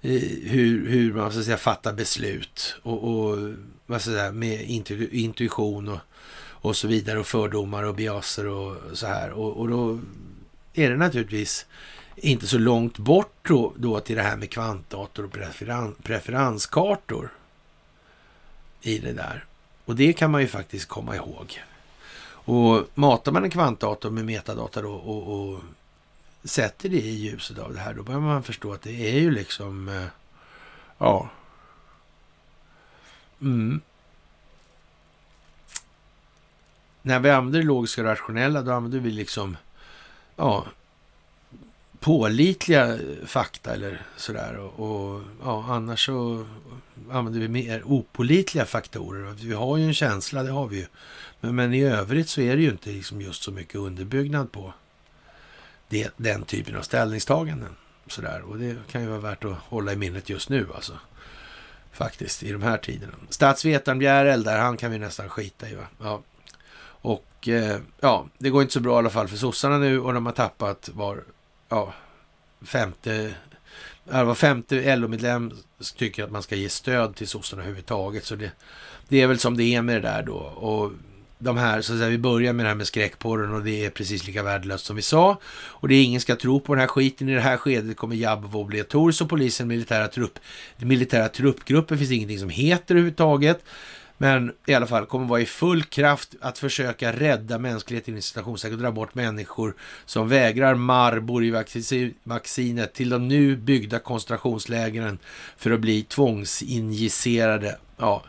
hur, hur man så att säga fattar beslut och, och vad ska jag säga, med intu, intuition och, och så vidare och fördomar och biaser och så här. Och, och då är det naturligtvis inte så långt bort då, då till det här med kvantdator och preferens, preferenskartor i det där. Och det kan man ju faktiskt komma ihåg. Och matar man en kvantdator med metadata då och, och sätter det i ljuset av det här, då börjar man förstå att det är ju liksom, eh, ja. Mm. När vi använder det logiska och rationella, då använder vi liksom, ja, pålitliga fakta eller sådär. Och, och ja, annars så använder vi mer opolitliga faktorer. Vi har ju en känsla, det har vi ju. Men, men i övrigt så är det ju inte liksom just så mycket underbyggnad på det, den typen av ställningstaganden. Sådär. Och det kan ju vara värt att hålla i minnet just nu alltså. Faktiskt, i de här tiderna. Statsvetaren Bjärel där, han kan vi nästan skita i va. Ja. Och eh, ja, det går inte så bra i alla fall för sossarna nu och de har tappat var ja, femte, var femte LO-medlem tycker att man ska ge stöd till sossarna överhuvudtaget. Så det, det är väl som det är med det där då. Och de här, så att säga, vi börjar med det här med skräckporren och det är precis lika värdelöst som vi sa. Och det är ingen ska tro på den här skiten. I det här skedet kommer jabb vara obligatoriskt och polisen militära trupp, militära truppgrupper finns ingenting som heter överhuvudtaget. Men i alla fall kommer vara i full kraft att försöka rädda mänskligheten i citationstecken och dra bort människor som vägrar Marburg i vaccinet till de nu byggda koncentrationslägren för att bli tvångsinjicerade. Ja,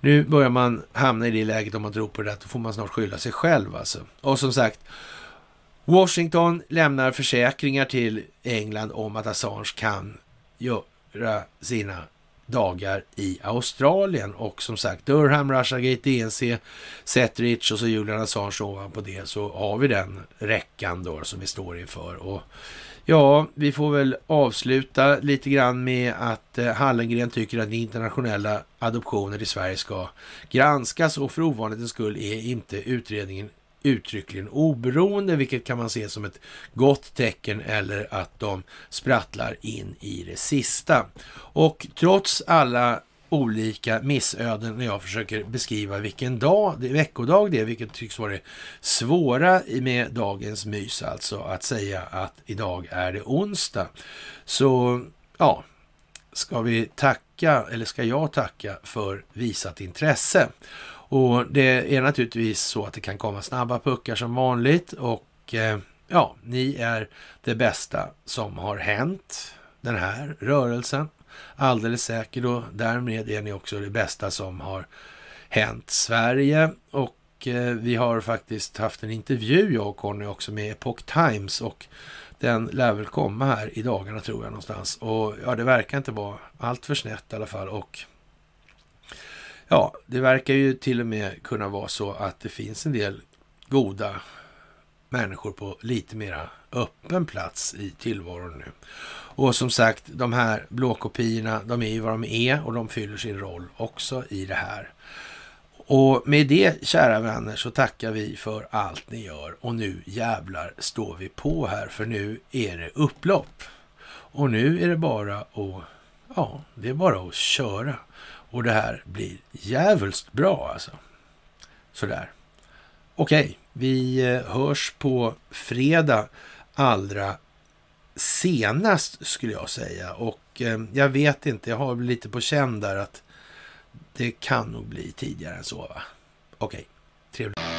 nu börjar man hamna i det läget om man tror på det, att då får man snart skylla sig själv alltså. Och som sagt, Washington lämnar försäkringar till England om att Assange kan göra sina dagar i Australien. Och som sagt, Durham, Russiagate, DNC, Setrich och så Julian Assange ovanpå det så har vi den räckan då som vi står inför. Och ja, vi får väl avsluta lite grann med att eh, Hallengren tycker att internationella adoptioner i Sverige ska granskas och för ovanlighetens skull är inte utredningen uttryckligen oberoende, vilket kan man se som ett gott tecken eller att de sprattlar in i det sista. Och trots alla olika missöden när jag försöker beskriva vilken dag, det, veckodag det är, vilket tycks vara det svåra med dagens mys, alltså att säga att idag är det onsdag. Så ja, ska vi tacka, eller ska jag tacka för visat intresse. Och det är naturligtvis så att det kan komma snabba puckar som vanligt och eh, ja, ni är det bästa som har hänt den här rörelsen. Alldeles säkert och därmed är ni också det bästa som har hänt Sverige. Och eh, vi har faktiskt haft en intervju, jag och Conny också, med Epoch Times och den lär väl komma här i dagarna tror jag någonstans. Och ja, det verkar inte vara allt för snett i alla fall. Och Ja, det verkar ju till och med kunna vara så att det finns en del goda människor på lite mera öppen plats i tillvaron nu. Och som sagt, de här blåkopiorna, de är ju vad de är och de fyller sin roll också i det här. Och med det, kära vänner, så tackar vi för allt ni gör. Och nu jävlar står vi på här, för nu är det upplopp. Och nu är det bara att, ja, det är bara att köra. Och det här blir jävligt bra alltså. Sådär. Okej, vi eh, hörs på fredag allra senast skulle jag säga. Och eh, jag vet inte, jag har lite på känn där att det kan nog bli tidigare än så va? Okej, trevligt.